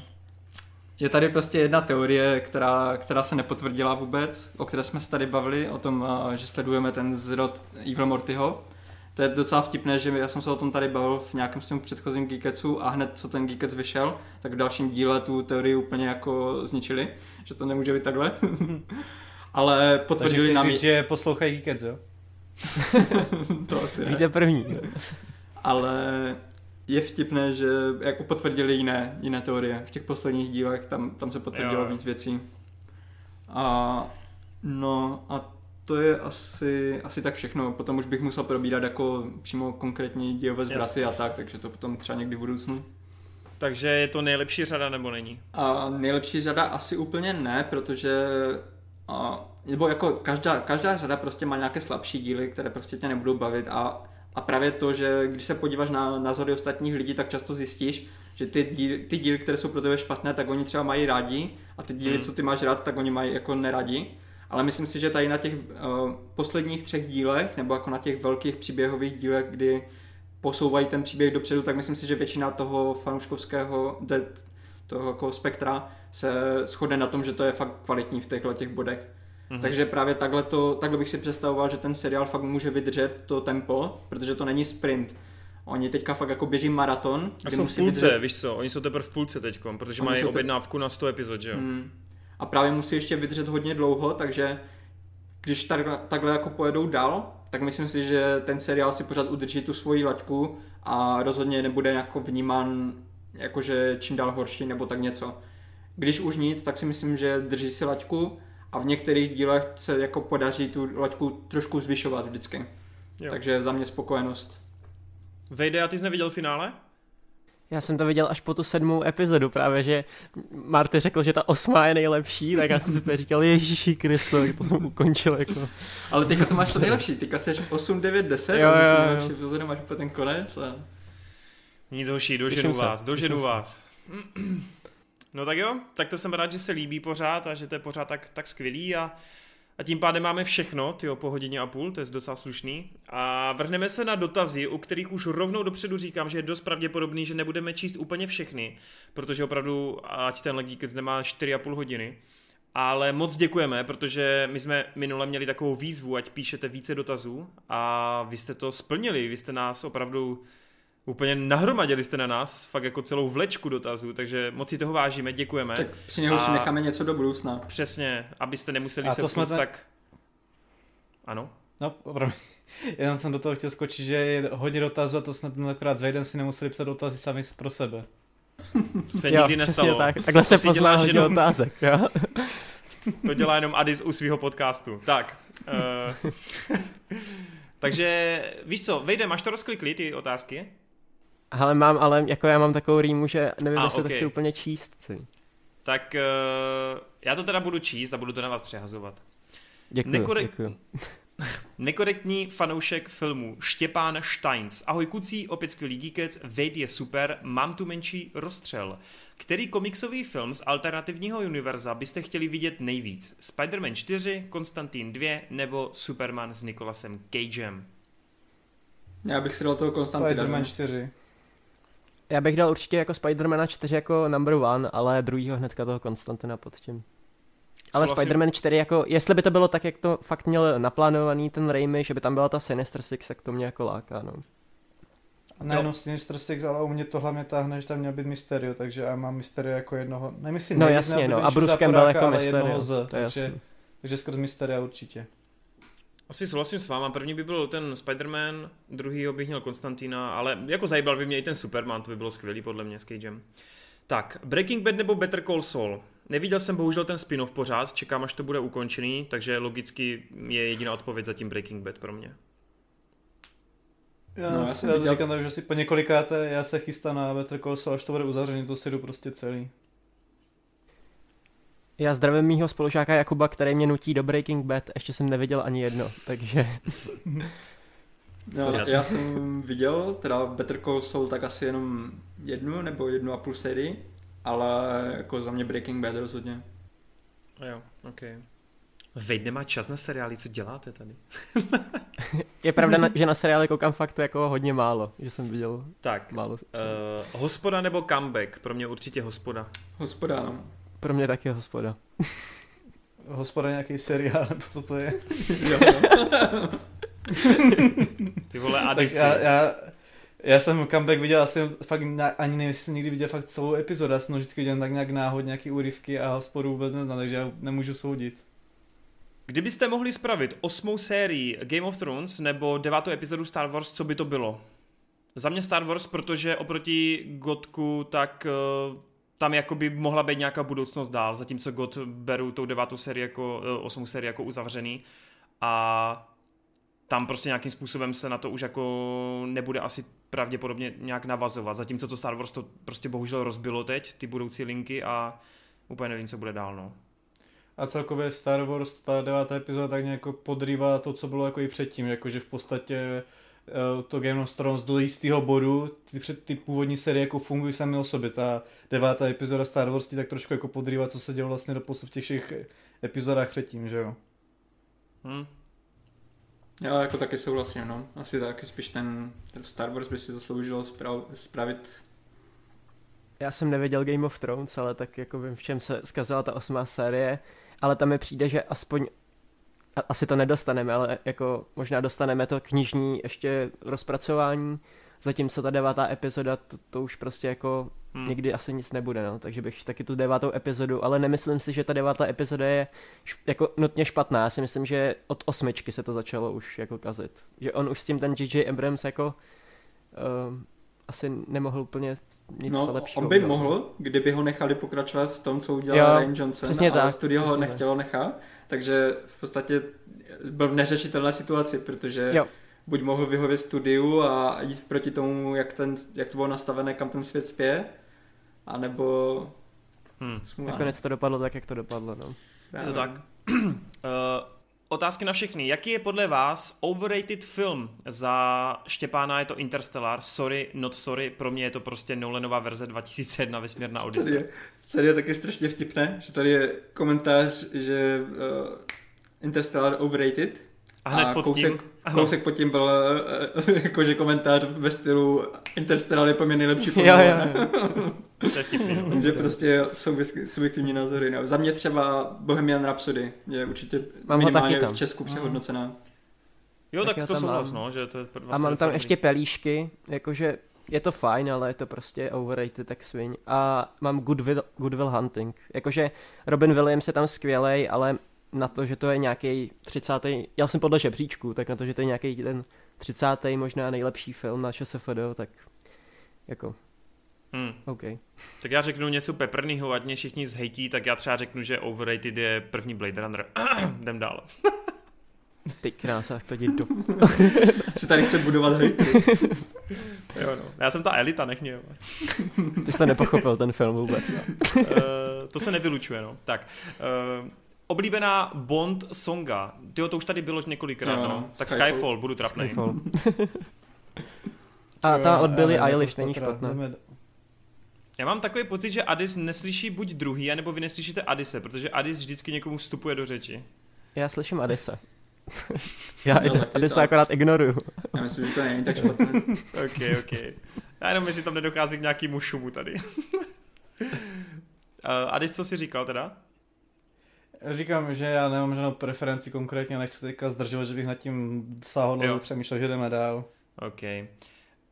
Je tady prostě jedna teorie, která, která se nepotvrdila vůbec, o které jsme se tady bavili, o tom, uh, že sledujeme ten zrod Evil Mortyho. To je docela vtipné, že já jsem se o tom tady bavil v nějakém svém předchozím Geeketsu a hned co ten Geekets vyšel, tak v dalším díle tu teorii úplně jako zničili, že to nemůže být takhle. Ale Takže potvrdili chci nám říct, že poslouchají Geekets, jo? to asi ne. Víte první. ale je vtipné, že jako potvrdili jiné, jiné teorie. V těch posledních dílech tam, tam se potvrdilo Jo. víc věcí. A no a to je asi, asi tak všechno. Potom už bych musel probírat jako přímo konkrétní dějové zvraty a tak, takže to potom třeba někdy v budoucnu. Takže je to nejlepší řada nebo není? A nejlepší řada asi úplně ne, protože a, nebo jako každá, každá řada prostě má nějaké slabší díly, které prostě tě nebudou bavit a, a právě to, že když se podíváš na názory ostatních lidí, tak často zjistíš, že ty díly, ty díly, které jsou pro tebe špatné, tak oni třeba mají rádi a ty díly, Hmm. co ty máš rád, tak oni mají jako neradi. Ale myslím si, že tady na těch uh, posledních třech dílech, nebo jako na těch velkých příběhových dílech, kdy posouvají ten příběh dopředu, tak myslím si, že většina toho fanouškovského toho jako spektra se shodne na tom, že to je fakt kvalitní v těchto těch bodech. Mhm. Mm-hmm. Takže právě takhle, to, takhle bych si představoval, že ten seriál fakt může vydržet to tempo, protože to není sprint. Oni teďka fakt jako běží maraton, A jsou v půlce, vydržet, víš co, oni jsou teprve v půlce teďkom, protože Oni mají te- objednávku na 100 epizod, že jo? mm, a právě musí ještě vydržet hodně dlouho, takže když takhle, takhle jako pojedou dál, tak myslím si, že ten seriál si pořád udrží tu svoji laťku a rozhodně nebude jako vnímán jakože čím dál horší nebo tak něco. Když už nic, tak si myslím, že drží si laťku a v některých dílech se jako podaří tu laťku trošku zvyšovat vždycky. Jo. Takže za mě spokojenost. Vejde, a ty jsi neviděl finále? Já jsem to viděl až po tu sedmou epizodu, právě že Marty řekl, že ta osmá je nejlepší, tak já jsem si říkal, Ježíši Kristo, tak to jsem ukončil jako. Ale teďka to máš to nejlepší, teďka jsi 8, 9, 10 Jo, a ty jo, jo. nejlepší epizody máš úplně ten konec. A... Nic horší, doženu Těším se, vás, doženu těším se. No tak jo, tak to jsem rád, že se líbí pořád a že to je pořád tak, tak skvělý a, a tím pádem máme všechno, ty po hodině a půl, to je docela slušný. A vrhneme se na dotazy, u kterých už rovnou dopředu říkám, že je dost pravděpodobný, že nebudeme číst úplně všechny, protože opravdu, ať ten Legíkec nemá 4,5 hodiny, ale moc děkujeme, protože my jsme minule měli takovou výzvu, ať píšete více dotazů a vy jste to splnili, vy jste nás opravdu úplně nahromadili jste na nás, fakt jako celou vlečku dotazů, takže moc si toho vážíme, děkujeme. Tak při něho si A- necháme něco do budoucna. Přesně, abyste nemuseli A se to jsme ten- tak... Ano? No, opravdu. Jenom jsem do toho chtěl skočit, že je hodně dotazů a to jsme tentokrát s Vejdem si nemuseli psat dotazy sami pro sebe. To se jo, nikdy nestalo. Tak. Takhle To se si pozná hodně jenom- otázek, jo? To dělá jenom Adis u svého podcastu. Tak. Uh, takže víš co, Vejde, máš to rozklikli, ty otázky? Ale mám, ale jako já mám takovou rýmu, že nevím, A, jestli ok. to chci úplně číst. Si. Tak uh, já to teda budu číst a budu to na vás přehazovat. Děkuji, Nekorek- děkuji. Nekorektní fanoušek filmu Štěpán Steins. Ahoj kucí, opět skvělý díkec, Vejt je super, mám tu menší rozstřel. Který komiksový film z alternativního univerza byste chtěli vidět nejvíc? Spider-Man 4, Konstantin 2 nebo Superman s Nicolasem Cagem? Já bych si dal toho Konstantina. Spider-Man 4. Já bych dal určitě jako Spidermana 4 jako number one, ale druhýho hnedka toho Konstantina pod tím. Ale Souhlasím. Spider-Man 4 jako, jestli by to bylo tak, jak to fakt měl naplánovaný ten Raimi, že by tam byla ta Sinister Six, tak to mě jako láká, no. A nejenom Sinister Six, ale u mě to hlavně táhne, že tam měl být Mysterio, takže já mám Mysterio jako jednoho, nevím No nejvíc jasně, no, a Bruce Campbell jako Mysterio, jednoho z, to je takže, jasný. takže skrz Mysteria určitě. Asi souhlasím s váma, první by byl ten Spider-Man, druhý bych měl Konstantina, ale jako zajímal by mě i ten Superman, to by bylo skvělý podle mě s Cagem. Tak, Breaking Bad nebo Better Call Saul? Neviděl jsem bohužel ten spin-off pořád, čekám, až to bude ukončený, takže logicky je jediná odpověď zatím Breaking Bad pro mě. Já, No, já já jsem já viděl- říkám tak, že si po několikáté, já se chystám na Better Call Saul, až to bude uzavřený, to si jdu prostě celý. Já zdravím mýho spolužáka Jakuba, který mě nutí do Breaking Bad, ještě jsem neviděl ani jedno, takže No, já jsem viděl, teda Better Call Saul tak asi jenom jednu nebo jednu a půl sérii, ale jako za mě Breaking Bad rozhodně. Jo, ok. Vejde nemá čas na seriály, co děláte tady? je pravda, že na seriály koukám fakt jako hodně málo, že jsem viděl Tak, málo. uh, hospoda nebo comeback? Pro mě určitě hospoda. Hospoda, no. Pro mě taky hospoda. Hospoda nějaký seriál, nebo co to je? Jo, no. Ty vole tak Adisy. já, já, já jsem comeback viděl asi fakt, na, ani nevím, jestli jsem nikdy viděl fakt celou epizodu, já jsem to vždycky viděl tak nějak náhodně, nějaký úryvky a hospodu vůbec neznám, takže já nemůžu soudit. Kdybyste mohli spravit osmou sérii Game of Thrones nebo devátou epizodu Star Wars, co by to bylo? Za mě Star Wars, protože oproti Gotku, tak uh, tam jakoby mohla být nějaká budoucnost dál, zatímco God beru tou devátou sérii jako, uh, osmou sérii jako uzavřený a tam prostě nějakým způsobem se na to už jako nebude asi pravděpodobně nějak navazovat, zatímco to Star Wars to prostě bohužel rozbilo teď, ty budoucí linky a úplně nevím, co bude dál, no. A celkově Star Wars, ta devátá epizoda tak nějak jako podrývá to, co bylo jako i předtím, jakože v podstatě to Game of Thrones do jistého bodu, ty, před, ty původní série jako fungují sami o sobě, ta devátá epizoda Star Wars ti tak trošku jako podrývá, co se dělo vlastně do posud v těch všech epizodách předtím, že jo. Hm? Já jako taky souhlasím, no. Asi taky spíš ten, ten Star Wars by si zasloužil sprav, spravit. Já jsem neviděl Game of Thrones, ale tak jako vím, v čem se zkazila ta osmá série, ale tam mi přijde, že aspoň asi to nedostaneme, ale jako možná dostaneme to knižní ještě rozpracování, zatímco ta devátá epizoda, to, to už prostě jako Hm. hmm. nikdy asi nic nebude, no, takže bych taky tu devátou epizodu, ale nemyslím si, že ta devátá epizoda je š- jako nutně špatná, já si myslím, že od osmičky se to začalo už jako kazit, že on už s tím ten J.J. Abrams jako um, asi nemohl úplně nic no, lepšího on by udělat. mohl, kdyby ho nechali pokračovat v tom, co udělal Jo, Ryan Johnson, přesně ale tak, studio ho nechtělo nechat, takže v podstatě byl v neřešitelné situaci, protože Jo. buď mohl vyhovět studiu a jít proti tomu, jak, ten, jak to bylo nastavené, kam ten svět spěje, anebo Hm. smůla. Nakonec to dopadlo tak, jak to dopadlo, no. Je to tak. uh, otázky na všechny. Jaký je podle vás overrated film? Za Štěpána je to Interstellar. Sorry, not sorry. Pro mě je to prostě Nolanová verze 2001 Vesmírná Odyssey. Tady je taky strašně vtipné, že tady je komentář, že uh, Interstellar overrated. A hned pod kousek, tím... Ano. kousek pod tím byl uh, jakože komentář ve stylu Interstellar je pro mě nejlepší film. Jo, jo, jo. To je vtipný, no. že prostě jsou subjektivní názory. No. Za mě třeba Bohemian Rhapsody je určitě Mám minimálně taky tam. v Česku přehodnocená. Jo, Tak tak to tam souhlas, no, že to je vlastně A mám docela tam ještě pelíšky, jakože je to fajn, ale je to prostě overrated tak sviň. A mám Goodwill, Goodwill Hunting. Jakože Robin Williams je tam skvělej, ale na to, že to je nějaký 30. Já jsem podle žebříčku, tak na to, že to je nějaký ten 30. možná nejlepší film na ČSFD, tak jako Hmm. OK. Tak já řeknu něco peprnýho, ať mě všichni zhejtí, tak já třeba řeknu, že overrated je první Blade Runner. Jdem dál. Ty krása, tak to jdi do... Se tady chce budovat hejty. Jo, no. Já jsem ta elita, nech mě. jo. Ty jsi to nepochopil, ten film vůbec. uh, to se nevylučuje, no. Tak. Uh, oblíbená Bond songa. Tyjo, to už tady bylo několikrát, no. no. Tak Skyfall. Skyfall, budu trapnej. Skyfall. A ta od nevím, Eilish není špatná. Já mám takový pocit, že Adis neslyší buď druhý, anebo vy neslyšíte Adise, protože Adis vždycky někomu vstupuje do řeči. Já slyším Adise. Já taky Adise tak. akorát ignoruju. Já myslím, že to není tak špatné. Ok, ok. Já jenom jestli tam nedochází k nějakému šumu tady. uh, Adis, co jsi říkal teda? Říkám, že já nemám žádnou preferenci konkrétně, nechci teďka zdržovat, že bych nad tím sáhodl, přemýšlel, že jdeme dál. OK.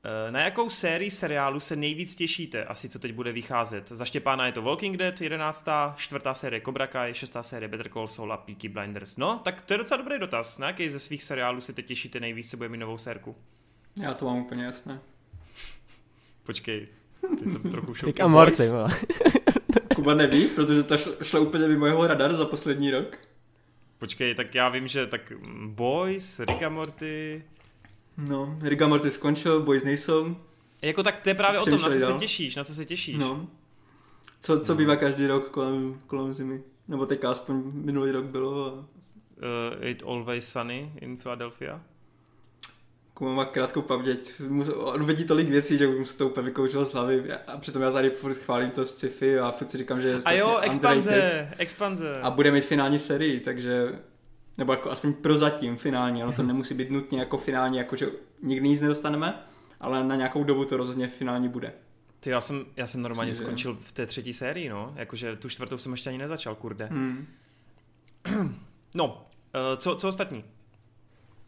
Eh, Na jakou sérii seriálu se nejvíc těšíte, asi co teď bude vycházet? Za Štěpána je to Walking Dead, 11. čtvrtá série Cobra Kai, šestá série Better Call Saul a Peaky Blinders. No, tak to je docela dobrý dotaz. Na jaký ze svých seriálů se teď těšíte nejvíc, co bude mít novou sérku? Já to mám úplně jasné. Počkej, teď jsem trochu šok. Rick a Morty. Kuba neví, protože to šlo, šlo úplně mimo jeho radar za poslední rok. Počkej, tak já vím, že tak Boys, Rick a Morty, No, Riga Morty skončil, Boys nejsou. Jako tak to je právě o tom, na co Přemýšlej se těšíš, na co se těšíš. No. Co, co bývá každý rok kolem, kolem zimy? Nebo teďka aspoň minulý rok bylo. A... Uh, it Always Sunny in Philadelphia. Kuba má krátkou paměť. On vidí tolik věcí, že mu se to úplně vykoučilo z hlavy. A přitom já tady furt chválím to sci-fi a furt si říkám, že je A jo, underrated. expanze, expanze. A bude mít finální sérii, takže... Nebo jako aspoň prozatím finální. Ono to nemusí být nutně jako finální, jako že nikdy nic nedostaneme, ale na nějakou dobu to rozhodně finální bude. Ty, já jsem, já jsem normálně Takže- skončil v té třetí sérii, no. Jakože tu čtvrtou jsem ještě ani nezačal, kurde. Hmm. No, uh, co, co ostatní?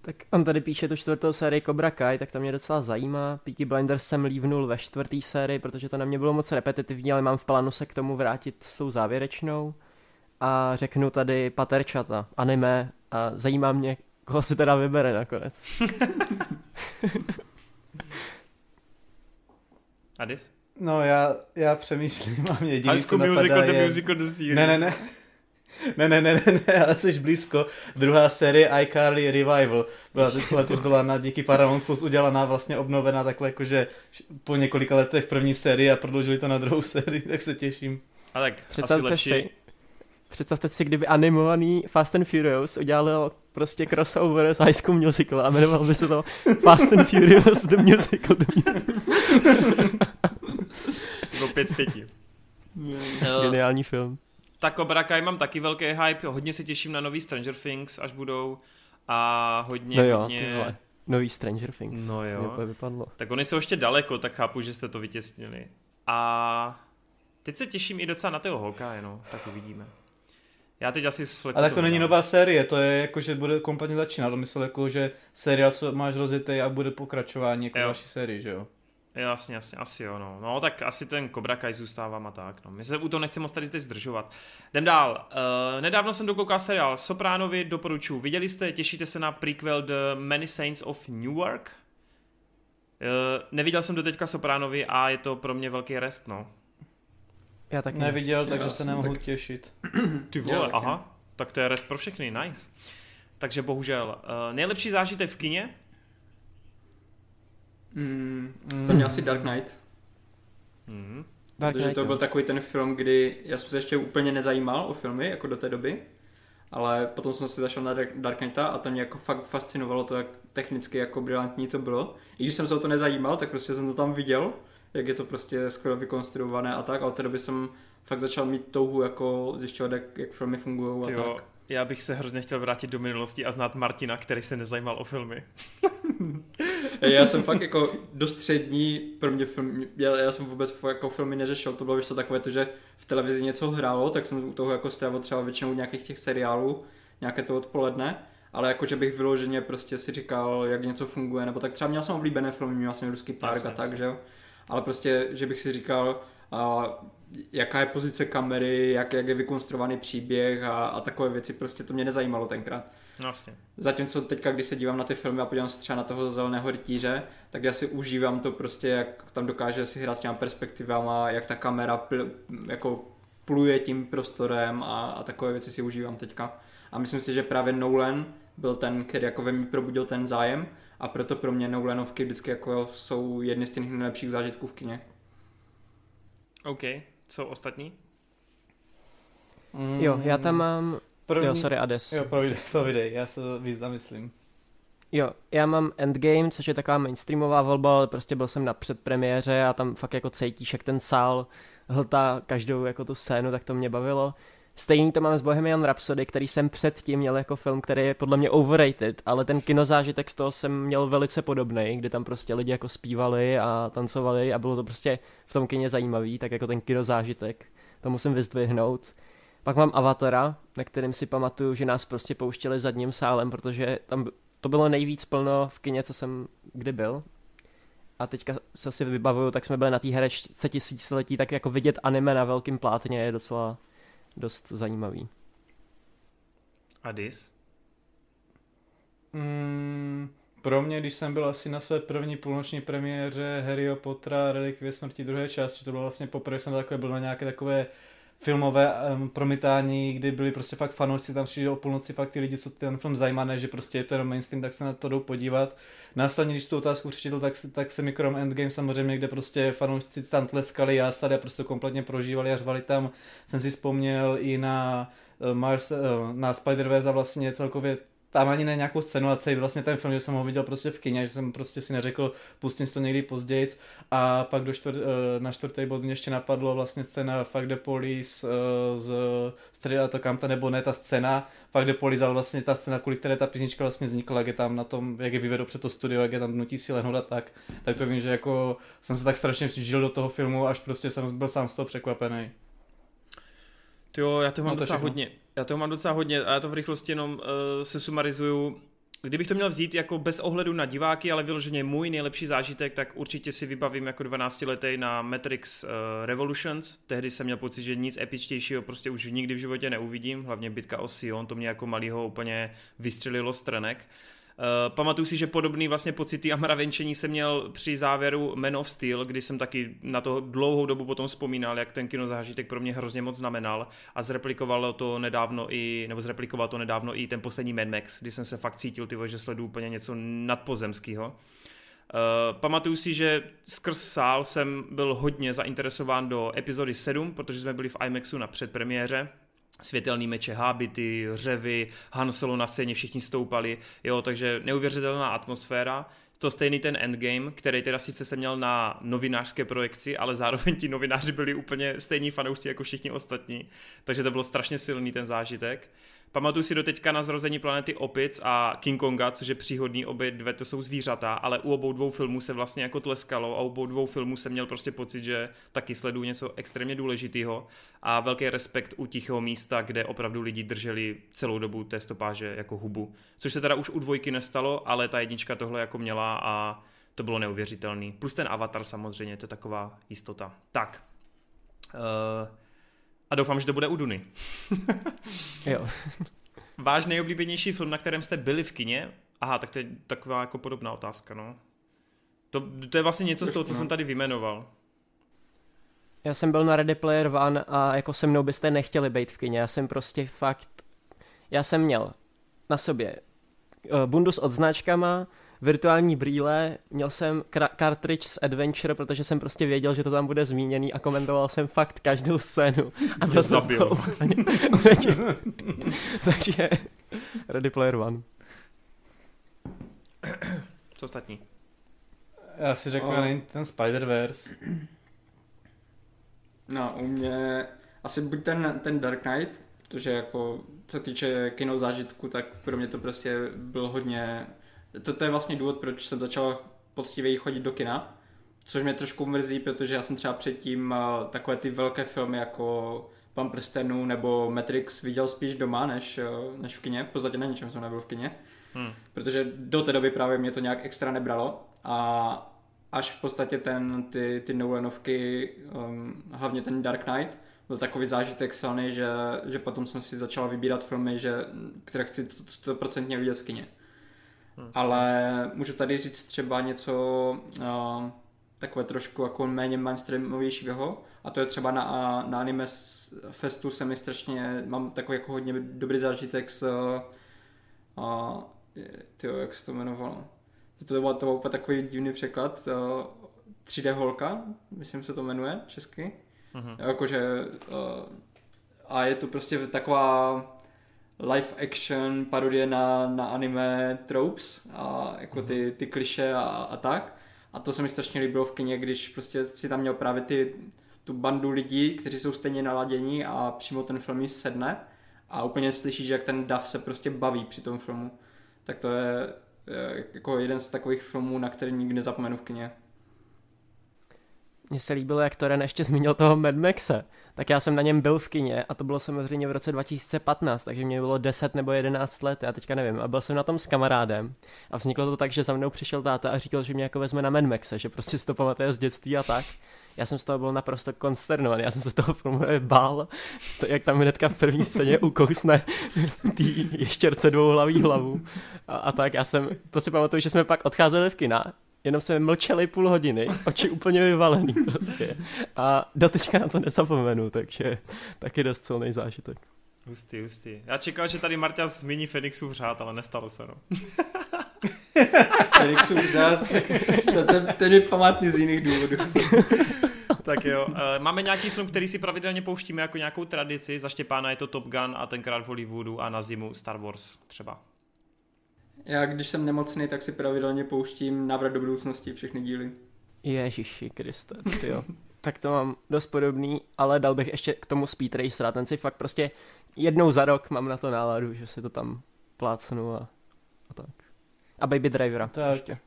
Tak on tady píše tu čtvrtou sérii Cobra Kai, tak to mě docela zajímá. Peaky Blinders jsem lívnul ve čtvrtý sérii, protože to na mě bylo moc repetitivní, ale mám v plánu se k tomu vrátit s tou závěrečnou. A řeknu tady Paterčata, anime, a zajímá mě, koho si teda vybere nakonec. Adis? No já, já přemýšlím, mám jediný, High co School Musical, The je... Musical, The Series. Ne, ne, ne. Ne, ne, ne, ne, ne, ale jsi blízko. Druhá série iCarly Revival. Byla teď letos byla na díky Paramount Plus udělaná, vlastně obnovená takhle jakože po několika letech první série a prodloužili to na druhou sérii, tak se těším. A tak, asi Představte lepší. si, představte si, kdyby animovaný Fast and Furious udělal prostě crossover s High School Musical a jmenoval by se to Fast and Furious The Musical. The musical. Pět z pěti. Eh, Geniální film. Tak Cobra Kai mám taky velký hype, hodně se těším na nový Stranger Things, až budou. A hodně, No jo, hodně... Nový Stranger Things. No jo. Mě vypadlo. Tak oni jsou ještě daleko, tak chápu, že jste to vytěsnili. A teď se těším i docela na toho Hawkeye, no, tak uvidíme. Já teď asi s Ale to není nová série, to je jako, že bude kompletně začínat. Myslel jako, že seriál, co máš rozjetý a bude pokračování jako další série, že jo? Jasně, jasně, asi jo, no. No, tak asi ten Cobra Kai zůstávám a tak, no. My se u toho nechci moc tady teď zdržovat. Jdem dál. Uh, nedávno jsem dokoukal seriál Sopránovi, doporučuji. Viděli jste, těšíte se na prequel The Many Saints of Newark? Uh, neviděl jsem do teďka Sopránovi a je to pro mě velký rest, no. Já taky. Neviděl, Já takže se jsem nemohu tak- těšit. Ty vole, taky. aha. Tak to je rest pro všechny, nice. Takže bohužel. Uh, nejlepší zážitek v kině? Mm, za mě asi Dark Knight. Hmm. Dark protože Knight, to jo. byl takový ten film, kdy já jsem se ještě úplně nezajímal o filmy, jako do té doby, ale potom jsem si zašel na Dark- Dark Knighta a to mě jako fakt fascinovalo to, jak technicky jako brilantní to bylo. I když jsem se o to nezajímal, tak prostě jsem to tam viděl, jak je to prostě skvěle vykonstruované a tak a od té doby jsem fakt začal mít touhu jako zjišťovat, jak, jak filmy fungují a Tyjo, tak. já bych se hrozně chtěl vrátit do minulosti a znát Martina, který se nezajímal o filmy. Já jsem fakt jako do střední, pro mě film, já, já jsem vůbec jako filmy neřešil, to bylo víš co takové to, že v televizi něco hrálo, tak jsem u toho jako strávil třeba většinou nějakých těch seriálů, nějaké to odpoledne, ale jako že bych vyloženě prostě si říkal, jak něco funguje, nebo tak třeba měl jsem oblíbené filmy, měl jsem Ruský park a tak, že jo, ale prostě, že bych si říkal, a, jaká je pozice kamery, jak, jak je vykonstruovaný příběh a, a takové věci, prostě to mě nezajímalo tenkrát. Vlastně. Zatímco teďka, když se dívám na ty filmy a podívám se třeba na toho zeleného rytíře, tak já si užívám to prostě, jak tam dokáže si hrát s těma perspektivama, jak ta kamera pl, jako pluje tím prostorem a, a takové věci si užívám teďka. A myslím si, že právě Nolan byl ten, který jako ve mně probudil ten zájem a proto pro mě Nolanovky vždycky jako jsou jedny z těch nejlepších zážitků v kině. OK. Co ostatní? Mm, Jo, já tam mám... První... Jo, sorry, Ades. Jo, povídej, povídej, já se víc zamyslím. Jo, já mám Endgame, což je taková mainstreamová volba, ale prostě byl jsem na předpremiéře a tam fakt jako cítíš, jak ten sál hltá každou jako tu scénu, tak to mě bavilo. Stejný to mám s Bohemian Rhapsody, který jsem předtím měl jako film, který je podle mě overrated, ale ten kinozážitek z toho jsem měl velice podobný, kdy tam prostě lidi jako zpívali a tancovali a bylo to prostě v tom kině zajímavý, tak jako ten kinozážitek, to musím vyzdvihnout. Pak mám Avatara, na kterým si pamatuju, že nás prostě pouštěli zadním sálem, protože tam to bylo nejvíc plno v kině, co jsem kdy byl. A teďka, co si vybavuju, tak jsme byli na té herečce tisíciletí, tak jako vidět anime na velkém plátně je docela dost zajímavý. Adis? Mm, pro mě, když jsem byl asi na své první půlnoční premiéře Harryho Pottera Relikvie smrti druhé části, to bylo vlastně poprvé jsem takové byl na nějaké takové filmové um, promítání, kdy byli prostě fakt fanoušci, tam přišli o půlnoci fakt ty lidi, co ten film zajímá, ne, že prostě je to jenom mainstream, tak se na to jdou podívat. Následně, když tu otázku přečetl, tak, tak se Mikrom Endgame samozřejmě, kde prostě fanoušci tam tleskali jásady a prostě kompletně prožívali a řvali tam. Jsem si vzpomněl i na uh, Mars, uh, na Spider-Verse a vlastně celkově tam ani ne nějakou scénu a celý vlastně ten film, že jsem ho viděl prostě v kině, že jsem prostě si neřekl, pustím si to někdy později a pak do čtvrt, eh, na čtvrtý bod mě ještě napadlo vlastně scéna Fuck the Police eh, z Straight Outta Compton, nebo ne ta scéna Fuck the Police, ale vlastně ta scéna, kvůli které ta písnička vlastně vznikla, jak je tam na tom, jak je vyvedou před to studio, jak je tam nutí si lehnout a tak, tak to vím, že jako jsem se tak strašně žil do toho filmu, až prostě jsem byl sám z toho překvapený. Jo, já to mám no, to docela hodně. Já to mám docela hodně a já to v rychlosti jenom uh, se sumarizuju. Kdybych to měl vzít jako bez ohledu na diváky, ale vyloženě můj nejlepší zážitek, tak určitě si vybavím jako 12 letý na Matrix uh, Revolutions. Tehdy jsem měl pocit, že nic epičtějšího prostě už nikdy v životě neuvidím, hlavně bitka o Sion, to mě jako malýho úplně vystřelilo Uh, pamatuju si, že podobný vlastně pocity a mravenčení jsem měl při závěru Men of Steel, kdy jsem taky na to dlouhou dobu potom vzpomínal, jak ten kinozážitek pro mě hrozně moc znamenal a zreplikovalo to nedávno i, nebo zreplikoval to nedávno i ten poslední Mad Max, kdy jsem se fakt cítil, tyvo, že sleduju úplně něco nadpozemského. Uh, pamatuju si, že skrz sál jsem byl hodně zainteresován do epizody 7, protože jsme byli v IMAXu na předpremiéře světelný meče, hábity, řevy, Han Solo na scéně, všichni stoupali, jo, takže neuvěřitelná atmosféra. To stejný ten Endgame, který teda sice se měl na novinářské projekci, ale zároveň ti novináři byli úplně stejní fanoušci jako všichni ostatní, takže to bylo strašně silný ten zážitek. Pamatuju si do teďka na zrození planety Opic a King Konga, což je příhodný, obě dvě to jsou zvířata, ale u obou dvou filmů se vlastně jako tleskalo a u obou dvou filmů jsem měl prostě pocit, že taky sleduju něco extrémně důležitého a velký respekt u tichého místa, kde opravdu lidi drželi celou dobu té stopáže jako hubu. Což se teda už u dvojky nestalo, ale ta jednička tohle jako měla a to bylo neuvěřitelný. Plus ten avatar samozřejmě, to je taková jistota. Tak. Uh, a doufám, že to bude u Duny. jo. Váš nejoblíbenější film, na kterém jste byli v kině? Aha, tak to je taková jako podobná otázka, no. To, to je vlastně něco z toho, co jsem tady vymenoval. Já jsem byl na Ready Player One a jako se mnou byste nechtěli být v kině. Já jsem prostě fakt... Já jsem měl na sobě uh, bundu s odznačkama, virtuální brýle, měl jsem cartridge z Adventure, protože jsem prostě věděl, že to tam bude zmíněný a komentoval jsem fakt každou scénu. A to jsem zabil. Takže Ready Player One. Co ostatní? Já si řeknu, oh. ten Spider-Verse. No, u mě asi buď ten, ten Dark Knight, protože jako co týče kino zážitku, tak pro mě to prostě byl hodně to, to je vlastně důvod, proč jsem začal poctivěji chodit do kina, což mě trošku mrzí, protože já jsem třeba předtím uh, takové ty velké filmy jako Pan prstenů nebo Matrix viděl spíš doma než, uh, než v kině, v podstatě na ničem jsem nebyl v kině, hmm. protože do té doby právě mě to nějak extra nebralo a až v podstatě ten, ty, ty Nolanovky, um, hlavně ten Dark Knight, byl takový zážitek silný, že, že potom jsem si začal vybírat filmy, že, které chci 100% vidět v kině. Hmm. Ale můžu tady říct třeba něco uh, takové trošku jako méně mainstreamovějšího a to je třeba na, na anime festu se mi strašně, mám takový jako hodně dobrý zážitek s uh, tyjo, jak se to jmenovalo? To byl, to byl úplně takový divný překlad. Uh, 3D holka, myslím se to jmenuje česky. Uh-huh. Jakože uh, a je to prostě taková live action parodie na, na anime tropes a jako ty, mhm. ty kliše a, a tak. A to se mi strašně líbilo v kině, když prostě si tam měl právě ty, tu bandu lidí, kteří jsou stejně naladění a přímo ten film sedne a úplně slyšíš, jak ten dav se prostě baví při tom filmu. Tak to je, je jako jeden z takových filmů, na který nikdy nezapomenu v kině. Mně se líbilo, jak Toren ještě zmínil toho Mad Maxe tak já jsem na něm byl v kině a to bylo samozřejmě v roce 2015, takže mě bylo 10 nebo 11 let, já teďka nevím. A byl jsem na tom s kamarádem a vzniklo to tak, že za mnou přišel táta a říkal, že mě jako vezme na Mad Maxe, že prostě si to pamatuje z dětství a tak. Já jsem z toho byl naprosto konsternovaný, já jsem se toho filmu bál, to, jak tam hnedka v první scéně ukousne tý ještěrce dvouhlavý hlavu a, a, tak. Já jsem, to si pamatuju, že jsme pak odcházeli v kina jenom jsme mlčeli půl hodiny, oči úplně vyvalený prostě. A doteďka na to nezapomenu, takže taky dost silný zážitek. Hustý, hustý. Já čekal, že tady Marta zmíní Fenixův řád, ale nestalo se, no. Fenixův řád, ten, ten je památný z jiných důvodů. tak jo, eh, máme nějaký film, který si pravidelně pouštíme jako nějakou tradici. Za Štěpána je to Top Gun a tenkrát v Hollywoodu a na zimu Star Wars třeba. Já když jsem nemocný, tak si pravidelně pouštím Návrat do budoucnosti, všechny díly. Ježiši Kriste, jo. tak to mám dost podobný, ale dal bych ještě k tomu Speed Racer, ten si fakt prostě jednou za rok mám na to náladu, že si to tam plácnu a, a tak. A Baby Drivera tak. ještě.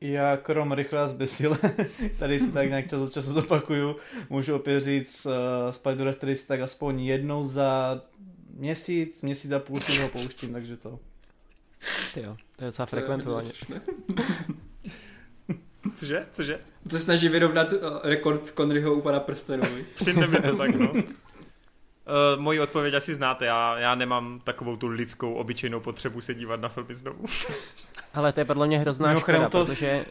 Já krom rychle a zbesile, tady si tak nějak čas od času zopakuju, můžu opět říct uh, Spider který si tak aspoň jednou za měsíc, měsíc a půl si ho pouštím, takže to. Ty jo, to je docela frekventovaně. Cože? Cože? To se snaží vyrovnat uh, rekord Conryho u pana prstenovi. Přijde mi to tak, no. Uh, moji odpověď asi znáte, já, já nemám takovou tu lidskou, obyčejnou potřebu se dívat na filmy znovu. Ale to je podle mě hrozná Mimo škoda, to... protože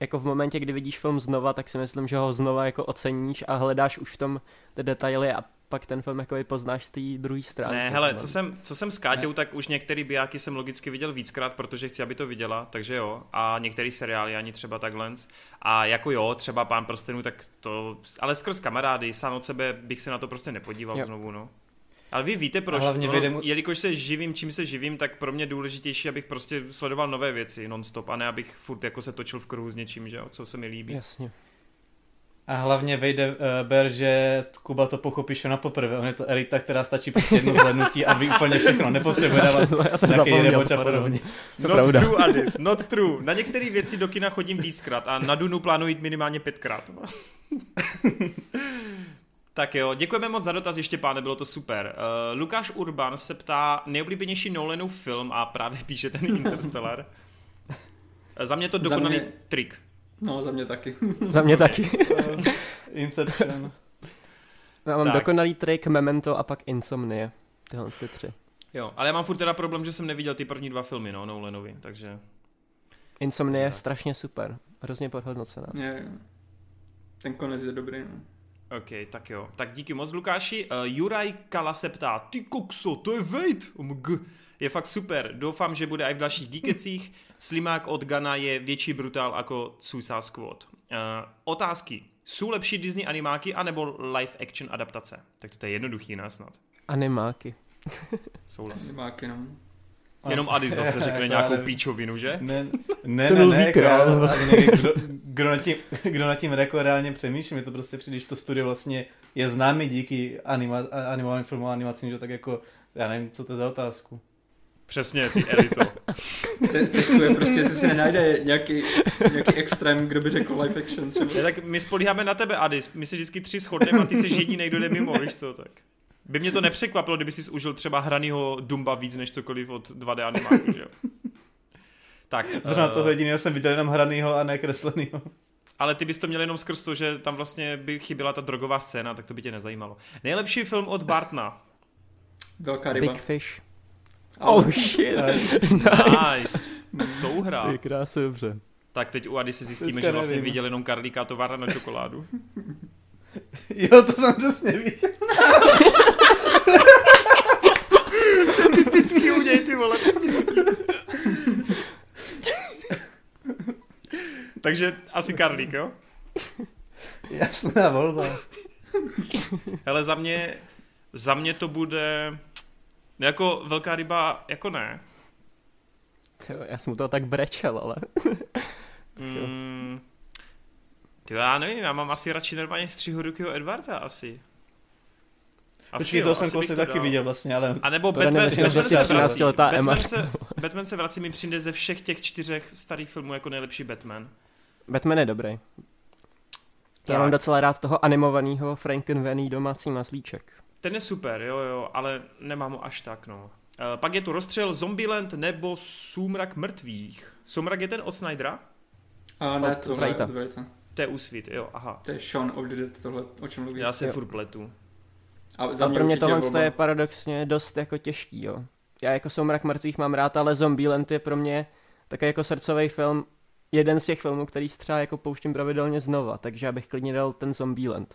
jako v momentě, kdy vidíš film znova, tak si myslím, že ho znova jako oceníš a hledáš už v tom ty detaily a pak ten film jako poznáš z té druhé strany. Ne, hele, co jsem, co jsem s Káťou, ne. tak už některý bijáky jsem logicky viděl víckrát, protože chci, aby to viděla, takže jo. A některý seriály ani třeba takhle. A jako jo, třeba Pán prstenů, tak to, ale skrz kamarády, sám od sebe bych se na to prostě nepodíval jo. znovu, no. Ale vy víte proč, hlavně no, mu... jelikož se živím, čím se živím, tak pro mě důležitější, abych prostě sledoval nové věci nonstop a ne abych furt jako se točil v kruhu s něčím, že jo, co se mi líbí. Jasně. A hlavně vejde uh, ber, že Kuba to pochopíš na poprvé. On je to elita, která stačí prostě jedno zhlednutí a ví úplně všechno. Nepotřebuje dávat nějaký reboč a podobně. Not pravda. true, Adis, not true. Na některé věci do kina chodím víckrát a na Dunu plánuji jít minimálně pětkrát. tak jo, děkujeme moc za dotaz ještě, páne, bylo to super. Uh, Lukáš Urban se ptá nejoblíbenější Nolanův film a právě píše ten Interstellar. Za mě to dokonalý mě... trik. No, za mě taky. za mě taky. Inception. Já mám tak. dokonalý trik, Memento a pak Insomnie. Tyhle ty tři. Jo, ale já mám furt teda problém, že jsem neviděl ty první dva filmy, no, Nolanovi, takže... Insomnie je strašně super. Hrozně podhodnocená. Je, ten konec je dobrý, no. OK, tak jo. Tak díky moc, Lukáši. Uh, Juraj Kala se ptá, ty kokso, to je Wade. OMG. Je fakt super. Doufám, že bude i v dalších díkecích. Slimák od Gana je větší brutál jako Suicide Squad. Uh, otázky. Jsou lepší Disney animáky anebo live action adaptace? Tak to je jednoduchý nás snad. Animáky. Souhlas. Animáky, no. Jenom Adi zase řekne nějakou píčovinu, že? Ne, ne, ne, ne jako já, kdo, kdo, nad tím, kdo nad tím jako reálně přemýšlí, mi to prostě přijde, to studio vlastně je známý díky anima, animovaným filmům a animacím, že tak jako, já nevím, co to je za otázku. Přesně, ty elito. Testuje prostě, jestli se nenajde nějaký, nějaký extrém, kdo by řekl live action třeba. Ja, tak my spolíháme na tebe, Adis. My si vždycky tři shodneme a ty jsi jediný, kdo jde mimo, víš co, tak. By mě to nepřekvapilo, kdyby si užil třeba hranýho Dumba víc než cokoliv od 2D animáku, že jo? Tak. Zrovna uh, toho jediného jsem viděl jenom hranýho a ne kreslenýho. Ale ty bys to měl jenom skrz to, že tam vlastně by chyběla ta drogová scéna, tak to by tě nezajímalo. Nejlepší film od Bartna. Velká ryba. Big Fish. Oh, shit. nice. Souhra. Ty krásně dobře. Tak teď u Ady se zjistíme, že vlastně viděl jenom Karlíka továrna na čokoládu. jo, to jsem přesně viděl. typický u něj, ty vole, typický. Takže asi Karlík, jo? Jasná volba. Hele, za mě, za mě to bude jako velká ryba, jako ne. Já jsem mu to tak brečel, ale... mm, tyjo, já nevím, já mám asi radši normálně střihorukyho Edvarda asi. Asi Počkej, to jsem kousek taky dal. viděl vlastně, ale... A nebo Batman, se vrací, Batman, se, Batman se vrací mi přijde ze všech těch čtyřech starých filmů jako nejlepší Batman. Batman je dobrý. Tak. Já mám docela rád toho animovaného Frankenweenie domácí maslíček. Ten je super, jo, jo, ale nemám ho až tak, no. Uh, pak je tu rozstřel Zombieland nebo Sumrak mrtvých. Sumrak je ten od Snydera? A ne, to je To je Úsvit, jo, aha. To je Shaun of the Dead, tohle, o čem mluví. Já se jo. furt pletu. A, za mě a pro mě tohle oba... je paradoxně dost jako těžký, jo. Já jako Soumrak mrtvých mám rád, ale Zombieland je pro mě takový jako srdcový film jeden z těch filmů, který si třeba jako pouštím pravidelně znova, takže já bych klidně dal ten Zombieland.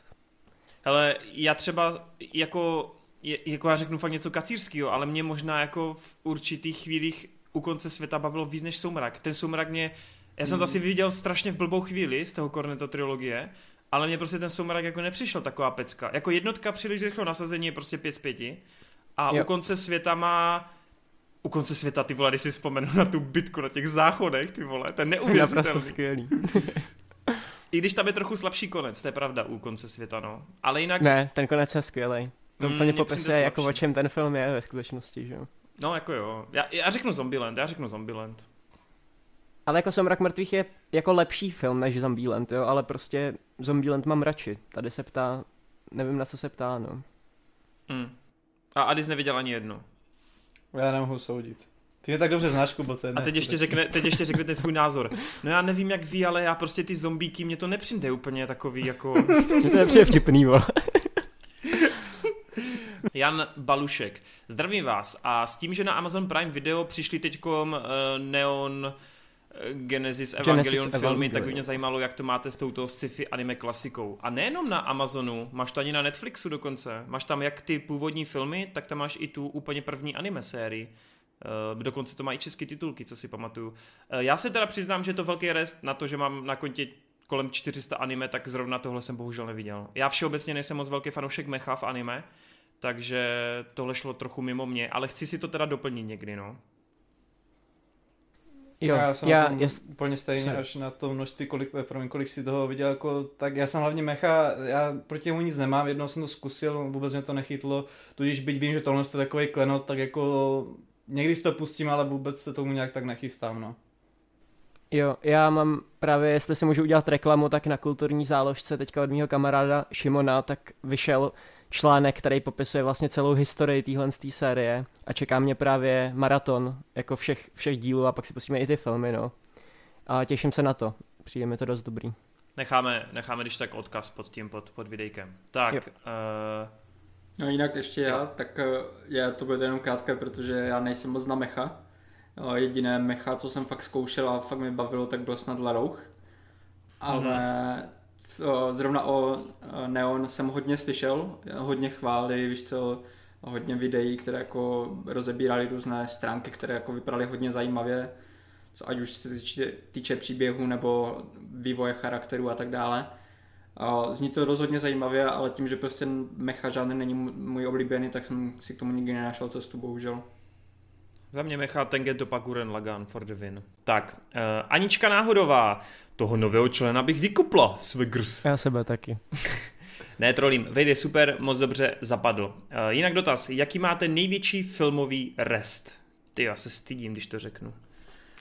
Ale já třeba jako, jako já řeknu fakt něco kacířského, ale mě možná jako v určitých chvílích u konce světa bavilo víc než soumrak. Ten soumrak mě, já jsem to asi viděl strašně v blbou chvíli z toho Cornetto trilogie, ale mě prostě ten soumrak jako nepřišel taková pecka. Jako jednotka příliš rychlo nasazení je prostě 5 z 5 a jo. u konce světa má u konce světa, ty vole, když si vzpomenu na tu bitku na těch záchodech, ty vole, to je neuvěřitelný. Naprosto skvělý. I když tam je trochu slabší konec, to je pravda u konce světa, no. Ale jinak... Ne, ten konec je skvělý. To mm, úplně popisuje, jako o čem ten film je ve skutečnosti, že jo. No, jako jo. Já, já řeknu Zombieland, já řeknu Zombieland. Ale jako Somrak mrtvých je jako lepší film než Zombieland, jo, ale prostě Zombieland mám radši. Tady se ptá, nevím na co se ptá, no. Mm. A Adis neviděl ani jednu. Já nemohu soudit. Ty je tak dobře znáš, Kubo, to je A teď ještě, řekne, teď ještě řekne ten svůj názor. No já nevím jak ví, ale já prostě ty zombíky, mě to nepřijde úplně takový jako... mě to nepřijde vtipný, vole. Jan Balušek. Zdravím vás a s tím, že na Amazon Prime Video přišli teďkom uh, Neon Genesis Evangelion Genesis filmy, Evangelion. tak by mě zajímalo, jak to máte s touto sci-fi anime klasikou. A nejenom na Amazonu, máš to ani na Netflixu dokonce. Máš tam jak ty původní filmy, tak tam máš i tu úplně první anime sérii. Uh, dokonce to má i české titulky, co si pamatuju. Uh, já se teda přiznám, že je to velký rest na to, že mám na kontě kolem 400 anime, tak zrovna tohle jsem bohužel neviděl. Já všeobecně nejsem moc velký fanoušek mecha v anime, takže tohle šlo trochu mimo mě, ale chci si to teda doplnit někdy, no. Jo, já jsem já, na tom jest... úplně stejně Sorry. až na to množství, kolik, promiň, kolik si toho viděl, jako, tak já jsem hlavně mecha, já proti němu nic nemám, jednou jsem to zkusil, vůbec mě to nechytlo, tudíž byť vím, že tohle je takový klenot, tak jako někdy si to pustím, ale vůbec se tomu nějak tak nechystám, no. Jo, já mám právě, jestli si můžu udělat reklamu, tak na kulturní záložce teďka od mého kamaráda Šimona, tak vyšel článek, který popisuje vlastně celou historii téhle série a čeká mě právě maraton jako všech, všech dílů a pak si pustíme i ty filmy, no. A těším se na to, přijde mi to dost dobrý. Necháme, necháme když tak odkaz pod tím, pod, pod videjkem. Tak, uh... No jinak ještě já, tak eh, já to bude jenom krátké, protože já nejsem moc na mecha. Eh, jediné mecha, co jsem fakt zkoušel a fakt mi bavilo, tak byl snad Larouch. Ale mm-hmm zrovna o Neon jsem hodně slyšel, hodně chvály, víš co, hodně videí, které jako rozebírali různé stránky, které jako vypadaly hodně zajímavě, co ať už se týče, týče příběhu nebo vývoje charakteru a tak dále. Zní to rozhodně zajímavě, ale tím, že prostě mecha žádný není můj oblíbený, tak jsem si k tomu nikdy nenašel cestu, bohužel. Za mě Mecha Tengen to Pakuren Lagan for the win. Tak, uh, Anička Náhodová, toho nového člena bych vykupla, Swiggers. Já sebe taky. ne, trolím, vejde super, moc dobře zapadl. Uh, jinak dotaz, jaký máte největší filmový rest? Ty, já se stydím, když to řeknu.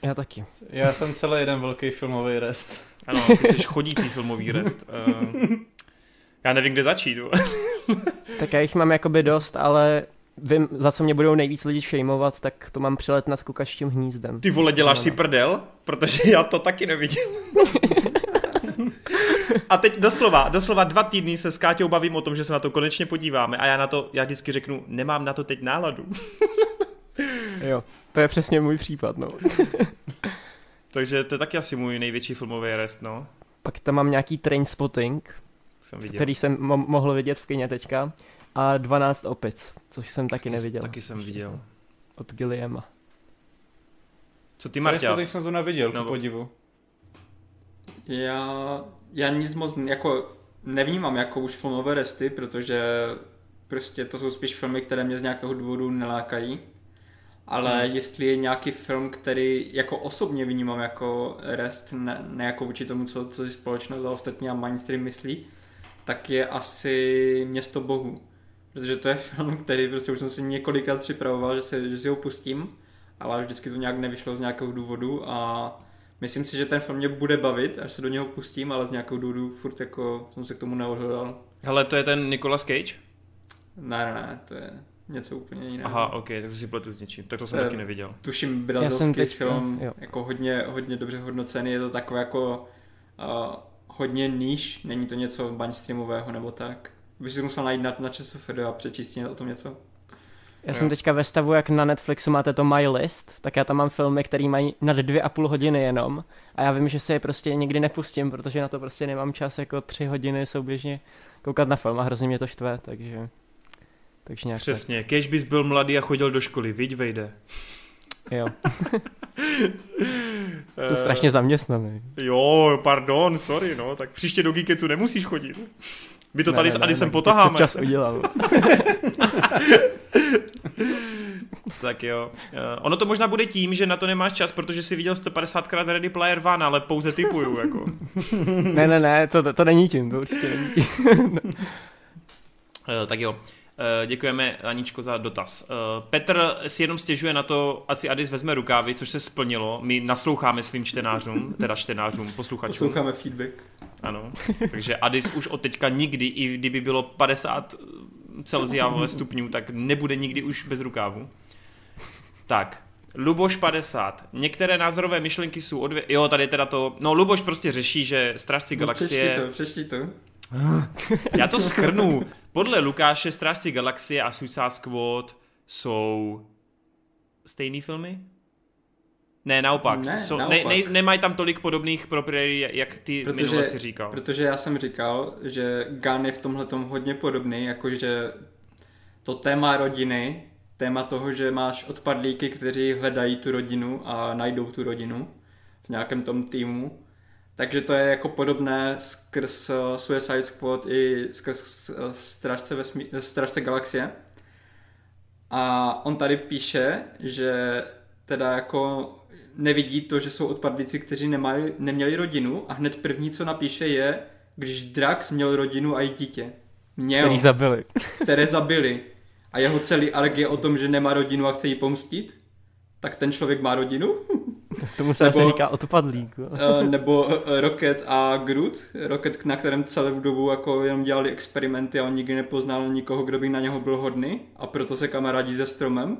Já taky. Já jsem celý jeden velký filmový rest. Ano, ty jsi chodící filmový rest. Uh, já nevím, kde začít. tak já jich mám jakoby dost, ale vím, za co mě budou nejvíc lidi šejmovat, tak to mám přelet nad kukačtím hnízdem. Ty vole, děláš no. si prdel? Protože já to taky neviděl. a teď doslova, doslova dva týdny se s Káťou bavím o tom, že se na to konečně podíváme a já na to, já vždycky řeknu, nemám na to teď náladu. jo, to je přesně můj případ, no. Takže to je taky asi můj největší filmový rest, no. Pak tam mám nějaký train spotting, jsem viděl. který jsem mo- mohl vidět v kině teďka a 12 opic, což jsem taky, taky neviděl. Taky jsem viděl. Od Gilliama. Co ty, Marťas? Já jsem to neviděl, no, podivu. Já, já nic moc jako nevnímám jako už filmové resty, protože prostě to jsou spíš filmy, které mě z nějakého důvodu nelákají. Ale hmm. jestli je nějaký film, který jako osobně vnímám jako rest, ne, ne jako vůči tomu, co, co si společnost a ostatní a mainstream myslí, tak je asi Město bohu protože to je film, který prostě už jsem si několikrát připravoval, že, se, že si ho pustím, ale vždycky to nějak nevyšlo z nějakého důvodu a myslím si, že ten film mě bude bavit, až se do něho pustím, ale z nějakého důvodu furt jako jsem se k tomu neodhodal. Hele, to je ten Nicolas Cage? Ne, ne, ne, to je něco úplně jiného. Aha, ok, tak to si pletu s něčím, tak to jsem taky neviděl. Tuším brazilský teď, film, jo. jako hodně, hodně dobře hodnocený, je to takové jako uh, hodně níž, není to něco mainstreamového nebo tak. Bych si musel najít na, na ČSFD a přečíst o tom něco. Já jsem teďka ve stavu, jak na Netflixu máte to My List, tak já tam mám filmy, které mají nad dvě a půl hodiny jenom a já vím, že se je prostě nikdy nepustím, protože na to prostě nemám čas jako tři hodiny souběžně koukat na film a hrozně mě to štve, takže... Takže nějak Přesně, tak. kež bys byl mladý a chodil do školy, viď vejde. Jo. to strašně zaměstnaný. Jo, pardon, sorry, no, tak příště do Geeketsu nemusíš chodit. My to ne, tady ne, s Adisem ne, potaháme. čas udělal. tak jo. Uh, ono to možná bude tím, že na to nemáš čas, protože jsi viděl 150krát Ready Player One, ale pouze typuju, jako. ne, ne, ne, to, to není tím, to určitě není tím. uh, tak jo. Uh, děkujeme, Aničko, za dotaz. Uh, Petr si jenom stěžuje na to, ať si Adis vezme rukávy, což se splnilo. My nasloucháme svým čtenářům, teda čtenářům, posluchačům. Posloucháme feedback. Ano, takže Adis už od teďka nikdy, i kdyby bylo 50 Celzia stupňů, tak nebude nikdy už bez rukávu. Tak, Luboš 50. Některé názorové myšlenky jsou odvě... Jo, tady teda to... No, Luboš prostě řeší, že Strážci no, galaxie... Přečti to, přečti to. Já to schrnu. Podle Lukáše Strážci galaxie a Suicide Squad jsou stejný filmy? Ne, naopak. Ne, so, naopak. Ne, ne, nemají tam tolik podobných proprietí, jak ty protože, minule si říkal. Protože já jsem říkal, že Gun je v tomhle hodně podobný, jakože to téma rodiny, téma toho, že máš odpadlíky, kteří hledají tu rodinu a najdou tu rodinu v nějakém tom týmu. Takže to je jako podobné skrz uh, Suicide Squad i skrz uh, Strážce, vesmí- Strážce galaxie. A on tady píše, že teda jako nevidí to, že jsou odpadlíci, kteří nemají, neměli rodinu a hned první, co napíše je, když Drax měl rodinu a i dítě. Měl. Který zabili. Které zabili. A jeho celý arg je o tom, že nemá rodinu a chce jí pomstit. Tak ten člověk má rodinu. Tomu se nebo, asi říká odpadlík. Eh, nebo eh, Rocket a Groot. Rocket, na kterém celou dobu jako jenom dělali experimenty a on nikdy nepoznal nikoho, kdo by na něho byl hodný a proto se kamarádí se stromem.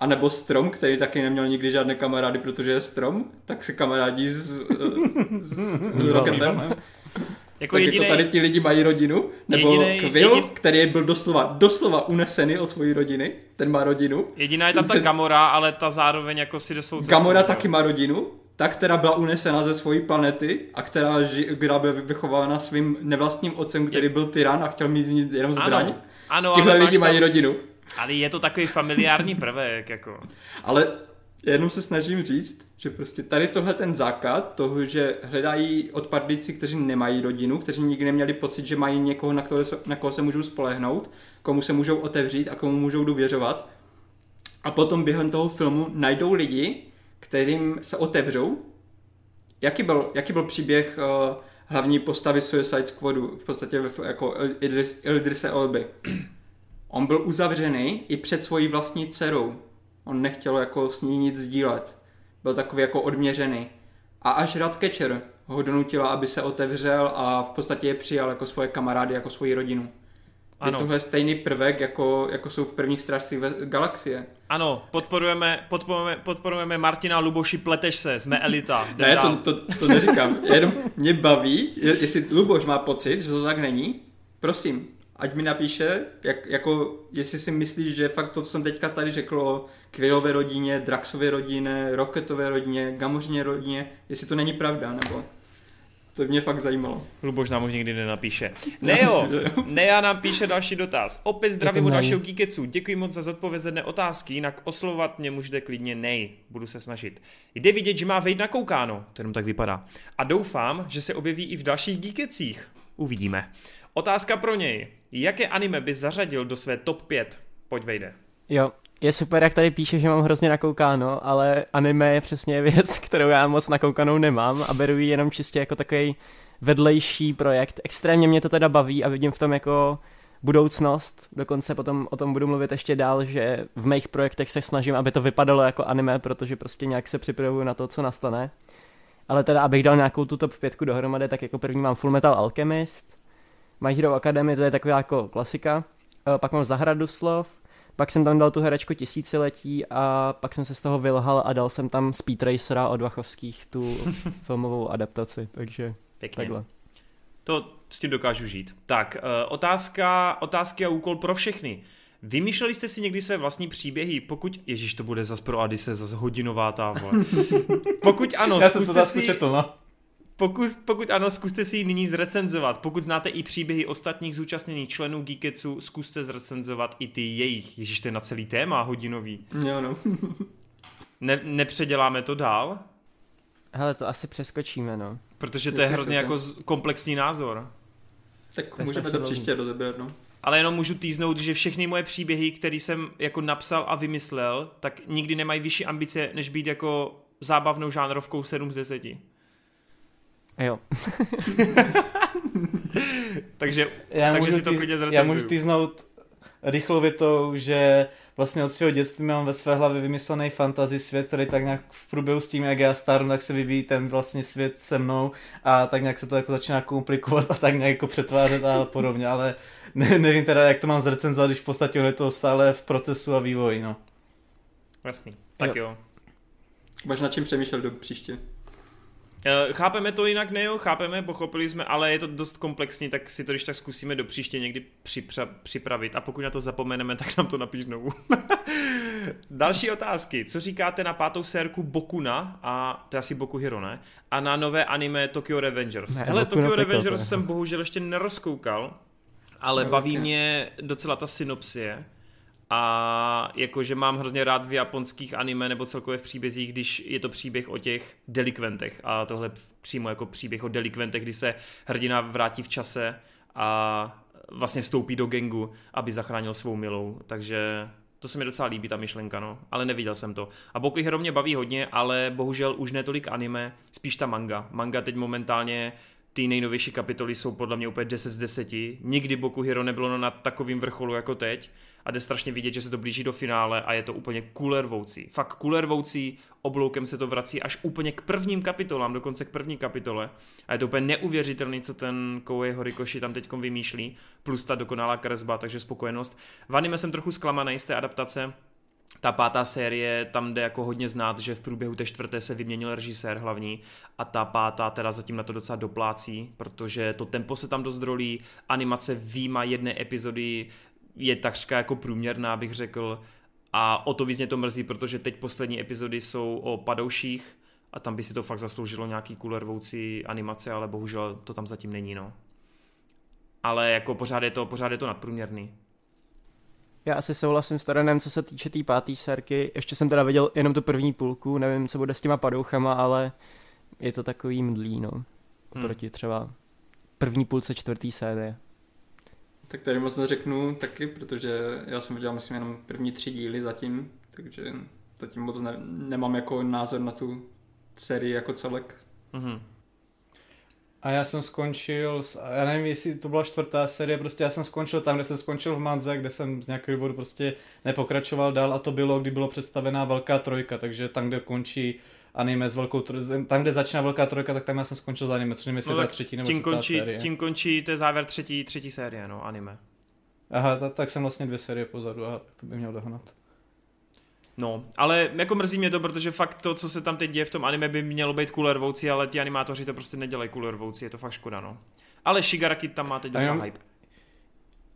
A nebo Strom, který taky neměl nikdy žádné kamarády, protože je Strom, tak se kamarádí s, s, s Rocketem. Jako tak jediný, jako tady ti lidi mají rodinu, nebo jedinej, Quill, jedin... který byl doslova, doslova unesený od svojí rodiny, ten má rodinu. Jediná je tam ta se... Gamora, ale ta zároveň jako si jde svou cestou. Gamora taky má rodinu, ta, která byla unesena ze svojí planety a která, ži, která byla vychována svým nevlastním otcem, který je... byl tyran a chtěl mít z ní jenom zbraň. Ano, ano Tihle lidi tam... mají rodinu. Ale je to takový familiární prvek, jako. Ale jenom se snažím říct, že prostě tady tohle ten základ toho, že hledají odpadlíci, kteří nemají rodinu, kteří nikdy neměli pocit, že mají někoho, na se, na koho se můžou spolehnout, komu se můžou otevřít a komu můžou důvěřovat. A potom během toho filmu najdou lidi, kterým se otevřou. Jaký byl, jaký byl příběh uh, hlavní postavy Suicide Squadu, v podstatě jako Idris, Idrise Elby? On byl uzavřený i před svojí vlastní dcerou. On nechtěl jako s ní nic sdílet. Byl takový jako odměřený. A až Radkečer ho donutila, aby se otevřel a v podstatě je přijal jako svoje kamarády, jako svoji rodinu. Ano. Je tohle stejný prvek, jako, jako jsou v prvních strážcích galaxie. Ano, podporujeme, podporujeme, podporujeme Martina Luboši, pleteš se, jsme elita. ne, to, to, to neříkám, jenom mě baví, jestli Luboš má pocit, že to tak není, prosím, ať mi napíše, jak, jako, jestli si myslíš, že fakt to, co jsem teďka tady řekl o Quillové rodině, Draxové rodině, Rocketové rodině, Gamořině rodině, jestli to není pravda, nebo to mě fakt zajímalo. Luboš nám už nikdy nenapíše. Neo, Nea nám píše další dotaz. Opět zdravím u dalšího Geeketsu. Děkuji moc za zodpovězené otázky, jinak oslovat mě můžete klidně nej. Budu se snažit. Jde vidět, že má vejít na koukáno, to jenom tak vypadá. A doufám, že se objeví i v dalších Geekecích. Uvidíme. Otázka pro něj. Jaké anime by zařadil do své top 5? Pojď vejde. Jo, je super, jak tady píše, že mám hrozně nakoukáno, ale anime je přesně věc, kterou já moc nakoukanou nemám a beru ji jenom čistě jako takový vedlejší projekt. Extrémně mě to teda baví a vidím v tom jako budoucnost. Dokonce potom o tom budu mluvit ještě dál, že v mých projektech se snažím, aby to vypadalo jako anime, protože prostě nějak se připravuju na to, co nastane. Ale teda, abych dal nějakou tu top 5 dohromady, tak jako první mám Full Metal Alchemist, My Hero Academy, to je taková jako klasika. Eh, pak mám Zahradu slov, pak jsem tam dal tu herečku tisíciletí a pak jsem se z toho vylhal a dal jsem tam Speed Racera od Vachovských, tu filmovou adaptaci, takže Pěkně. takhle. To s tím dokážu žít. Tak, uh, otázka, otázky a úkol pro všechny. Vymýšleli jste si někdy své vlastní příběhy? Pokud, ježíš, to bude zas pro Adise, zas hodinová távo. Pokud ano, Já jsem to zkuste zase si, četl, no. Pokud, pokud ano, zkuste si ji nyní zrecenzovat. Pokud znáte i příběhy ostatních zúčastněných členů Geeketsu, zkuste zrecenzovat i ty jejich. Ježíš, to je na celý téma hodinový. Jo, no. Ne, nepředěláme to dál? Hele, to asi přeskočíme, no. Protože to je hrozně jako komplexní názor. Tak To můžeme to příště rozebrat, no. Ale jenom můžu týznout, že všechny moje příběhy, které jsem jako napsal a vymyslel, tak nikdy nemají vyšší ambice, než být jako zábavnou žánrovkou 7 z 10. Jo. Takže, Já takže můžu, si to klidně já můžu zrecenzuju. týznout rychlou větou, že vlastně od svého dětství mám ve své hlavě vymyslený fantasy svět, který tak nějak v průběhu s tím, jak já stárnu, tak se vyvíjí ten vlastně svět se mnou a tak nějak se to jako začíná komplikovat a tak nějak jako přetvářet a podobně, ale ne, nevím teda, jak to mám zrecenzovat, když v podstatě ono je to stále v procesu a vývoji, no. Jasný. Tak jo. Jo. Máš nad čím přemýšlet do příště. Eh, Chápeme to jinak, ne jo, chápeme, pochopili jsme, ale je to dost komplexní, tak si to když tak zkusíme do příště někdy připra- připravit a pokud na to zapomeneme, tak nám to napiš znovu. Další otázky. Co říkáte na pátou sérku Bokuna, a to je asi Boku Hero, ne? A na nové anime Tokyo Revengers. Ne, Hele, Tokyo Revengers jsem bohužel ještě nerozkoukal, ale Jo, baví ok. mě docela ta synopsie. A jakože mám hrozně rád v japonských anime nebo celkově v příbězích, když je to příběh o těch delikventech a tohle přímo jako příběh o delikventech, kdy se hrdina vrátí v čase a vlastně vstoupí do gengu, aby zachránil svou milou, takže to se mi docela líbí, ta myšlenka, no, ale neviděl jsem to. A Boku Hero mě baví hodně, ale bohužel už netolik anime, spíš ta manga. Manga teď momentálně ty nejnovější kapitoly jsou podle mě úplně 10 z 10. Nikdy Boku Hero nebylo na takovým vrcholu jako teď a jde strašně vidět, že se to blíží do finále a je to úplně kulervoucí. Fakt kulervoucí, obloukem se to vrací až úplně k prvním kapitolám, dokonce k první kapitole. A je to úplně neuvěřitelný, co ten Koei Horikoshi tam teď vymýšlí, plus ta dokonalá kresba, takže spokojenost. V anime jsem trochu zklamaný z té adaptace, ta pátá série, tam jde jako hodně znát, že v průběhu té čtvrté se vyměnil režisér hlavní a ta pátá teda zatím na to docela doplácí, protože to tempo se tam dost rolí, animace výjima jedné epizody je takřka jako průměrná, bych řekl, a o to víc mě to mrzí, protože teď poslední epizody jsou o padouších a tam by si to fakt zasloužilo nějaký kulervoucí animace, ale bohužel to tam zatím není, no. Ale jako pořád je to, pořád je to nadprůměrný. Já asi souhlasím s Torenem, co se týče té tý páté sérky. Ještě jsem teda viděl jenom tu první půlku, nevím, co bude s těma padouchama, ale je to takový mdlý, no. Oproti třeba první půlce čtvrtý série. Tak tady moc neřeknu taky, protože já jsem viděl myslím jenom první tři díly zatím, takže zatím moc ne, nemám jako názor na tu sérii jako celek. Mhm. A já jsem skončil, s, já nevím, jestli to byla čtvrtá série, prostě já jsem skončil tam, kde jsem skončil v Manze, kde jsem z nějakého důvodu prostě nepokračoval dál a to bylo, kdy bylo představená velká trojka, takže tam, kde končí anime s velkou trojkou, tam, kde začíná velká trojka, tak tam já jsem skončil za anime, což nevím, jestli No no, tak třetí nebo tím čtvrtá končí, série. tím končí, to je závěr třetí, třetí série, no, anime. Aha, tak, tak jsem vlastně dvě série pozadu, aha, tak to by měl dohnat. No, ale jako mrzí mě to, protože fakt to, co se tam teď děje v tom anime, by mělo být kulervoucí, ale ti animátoři to prostě nedělají kulervoucí, je to fakt škoda, no. Ale Shigaraki tam má teď docela hype.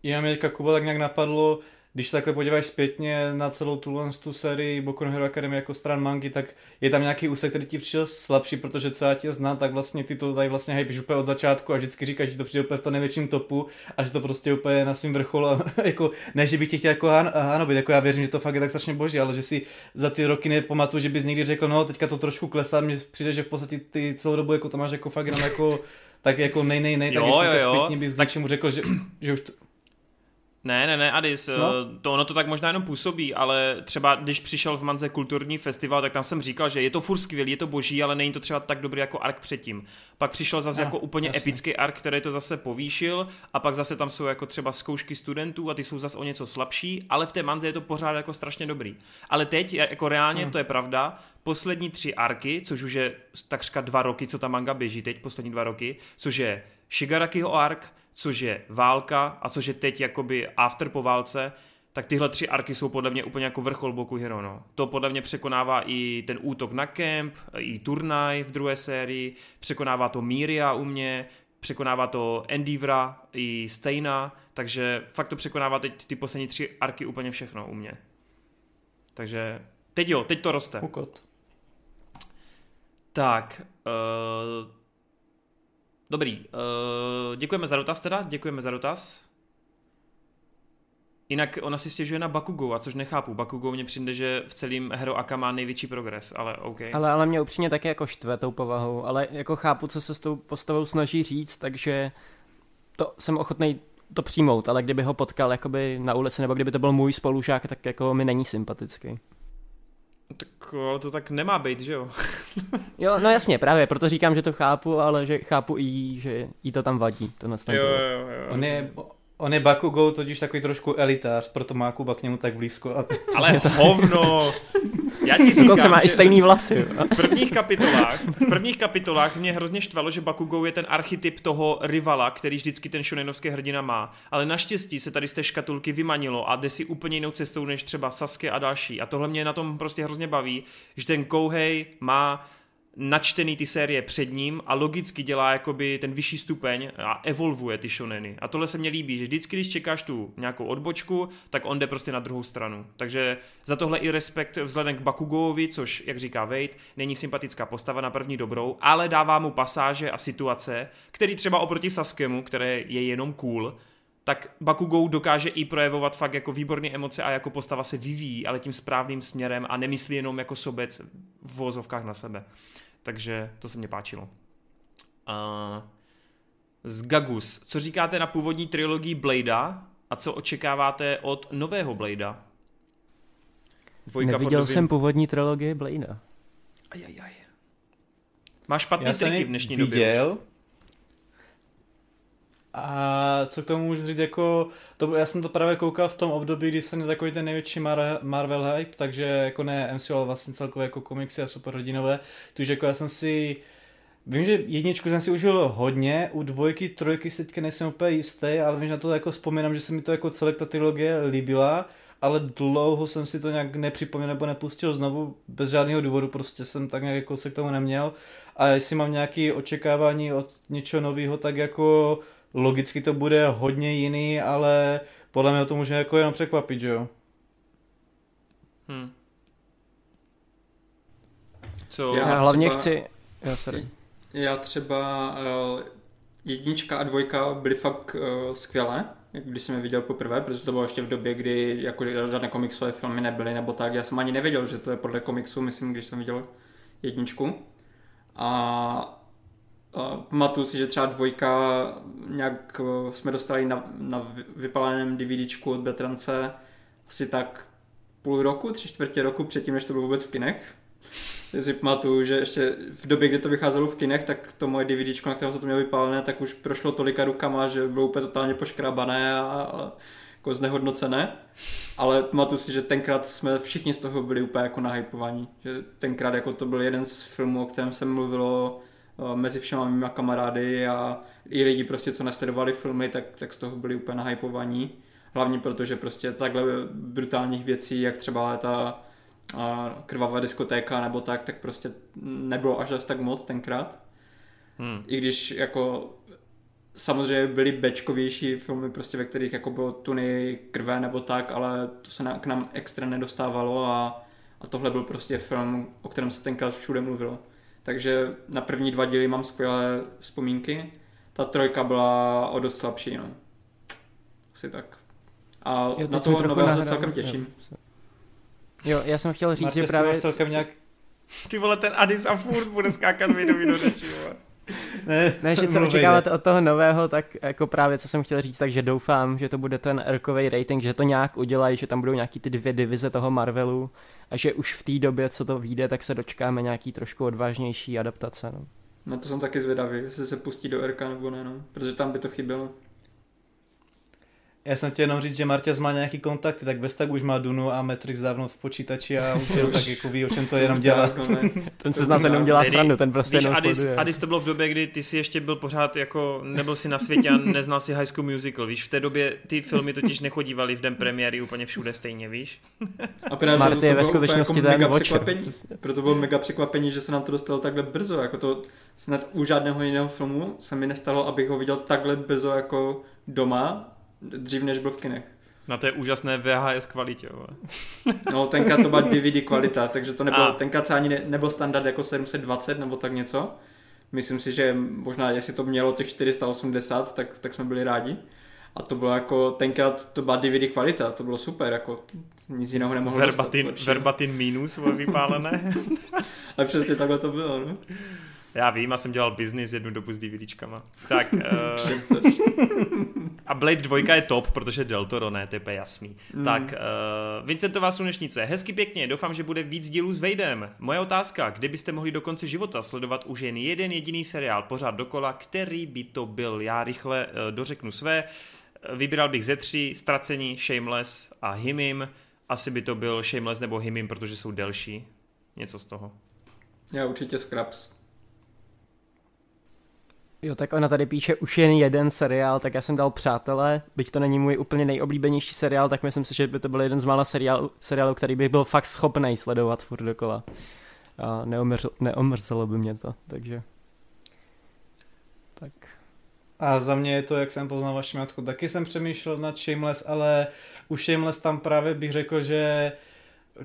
Já teďka Kuba tak nějak napadlo, když se takhle podíváš zpětně na celou tu, tu sérii Boku no Hero Academy jako stran mangy, tak je tam nějaký úsek, který ti přišel slabší, protože co já tě znám, tak vlastně ty to tady vlastně hypíš úplně od začátku a vždycky říkáš, že to přijde úplně v tom největším topu a že to prostě úplně na svým vrcholu a jako, ne, že bych tě chtěl jako han- hanobit, jako já věřím, že to fakt je tak strašně boží, ale že si za ty roky nepamatuju, že bys někdy řekl, no teďka to trošku klesá, mně přijde, že v podstatě ty celou dobu jako to máš jako fakt jenom jako tak jako nej, nej, nej, tak Jo, jestli jo, to jo. zpětně bys Tak- něčemu řekl, že, že už to, Ne, ne, ne, Adis, No. no. to ono to tak možná jenom působí, ale třeba když přišel v Manze kulturní festival, tak tam jsem říkal, že je to furt skvělý, je to boží, ale není to třeba tak dobrý jako ark předtím. Pak přišel zase Ah, jako úplně jasně. epický ark, který to zase povýšil a pak zase tam jsou jako třeba zkoušky studentů a ty jsou zase o něco slabší, ale v té Manze je to pořád jako strašně dobrý. Ale teď jako reálně Hmm. to je pravda, poslední tři arky, což už je takřka dva roky, co ta manga běží teď, poslední dva roky, což je Shigarakiho ark, což je válka a což je teď jakoby after po válce, tak tyhle tři arky jsou podle mě úplně jako vrchol Boku Hero. No. To podle mě překonává i ten útok na kemp, i turnaj v druhé sérii, překonává to Míria u mě, překonává to Endivra i Steina, takže fakt to překonává teď ty poslední tři arky úplně všechno u mě. Takže teď jo, teď to roste. Ukot. Tak, uh, dobrý, uh, děkujeme za dotaz teda, děkujeme za dotaz. Jinak ona si stěžuje na Bakugo, a což nechápu. Bakugo mně přijde, že v celém Hero Aka má největší progres, ale OK. Ale, ale mě upřímně taky jako štve tou povahou, ale jako chápu, co se s tou postavou snaží říct, takže to jsem ochotný to přijmout, ale kdyby ho potkal jakoby na ulici, nebo kdyby to byl můj spolužák, tak jako mi není sympatický. Tak ale to tak nemá být, že jo? jo, no jasně, právě, proto říkám, že to chápu, ale že chápu i že jí to tam vadí. To jo, jo, jo, on je, On je Bakugo totiž takový trošku elitář, proto má Kuba k němu tak blízko. A... Ale hovno! Já ti říkám, Dokonce má i stejný vlasy. V prvních kapitolách, v prvních kapitolách mě hrozně štvalo, že Bakugo je ten archetyp toho rivala, který vždycky ten shonenovský hrdina má. Ale naštěstí se tady z té škatulky vymanilo a jde si úplně jinou cestou než třeba Sasuke a další. A tohle mě na tom prostě hrozně baví, že ten Kouhei má načtený ty série před ním a logicky dělá jakoby ten vyšší stupeň a evolvuje ty shoneny. A tohle se mně líbí, že vždycky, když čekáš tu nějakou odbočku, tak on jde prostě na druhou stranu. Takže za tohle i respekt vzhledem k Bakugovi, což, jak říká Wade, není sympatická postava na první dobrou, ale dává mu pasáže a situace, který třeba oproti Saskemu, které je jenom cool, tak Bakugou dokáže i projevovat fakt jako výborné emoce a jako postava se vyvíjí, ale tím správným směrem a nemyslí jenom jako sobec v vozovkách na sebe. Takže to se mně páčilo. Uh, z Gagus. Co říkáte na původní trilogii Blada a co očekáváte od nového Blada? Dvojka Neviděl jsem původní trilogii Blada. Ajajaj. Máš špatný triky v dnešní viděl, době. Viděl. A co k tomu můžu říct, jako, to, já jsem to právě koukal v tom období, kdy jsem takový ten největší Mar- Marvel hype, takže jako ne MCU, ale vlastně celkově jako komiksy a superhrdinové, takže jako já jsem si, vím, že jedničku jsem si užil hodně, u dvojky, trojky se teďka nejsem úplně jistý, ale vím, že na to jako vzpomínám, že se mi to jako celé ta trilogie líbila, ale dlouho jsem si to nějak nepřipomněl nebo nepustil znovu, bez žádného důvodu, prostě jsem tak nějak jako se k tomu neměl. A jestli mám nějaké očekávání od něčeho nového, tak jako logicky to bude hodně jiný, ale podle mě to může jako jenom překvapit, že jo? Hmm. Co? Já, já hlavně třeba, chci... Jo, sorry. Já třeba uh, jednička a dvojka byly fakt uh, skvělé, když jsem je viděl poprvé, protože to bylo ještě v době, kdy jako žádné komiksové filmy nebyly nebo tak. Já jsem ani nevěděl, že to je podle komiksu, myslím, když jsem viděl jedničku. A pamatuju si, že třeba dvojka nějak eh, jsme dostali na, na vypaleném DVDčku od Betrance asi tak půl roku, tři čtvrtě roku předtím, než to bylo vůbec v kinech. Já si pamatuju, že ještě v době, kdy to vycházelo v kinech, tak to moje DVDčko, na kterém se to mělo vypálené, tak už prošlo tolika rukama, že bylo úplně totálně poškrabané a, a jako znehodnocené. Ale pamatuju si, že tenkrát jsme všichni z toho byli úplně jako nahypovaní. Že tenkrát jako to byl jeden z filmů, o kterém se mluvilo Eh, mezi všema mýma kamarády a i lidi prostě, co nesledovali filmy, tak, tak z toho byli úplně nahypovaní. Hlavně protože prostě takhle brutálních věcí, jak třeba ta krvavá diskotéka nebo tak, tak prostě nebylo až tak moc tenkrát. Hmm. I když jako samozřejmě byly bečkovější filmy, prostě ve kterých jako bylo tuny krve nebo tak, ale to se na, k nám extra nedostávalo a, a tohle byl prostě film, o kterém se tenkrát všude mluvilo. Takže na první dva díly mám skvělé vzpomínky. Ta trojka byla o dost slabší, no. Asi tak. A jo, na toho nového se celkem těším. Jo. jo, já jsem chtěl říct, Martě, že právě... celkem nějak... Ty vole, ten Adis a furt bude skákat mi do řeči. Ne, ne, že co očekáváte od toho nového, tak jako právě co jsem chtěl říct, takže doufám, že to bude ten erkový rating, že to nějak udělají, že tam budou nějaký ty dvě divize toho Marvelu a že už v té době, co to vyjde, tak se dočkáme nějaký trošku odvážnější adaptace. No. Na to jsem taky zvědavý, jestli se pustí do RK nebo ne, no, protože tam by to chybělo. Já jsem chtěl jenom říct, že Marťas má nějaký kontakty, tak bez tak už má Dunu a Matrix dávno v počítači a už jenom tak jako ví, o čem to jenom dělá. ten se z nás jenom dělá srandu, ten prostě Víš, jenom Adis, sleduje. Adis to bylo v době, kdy ty si ještě byl pořád jako, nebyl si na světě a neznal si High School Musical, víš, v té době ty filmy totiž nechodívaly v den premiéry úplně všude stejně, víš. A právě Marty to, to je ve bylo úplně skutečnosti jako mega Watcher. překvapení. Proto bylo mega překvapení, že se nám to dostalo takhle brzo. Jako to snad u žádného jiného filmu se mi nestalo, abych ho viděl takhle brzo jako doma, dřív než byl v kinech. Na té úžasné VHS kvalitě. Vole. No, tenkrát to byla DVD kvalita, takže to nebylo, A. tenkrát se ani ne, nebyl standard jako 720 nebo tak něco. Myslím si, že možná, jestli to mělo těch 480, tak, tak jsme byli rádi. A to bylo jako, tenkrát to byla DVD kvalita, to bylo super, jako nic jiného nemohlo Verbatin, dostat verbatin minus vypálené. Ale přesně takhle to bylo, no. Já vím, já jsem dělal business jednu dobu s DVDčkama. Tak, uh, a Blade 2 je top, protože Del Toro, ne, to je jasný. Mm. Tak, uh, Vincentová slunečnice, hezky pěkně, doufám, že bude víc dílů s Vejdem. Moje otázka, kdybyste mohli do konce života sledovat už jen jeden jediný seriál pořád dokola, který by to byl? Já rychle uh, dořeknu své. Vybíral bych ze tří, Ztracení, Shameless a Himim. Asi by to byl Shameless nebo Himim, protože jsou delší. Něco z toho. Já určitě Scraps. Jo, tak ona tady píše už jen jeden seriál, tak já jsem dal Přátelé, byť to není můj úplně nejoblíbenější seriál, tak myslím si, že by to byl jeden z mála seriálů, seriálů který bych byl fakt schopný sledovat furt dokola. A neomrzelo, neomrzelo by mě to, takže... Tak. A za mě je to, jak jsem poznal vaši matku, taky jsem přemýšlel nad Shameless, ale u Shameless tam právě bych řekl, že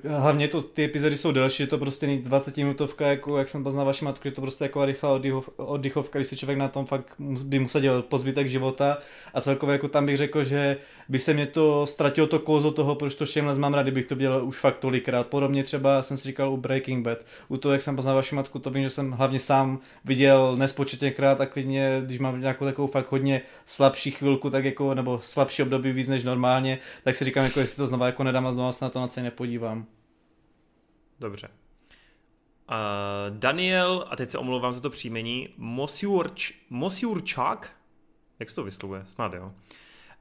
hlavně to, ty epizody jsou delší, je to prostě není 20 minutovka, jako jak jsem poznal vaši matku, je to prostě jako rychlá oddychov, oddychovka, když se člověk na tom fakt by musel dělat po zbytek života. A celkově jako tam bych řekl, že by se mě to ztratilo to kozo toho, proč to Shameless mám rád, kdybych to dělal už fakt tolikrát. Podobně třeba jsem si říkal u Breaking Bad. U toho, jak jsem poznal vaši matku, to vím, že jsem hlavně sám viděl nespočetněkrát a klidně, když mám nějakou takovou fakt hodně slabší chvilku, tak jako, nebo slabší období víc než normálně, tak si říkám, jako jestli to znova jako nedám a znova se na to na celý nepodívám. Dobře. Uh, Daniel, a teď se omlouvám za to příjmení, Mosiurč, Mosiurčák? Jak se to vyslovuje? Snad jo.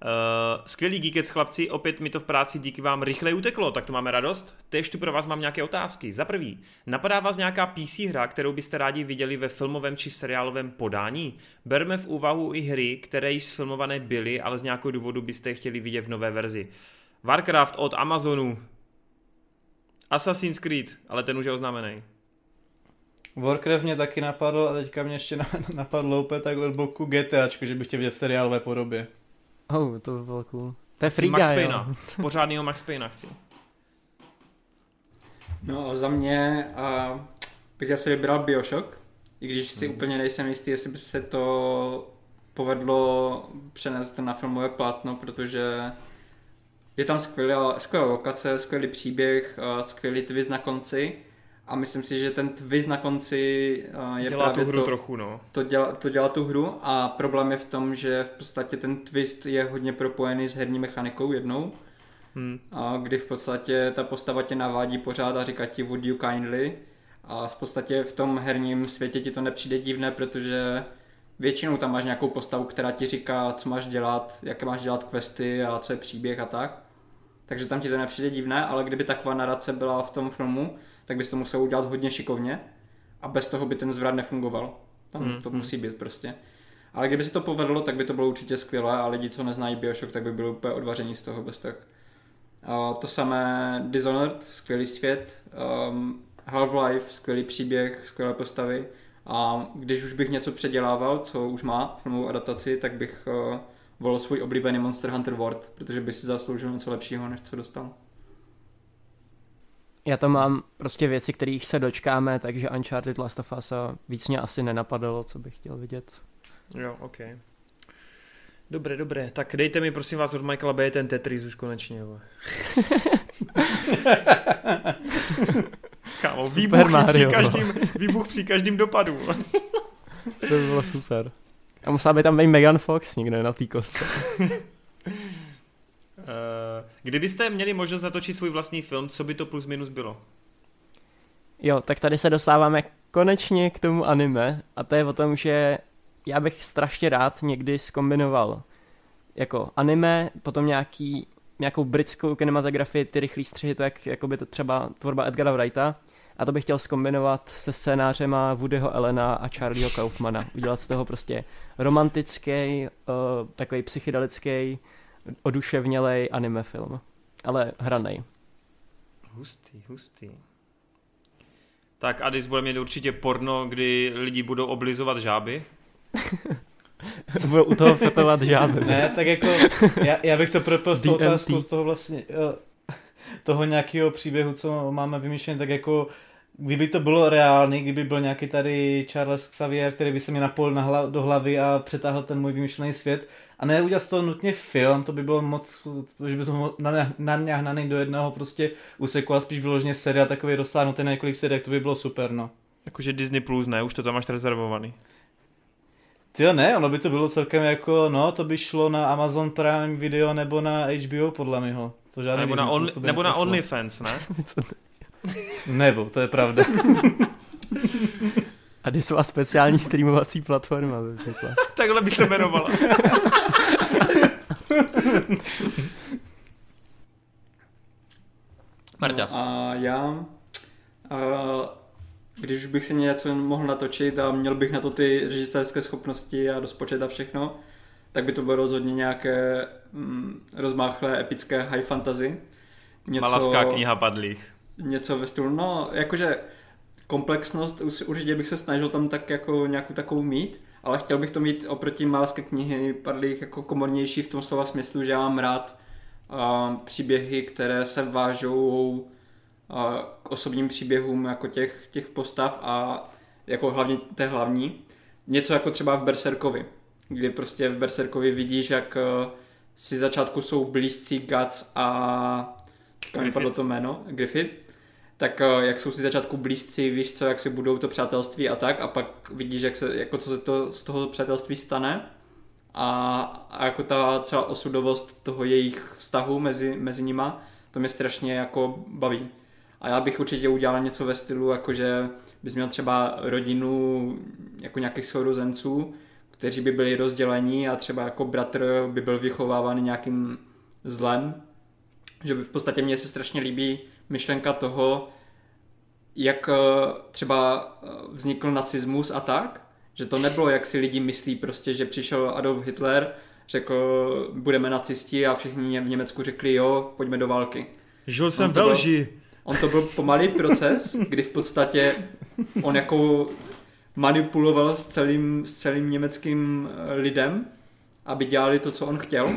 Uh, skvělý Geekec chlapci, opět mi to v práci díky vám rychle uteklo, tak to máme radost. Tež tu pro vás mám nějaké otázky. Za prvý, napadá vás nějaká PC hra, kterou byste rádi viděli ve filmovém či seriálovém podání? Berme v úvahu i hry, které již sfilmované byly, ale z nějakého důvodu byste je chtěli vidět v nové verzi. Warcraft od Amazonu, Assassin's Creed, ale ten už je oznámený. Warcraft mě taky napadl a teďka mě ještě na- napadlo úplně tak od boku GTAčku, že bych chtěl vidět v seriálové podobě. Oh, to by bylo cool. To je free Max guy, Payna. jo. Pořádnýho Max Payna chci. No a za mě a bych asi vybral Bioshock, i když si úplně nejsem jistý, jestli by se to povedlo přenést na filmové plátno, protože je tam skvělá, skvělá lokace, skvělý příběh, a skvělý twist na konci a myslím si, že ten twist na konci a, je Dělá právě tu hru to, trochu, no. to, dělá, to dělá tu hru a problém je v tom, že v podstatě ten twist je hodně propojený s herní mechanikou jednou, Hm. a kdy v podstatě ta postava tě navádí pořád a říká ti would you kindly a v podstatě v tom herním světě ti to nepřijde divné, protože většinou tam máš nějakou postavu, která ti říká, co máš dělat, jaké máš dělat questy a co je příběh a tak. Takže tam ti to nepřijde divné, ale kdyby taková narace byla v tom filmu, tak bys to musel udělat hodně šikovně a bez toho by ten zvrat nefungoval. Tam Hmm, to hmm. musí být prostě. Ale kdyby se to povedlo, tak by to bylo určitě skvělé a lidi, co neznají Bioshock, tak by byli úplně odvaření z toho bez tak. A to samé Dishonored, skvělý svět, um, Half-Life, skvělý příběh, skvělé postavy. A když už bych něco předělával, co už má filmovou adaptaci, tak bych uh, volil svůj oblíbený Monster Hunter World, protože by si zasloužil něco lepšího, než co dostal. Já to mám prostě věci, kterých se dočkáme, takže Uncharted Last of Us a víc mě asi nenapadalo, co bych chtěl vidět. Jo, ok. Dobré, dobré. Tak dejte mi prosím vás od Michaela Bay ten Tetris už konečně. Kámo, Super výbuch při každým, výbuch při každým dopadu. To by bylo super. A musela by tam být Megan Fox někde na té kostce. Eh, Kdybyste měli možnost natočit svůj vlastní film, co by to plus minus bylo? Jo, tak tady se dostáváme konečně k tomu anime a to je o tom, že já bych strašně rád někdy skombinoval jako anime, potom nějaký, nějakou britskou kinematografii, ty rychlý střihy, to jak jakoby to třeba tvorba Edgara Wrighta, a to bych chtěl skombinovat se scénářema Woodyho Elena a Charlieho Kaufmana. Udělat z toho prostě romantický, uh, takový psychedelický, oduševnělej anime film. Ale hranej. Hustý, hustý. Tak Adis bude mít určitě porno, kdy lidi budou oblizovat žáby. Budou u toho fetovat žáby. Ne, tak jako, já, já bych to propil s tou otázkou z toho vlastně, eh, toho nějakého příběhu, co máme vymýšlený, tak jako kdyby to bylo reálný, kdyby byl nějaký tady Charles Xavier, který by se mi napol na hla, do hlavy a přetáhl ten můj vymyšlený svět a ne udělat z toho nutně film, to by bylo moc, že by to naňahnaný do jednoho prostě úseku a spíš vyloženě seriál takový rozsáhnutý na několik seriák, to by bylo super, no. Jakože Disney Plus, ne? Už to tam máš rezervovaný. Ty ne, ono by to bylo celkem jako, no, to by šlo na Amazon Prime Video nebo na HBO, podle mého. To žádný nebo na, on, nebo na OnlyFans, ne? nebo, to je pravda. A Disová speciální streamovací platforma. By Takhle by se jmenovala. Marťas. No a já, a, když bych si něco mohl natočit a měl bych na to ty režisérské schopnosti a rozpočet a všechno, tak by to bylo rozhodně nějaké mm, rozmáchlé, epické high fantasy. Něco, Malaská kniha padlých. Něco ve stylu, no, jakože komplexnost, určitě bych se snažil tam tak jako nějakou takovou mít, ale chtěl bych to mít oproti Malaské knihy padlých jako komornější v tom slova smyslu, že já mám rád uh, příběhy, které se vážou uh, k osobním příběhům jako těch, těch postav a jako hlavně té hlavní. Něco jako třeba v Berserkovi, kdy prostě v Berserkovi vidíš, jak uh, si začátku jsou blízcí Guts a Griffith. to jméno, Griffith, tak eh, jak jsou si začátku blízci, víš co, jak si budou to přátelství a tak a pak vidíš, jak se, jako co se to z toho přátelství stane a, a jako ta třeba osudovost toho jejich vztahu mezi, mezi nima, to mě strašně jako baví. A já bych určitě udělal něco ve stylu, jakože bys měl třeba rodinu jako nějakých sourozenců, kteří by byli rozdělení a třeba jako bratr by byl vychovávaný nějakým zlem. Že by v podstatě mně se strašně líbí myšlenka toho, jak eh, třeba eh, vznikl nacismus a tak, že to nebylo, jak si lidi myslí prostě, že přišel Adolf Hitler, řekl, budeme nacisti a všichni v Německu řekli, jo, pojďme do války. Žil jsem ve lži. On to byl pomalý proces, kdy v podstatě on jako manipuloval s celým, s celým německým eh, lidem, aby dělali to, co on chtěl.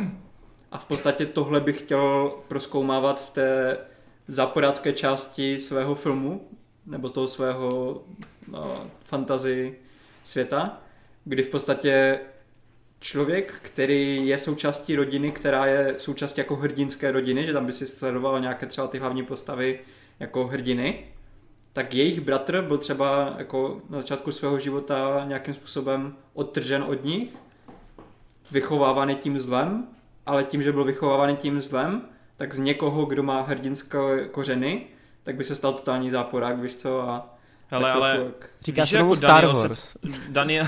A v podstatě tohle bych chtěl proskoumávat v té záporácké části svého filmu, nebo toho svého no, fantasy světa, kdy v podstatě člověk, který je součástí rodiny, která je součástí jako hrdinské rodiny, že tam by si sledoval nějaké třeba ty hlavní postavy jako hrdiny, tak jejich bratr byl třeba jako na začátku svého života nějakým způsobem odtržen od nich, vychovávaný tím zlem, ale tím, že byl vychovávaný tím zlem, tak z někoho, kdo má hrdinské kořeny, tak by se stal totální záporák, víš co, a ale, ale jak... Říká se jako Star Daniel Wars. Se, Daniel,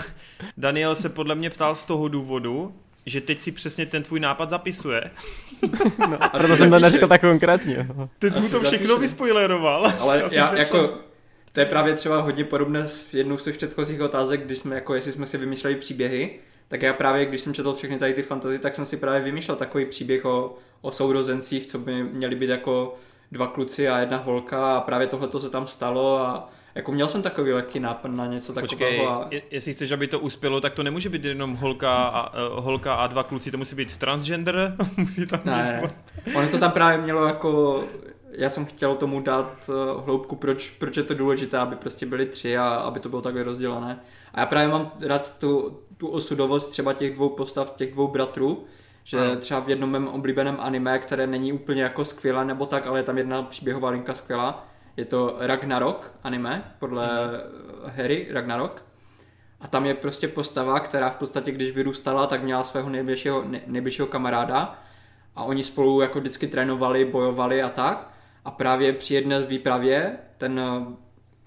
Daniel se podle mě ptal z toho důvodu, že teď si přesně ten tvůj nápad zapisuje. No, a proto jsem to neřekl tak konkrétně. Ty jsi mu to všechno vyspoileroval. Ale já, já jako, to je právě třeba hodně podobné s jednou z těch předchozích otázek, když jsme jako, jestli jsme si vymýšleli příběhy, tak já právě, když jsem četl všechny tady ty fantazy, tak jsem si právě vymýšlel takový příběh o, o sourozencích, co by měli být jako dva kluci a jedna holka a právě tohle se tam stalo a jako měl jsem takový lehký nápad na něco takového. Počkej, a... jestli chceš, aby to uspělo, tak to nemůže být jenom holka a, uh, holka a dva kluci, to musí být transgender, musí tam ne, být... Ne. Ono to tam právě mělo jako, já jsem chtěl tomu dát uh, hloubku, proč, proč je to důležité, aby prostě byli tři a aby to bylo takhle rozdělené. A já právě mám rád tu, tu osudovost třeba těch dvou postav, těch dvou bratrů, že no. třeba v jednom mém oblíbeném anime, které není úplně jako skvělé nebo tak, ale je tam jedna příběhová linka skvělá, je to Ragnarok anime, podle mm. Harry Ragnarok. A tam je prostě postava, která v podstatě, když vyrůstala, tak měla svého nejbližšího, nejbližšího kamaráda a oni spolu jako vždycky trénovali, bojovali a tak. A právě při jedné výpravě ten eh,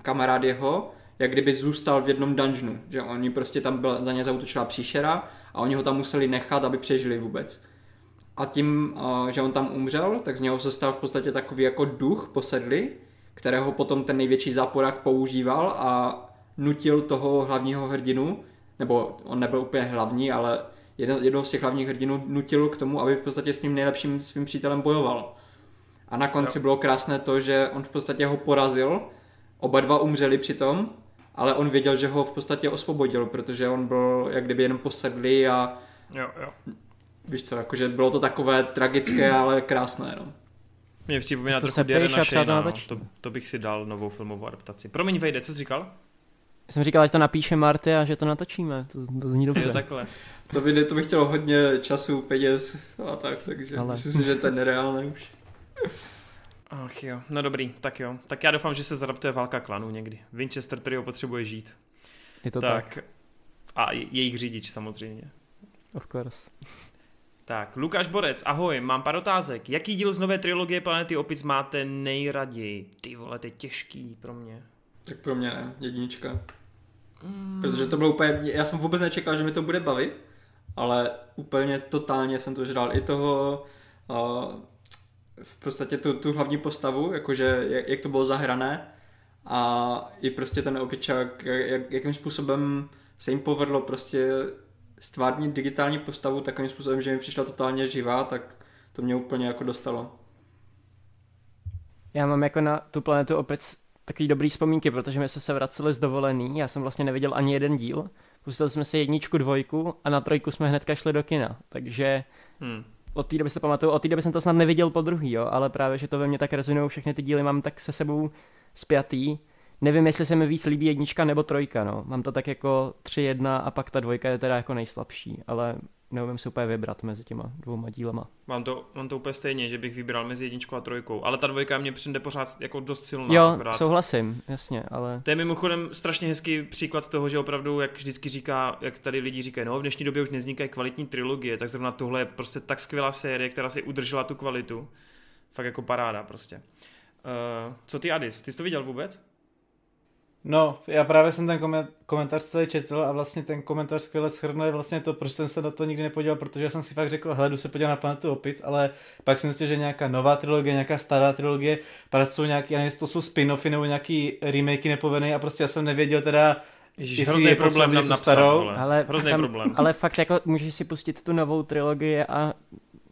kamarád jeho, jak kdyby zůstal v jednom dungeonu, že oni prostě tam byla, za ně zautočila příšera a oni ho tam museli nechat, aby přežili vůbec. a tím, že on tam umřel, tak z něho se stal v podstatě takový jako duch posedlý, kterého potom ten největší záporák používal a nutil toho hlavního hrdinu, nebo on nebyl úplně hlavní, ale jeden, jednoho z těch hlavních hrdinů nutil k tomu, aby v podstatě s tím nejlepším svým přítelem bojoval. A na konci jo. bylo krásné to, že on v podstatě ho porazil, oba dva umřeli přitom, ale on věděl, že ho v podstatě osvobodil, protože on byl jak kdyby jenom posedlý a jo, jo. víš co, jakože bylo to takové tragické, ale krásné, no. Mě připomíná trochu Darrena Shane, no. to, to, bych si dal novou filmovou adaptaci. Promiň, Vejde, co jsi říkal? Jsem říkal, že to napíše Marty a že to natočíme. To, to zní dobře. Jo, takhle. To by, to by chtělo hodně času, peněz a tak, takže Ale... myslím si, že to je nereálné už. Ach jo, no dobrý, tak jo. Tak já doufám, že se zadaptuje válka klanů někdy. Winchester Trio potřebuje žít. Je to tak. tak. A jejich řidič samozřejmě. Of course. Tak, Lukáš Borec, ahoj, mám pár otázek. Jaký díl z nové trilogie Planety Opic máte nejraději? Ty vole, to je těžký pro mě. Tak pro mě ne, jednička. Mm. Protože to bylo úplně, já jsem vůbec nečekal, že mi to bude bavit, ale úplně totálně jsem to žral. I toho, uh, v podstatě tu, tu hlavní postavu, jakože jak, jak to bylo zahrané a i prostě ten opičák, jak, jakým způsobem se jim povedlo prostě stvárnit digitální postavu takovým způsobem, že mi přišla totálně živá, tak to mě úplně jako dostalo. Já mám jako na tu planetu opět takový dobrý vzpomínky, protože my jsme se vraceli z dovolený, já jsem vlastně neviděl ani jeden díl, pustili jsme si jedničku, dvojku a na trojku jsme hnedka šli do kina, takže hmm. Od té doby se pamatuju, od té doby jsem to snad neviděl po druhý, jo, ale právě, že to ve mně tak rezonují všechny ty díly, mám tak se sebou spjatý, Nevím, jestli se mi víc líbí jednička nebo trojka, no. Mám to tak jako tři jedna a pak ta dvojka je teda jako nejslabší, ale neumím si úplně vybrat mezi těma dvouma dílema. Mám to, mám to úplně stejně, že bych vybral mezi jedničkou a trojkou, ale ta dvojka mě přijde pořád jako dost silná. Jo, akorát. souhlasím, jasně, ale... To je mimochodem strašně hezký příklad toho, že opravdu, jak vždycky říká, jak tady lidi říkají, no v dnešní době už nevznikají kvalitní trilogie, tak zrovna tohle je prostě tak skvělá série, která si udržela tu kvalitu. Fakt jako paráda prostě. Uh, co ty Adis, ty jsi to viděl vůbec? No, já právě jsem ten komentář celý četl a vlastně ten komentář skvěle schrnuje vlastně to, proč jsem se na to nikdy nepodíval, protože jsem si fakt řekl, hele, jdu se podívat na planetu opic, ale pak si myslím, že nějaká nová trilogie, nějaká stará trilogie, pracují nějaký, já nevím, to jsou spin-offy nebo nějaký remakey nepovedený a prostě já jsem nevěděl teda, Ježiš, hrozný je problém nám napsat, starou. Vole. Ale, hrozný tam, problém. ale fakt jako můžeš si pustit tu novou trilogii a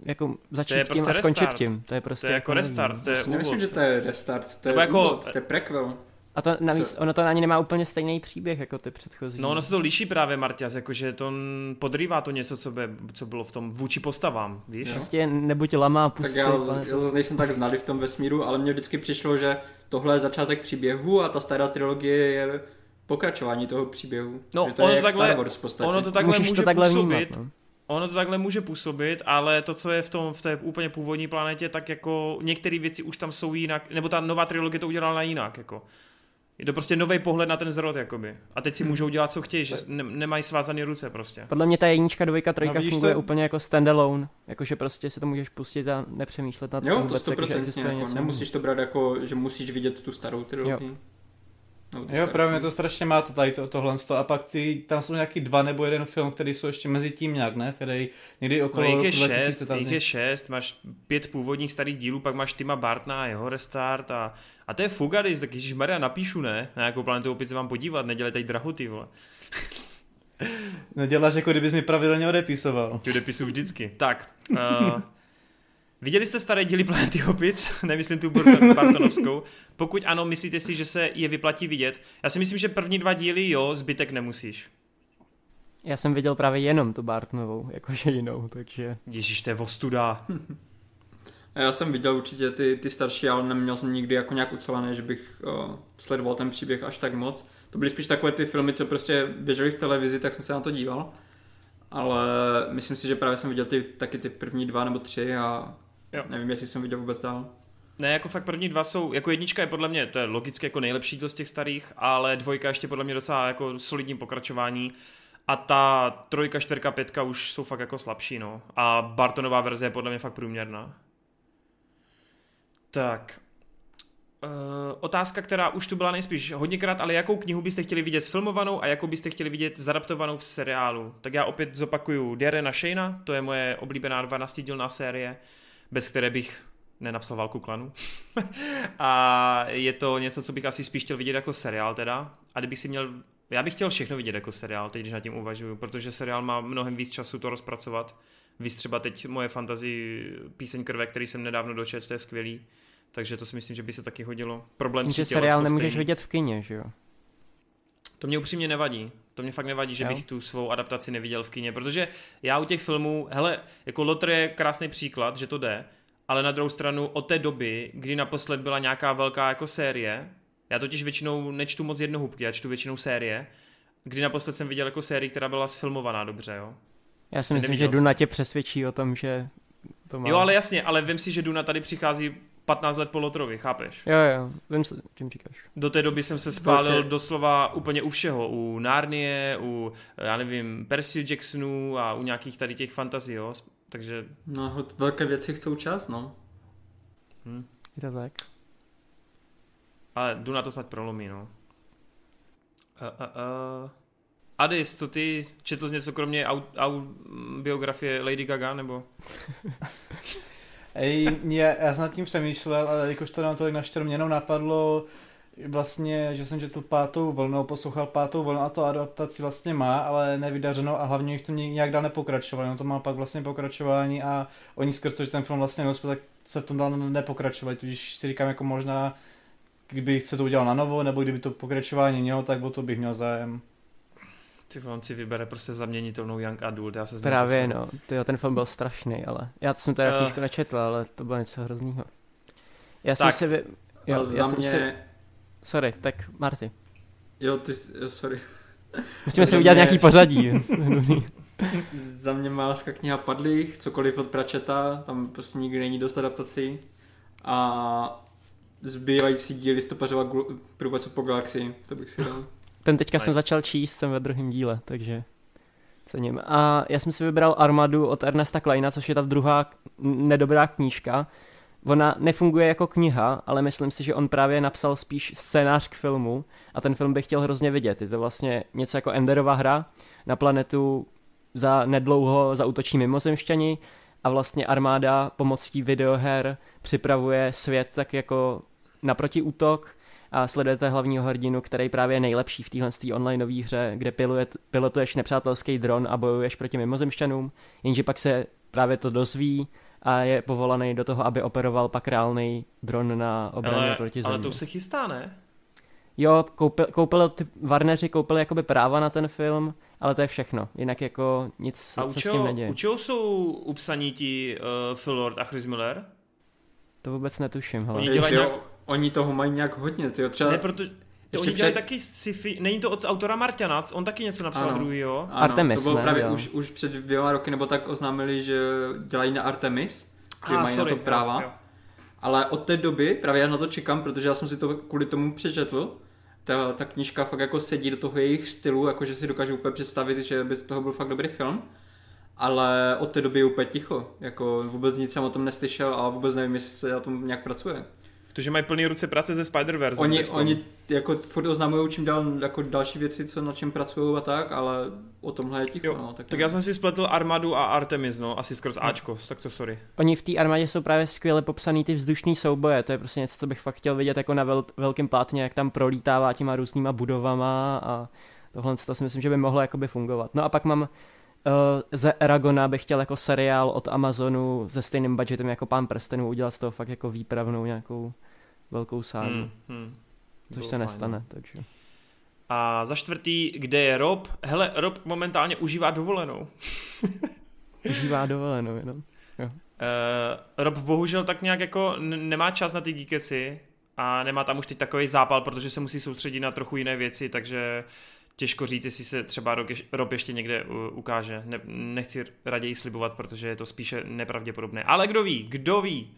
jako začít tím prostě a skončit restart. tím. To je prostě to je jako, jako restart, to je Nemyslím, že to je restart, to je, jako, úvod, to je prequel. A to navíc, Co? ono to ani nemá úplně stejný příběh jako ty předchozí. No ono se to liší právě, Marťas, jakože to podrývá to něco, co, by, co bylo v tom vůči postavám, víš? Jo. Prostě nebuď lama a pusy. Tak já, já zase nejsem tak znalý v tom vesmíru, ale mně vždycky přišlo, že tohle je začátek příběhu a ta stará trilogie je pokračování toho příběhu. No, že to ono je takhle, Star Wars podstatě. Ono to takhle Můžeš může to takhle působit, vnímat, no. Ono to takhle může působit, ale to, co je v, tom, v té úplně původní planetě, tak jako některé věci už tam jsou jinak, nebo ta nová trilogie to udělala jinak, jako. Je to prostě nový pohled na ten zrod, jakoby. A teď si hmm. můžou dělat, co chtějí, že ne, nemají svázané ruce prostě. Podle mě ta jednička, dvojka, trojka no, funguje to... úplně jako standalone. Jakože prostě si to můžeš pustit a nepřemýšlet nad tím. Jo, to 100% jako, něco. Nemusíš to brát jako, že musíš vidět tu starou trilogii. Jo. No, jo, právě to strašně má to tady to, tohle a pak ty, tam jsou nějaký dva nebo jeden film, který jsou ještě mezi tím nějak, ne? Který někdy okolo no, jich je šest, jich je šest, máš pět původních starých dílů, pak máš Tima Bartna a jeho restart a, a to je Fugadis, tak Ježíš Maria napíšu, ne? Na jakou planetu opět se vám podívat, nedělej tady drahoty, vole. Neděláš jako kdybys mi pravidelně odepisoval. Ty odepisu vždycky. Tak, uh, Viděli jste staré díly Planety Opic? Nemyslím tu Bartonovskou. Pokud ano, myslíte si, že se je vyplatí vidět? Já si myslím, že první dva díly jo, zbytek nemusíš. Já jsem viděl právě jenom tu Bartonovou, jakože jinou, takže... Ježíš, to je vostuda. Já jsem viděl určitě ty, ty starší, ale neměl jsem nikdy jako nějak ucelené, že bych uh, sledoval ten příběh až tak moc. To byly spíš takové ty filmy, co prostě běžely v televizi, tak jsem se na to díval. Ale myslím si, že právě jsem viděl ty, taky ty první dva nebo tři a Jo. Nevím, jestli jsem viděl vůbec dál. Ne, jako fakt první dva jsou, jako jednička je podle mě, to je logicky jako nejlepší díl z těch starých, ale dvojka ještě podle mě docela jako solidní pokračování. A ta trojka, čtvrka, pětka už jsou fakt jako slabší, no. A Bartonová verze je podle mě fakt průměrná. Tak. otázka, která už tu byla nejspíš hodněkrát, ale jakou knihu byste chtěli vidět sfilmovanou a jakou byste chtěli vidět zadaptovanou v seriálu? Tak já opět zopakuju Darrena Shayna, to je moje oblíbená 12-dílná série, bez které bych nenapsal válku klanu. a je to něco, co bych asi spíš chtěl vidět jako seriál teda. A kdybych si měl, já bych chtěl všechno vidět jako seriál, teď když nad tím uvažuju, protože seriál má mnohem víc času to rozpracovat. Víc třeba teď moje fantazi Píseň krve, který jsem nedávno dočetl, to je skvělý. Takže to si myslím, že by se taky hodilo. Problém Že seriál nemůžeš vidět v kině, že jo? To mě upřímně nevadí. To mě fakt nevadí, že jo? bych tu svou adaptaci neviděl v kině, protože já u těch filmů, hele, jako Lotr je krásný příklad, že to jde, ale na druhou stranu od té doby, kdy naposled byla nějaká velká jako série, já totiž většinou nečtu moc jednohubky, já čtu většinou série, kdy naposled jsem viděl jako sérii, která byla sfilmovaná dobře, jo. Já si myslím, že Duna tě přesvědčí o tom, že to má... Jo, ale jasně, ale vím si, že Duna tady přichází 15 let po Lotrovi, chápeš? Jo, jo, vím, co tím říkáš. Do té doby jsem se spálil doslova úplně u všeho. U Narnie, u, já nevím, Percy Jacksonu a u nějakých tady těch fantazí, jo. Takže... No, velké věci chcou čas, no. Hm. Je to tak. Ale jdu na to snad prolomí, no. Uh, uh, uh. Adis, co ty četl z něco kromě au, au, biografie Lady Gaga, nebo? Ej, mě, já jsem nad tím přemýšlel, ale jakož to nám tolik naštěro, mě jenom napadlo, vlastně, že jsem četl pátou vlnu, poslouchal pátou vlnu a to adaptaci vlastně má, ale nevydařeno a hlavně jich to nějak dál nepokračovalo, no to má pak vlastně pokračování a oni skrz to, že ten film vlastně neuspěl, tak se v tom dál nepokračovat, tudíž si říkám jako možná, kdyby se to udělal na novo, nebo kdyby to pokračování mělo, tak o to bych měl zájem. Ty on si vybere prostě zaměnitelnou Young Adult, já se Právě no, tyjo, ten film byl strašný, ale já jsem teda uh, knížku nečetl, ale to bylo něco hroznýho. Já tak, jsem si vy... jo, já za mě... Si... Sorry, tak Marty. Jo, ty, jo, sorry. Musíme si udělat mě... nějaký pořadí. za mě Máska kniha padlých, cokoliv od Pračeta, tam prostě nikdy není dost adaptací. A zbývající díly stopařova průvodce po galaxii, to bych si dal. Ten teďka nice. jsem začal číst, jsem ve druhém díle, takže cením. A já jsem si vybral Armadu od Ernesta Kleina, což je ta druhá nedobrá knížka. Ona nefunguje jako kniha, ale myslím si, že on právě napsal spíš scénář k filmu a ten film bych chtěl hrozně vidět. Je to vlastně něco jako Enderova hra na planetu za nedlouho zautočí mimozemšťani a vlastně armáda pomocí videoher připravuje svět tak jako na protiútok a sledujete hlavního hrdinu, který právě je nejlepší v téhle onlineové hře, kde piluje, pilotuješ nepřátelský dron a bojuješ proti mimozemšťanům, jenže pak se právě to dozví a je povolaný do toho, aby operoval pak reálný dron na obraně proti zemi. Ale to se chystá, ne? Jo, koupil, koupil ty Warneri koupili jakoby práva na ten film, ale to je všechno. Jinak jako nic a co s tím neděje. U čeho jsou upsaní ti uh, Phil Lord a Chris Miller? To vůbec netuším. Hele. Oni dělají nějak... Oni toho mají nějak hodně, tyjo. Třeba... Ne, proto... To oni dělají taky sci-fi, není to od autora Marťana, on taky něco napsal ano, druhý, jo? Ano, Artemis, to bylo ne, právě už, už před dvěma roky, nebo tak oznámili, že dělají na Artemis, že ah, mají sorry, na to práva. Jo, jo. Ale od té doby, právě já na to čekám, protože já jsem si to kvůli tomu přečetl, ta, ta knižka fakt jako sedí do toho jejich stylu, jakože si dokážu úplně představit, že by z toho byl fakt dobrý film. Ale od té doby je úplně ticho, jako vůbec nic jsem o tom neslyšel a vůbec nevím, jestli se na tom nějak pracuje. Protože mají plný ruce práce ze Spider-Verse. Oni, oni jako furt oznamují čím dál jako další věci, co na čem pracují a tak, ale o tomhle je ticho. Jo, no, tak, tak já jsem si spletl Armadu a Artemis, no, asi skrz no. Ačko, tak to sorry. Oni v té armádě jsou právě skvěle popsaný ty vzdušní souboje, to je prostě něco, co bych fakt chtěl vidět jako na vel, velkém plátně, jak tam prolítává těma různýma budovama a tohle to si myslím, že by mohlo jakoby fungovat. No a pak mám ze Aragona bych chtěl jako seriál od Amazonu se stejným budgetem jako Pán prstenů udělat z toho fakt jako výpravnou nějakou velkou ságu. Hmm, hmm. Což se fajn. nestane, no. takže. A za čtvrtý, kde je Rob? Hele, Rob momentálně užívá dovolenou. užívá dovolenou, jenom. Jo. Uh, Rob bohužel tak nějak jako nemá čas na ty geekeci a nemá tam už teď takový zápal, protože se musí soustředit na trochu jiné věci, takže těžko říct, jestli se třeba Rob ještě někde ukáže. Ne, nechci raději slibovat, protože je to spíše nepravděpodobné. Ale kdo ví, kdo ví.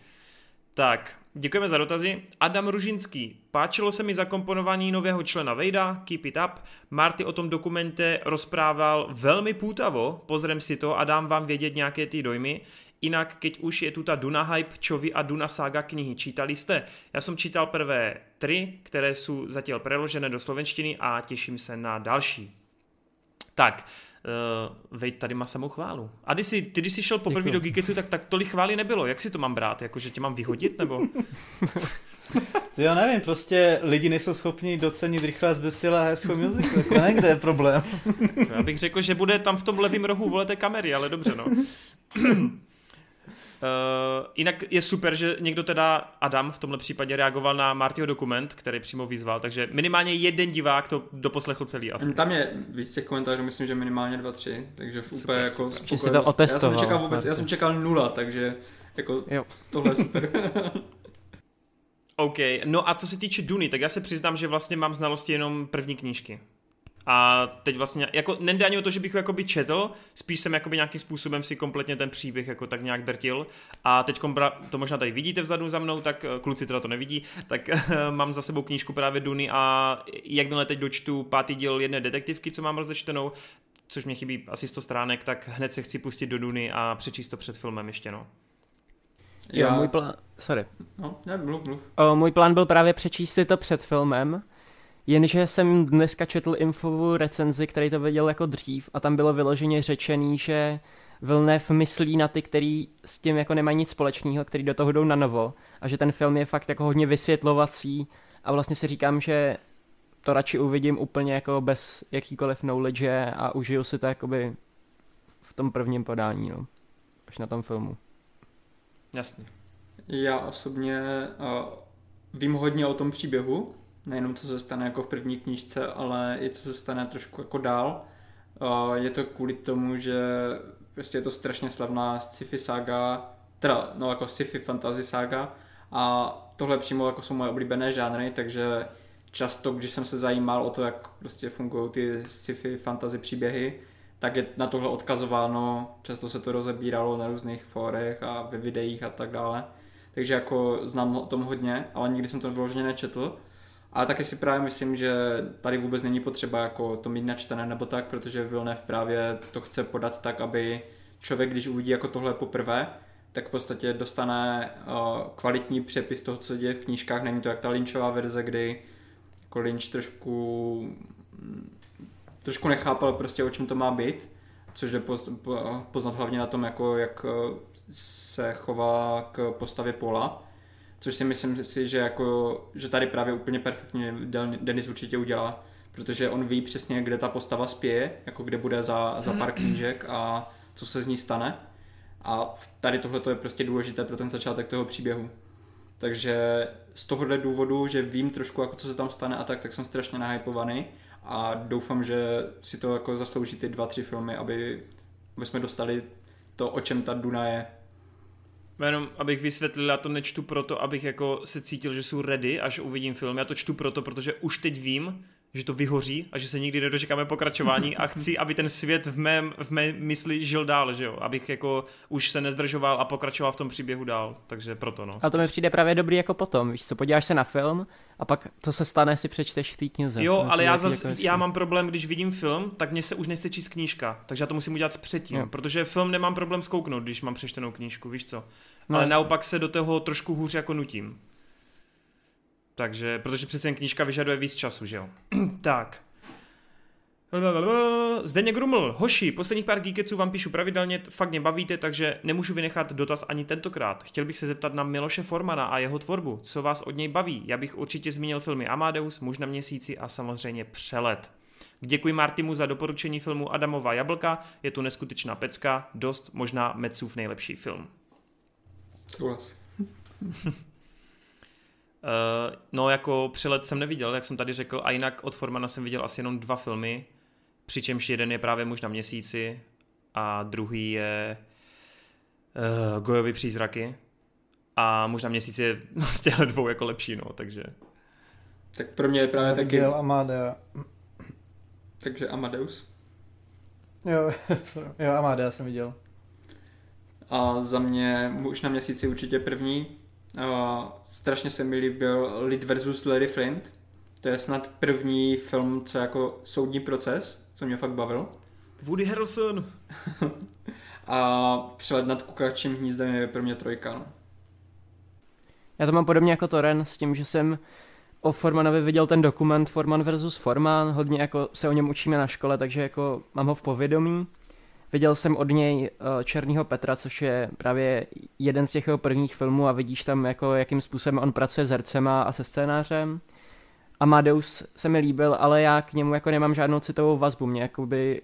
Tak, děkujeme za dotazy. Adam Ružinský. Páčilo se mi zakomponování nového člena Vejda, keep it up. Marty o tom dokumente rozprával velmi půtavo, pozrem si to a dám vám vědět nějaké ty dojmy. Jinak, keď už je tu ta Duna Hype, Čovi a Duna Saga knihy, čítali jste? Já jsem čítal prvé tři, které jsou zatím preložené do slovenštiny a těším se na další. Tak, uh, veď tady má samou chválu. A ty jsi, ty, když jsi šel poprvé do Geeketsu, tak, tak tolik chvály nebylo. Jak si to mám brát? Jako, že tě mám vyhodit, nebo? Já nevím, prostě lidi nejsou schopni docenit rychle zbesila School Musical, jako ne, kde je problém. Já bych řekl, že bude tam v tom levém rohu volete kamery, ale dobře no. Uh, jinak je super, že někdo teda, Adam v tomhle případě reagoval na Martyho dokument, který přímo vyzval, takže minimálně jeden divák to doposlechl celý asi. Tam je víc těch komentářů, myslím, že minimálně dva, tři, takže v super, jako super. Si to otestoval, já jsem čekal vůbec, já jsem čekal nula, takže jako jo. tohle je super. OK, no a co se týče Duny, tak já se přiznám, že vlastně mám znalosti jenom první knížky. A teď vlastně, jako nejde ani o to, že bych ho jakoby četl, spíš jsem jakoby nějakým způsobem si kompletně ten příběh jako tak nějak drtil. A teď to možná tady vidíte vzadu za mnou, tak eh, kluci teda to nevidí, tak mám za sebou knížku právě Duny a jakmile teď dočtu pátý díl jedné detektivky, co mám rozečtenou, což mě chybí asi 100 stránek, tak hned se chci pustit do Duny a přečíst to před filmem ještě, no. Jo, můj plán... Sorry. No, ne, mluv, mluv. O, můj plán byl právě přečíst si to před filmem, jenže jsem dneska četl infovou recenzi, který to viděl jako dřív a tam bylo vyloženě řečený, že Vilnev myslí na ty, který s tím jako nemají nic společného, který do toho jdou na novo a že ten film je fakt jako hodně vysvětlovací a vlastně si říkám, že to radši uvidím úplně jako bez jakýkoliv knowledge a užiju si to jakoby v tom prvním podání, no. Až na tom filmu. Jasně. Já osobně uh, vím hodně o tom příběhu, nejenom co se stane jako v první knížce, ale i co se stane trošku jako dál. Je to kvůli tomu, že prostě je to strašně slavná sci-fi saga, teda no jako sci-fi fantasy saga a tohle přímo jako jsou moje oblíbené žánry, takže často, když jsem se zajímal o to, jak prostě fungují ty sci-fi fantasy příběhy, tak je na tohle odkazováno, často se to rozebíralo na různých fórech a ve videích a tak dále. Takže jako znám o tom hodně, ale nikdy jsem to vyloženě nečetl. Ale taky si právě myslím, že tady vůbec není potřeba jako to mít načtené nebo tak, protože Vilnev právě to chce podat tak, aby člověk, když uvidí jako tohle poprvé, tak v podstatě dostane uh, kvalitní přepis toho, co děje v knížkách. Není to jak ta Lynchová verze, kdy jako Lynch trošku trošku nechápal prostě o čem to má být, což jde poznat hlavně na tom, jako jak eh, se chová k postavě Pola, což si myslím si, že, jako, že tady právě úplně perfektně Denis určitě udělá, protože on ví přesně, kde ta postava spěje, jako kde bude za, za pár knížek a co se z ní stane. A tady tohle je prostě důležité pro ten začátek toho příběhu. Takže z tohohle důvodu, že vím trošku, jako co se tam stane a tak, tak jsem strašně nahypovaný a doufám, že si to jako zaslouží ty dva, tři filmy, aby, aby jsme dostali to, o čem ta Duna je. Jenom abych vysvětlil, já to nečtu proto, abych jako se cítil, že jsou ready, až uvidím film. Já to čtu proto, protože už teď vím, že to vyhoří a že se nikdy nedočekáme pokračování a chci, aby ten svět v mém, v mé mysli žil dál, že jo? Abych jako už se nezdržoval a pokračoval v tom příběhu dál, takže proto no. A to mi přijde právě dobrý jako potom, víš co, podíváš se na film a pak to se stane, si přečteš v té knize. Jo, ale já, zas, jako já mám problém, když vidím film, tak mě se už nechce číst knížka, takže já to musím udělat předtím, jo. protože film nemám problém zkouknout, když mám přečtenou knížku, víš co. No. Ale naopak se do toho trošku hůř jako nutím. Takže, protože přece jen knížka vyžaduje víc času, že jo. tak. Zdeněk Gruml, hoši, posledních pár geekeců vám píšu pravidelně, fakt mě bavíte, takže nemůžu vynechat dotaz ani tentokrát. Chtěl bych se zeptat na Miloše Formana a jeho tvorbu, co vás od něj baví. Já bych určitě zmínil filmy Amadeus, Muž na měsíci a samozřejmě Přelet. Děkuji Martimu za doporučení filmu Adamova jablka, je to neskutečná pecka, dost možná Metsův nejlepší film. Souhlas. Uh, no jako přelet jsem neviděl, jak jsem tady řekl, a jinak od Formana jsem viděl asi jenom dva filmy, přičemž jeden je právě muž na měsíci a druhý je uh, Gojovy přízraky a muž na měsíci je z těchto dvou jako lepší, no, takže... Tak pro mě je právě Já taky... Amadea. Takže Amadeus. Jo, jo, Amadea jsem viděl. A za mě muž na měsíci určitě první, Uh, strašně se mi líbil Lid versus Larry Flint. To je snad první film, co jako soudní proces, co mě fakt bavil. Woody Harrelson. A přelet nad kukačím hnízdem je pro mě trojka. No. Já to mám podobně jako Toren s tím, že jsem o Formanovi viděl ten dokument Forman versus Forman, hodně jako se o něm učíme na škole, takže jako mám ho v povědomí. Viděl jsem od něj uh, Černýho Petra, což je právě jeden z těch jeho prvních filmů a vidíš tam, jako, jakým způsobem on pracuje s hercema a se scénářem. Amadeus se mi líbil, ale já k němu jako nemám žádnou citovou vazbu. Mě jakoby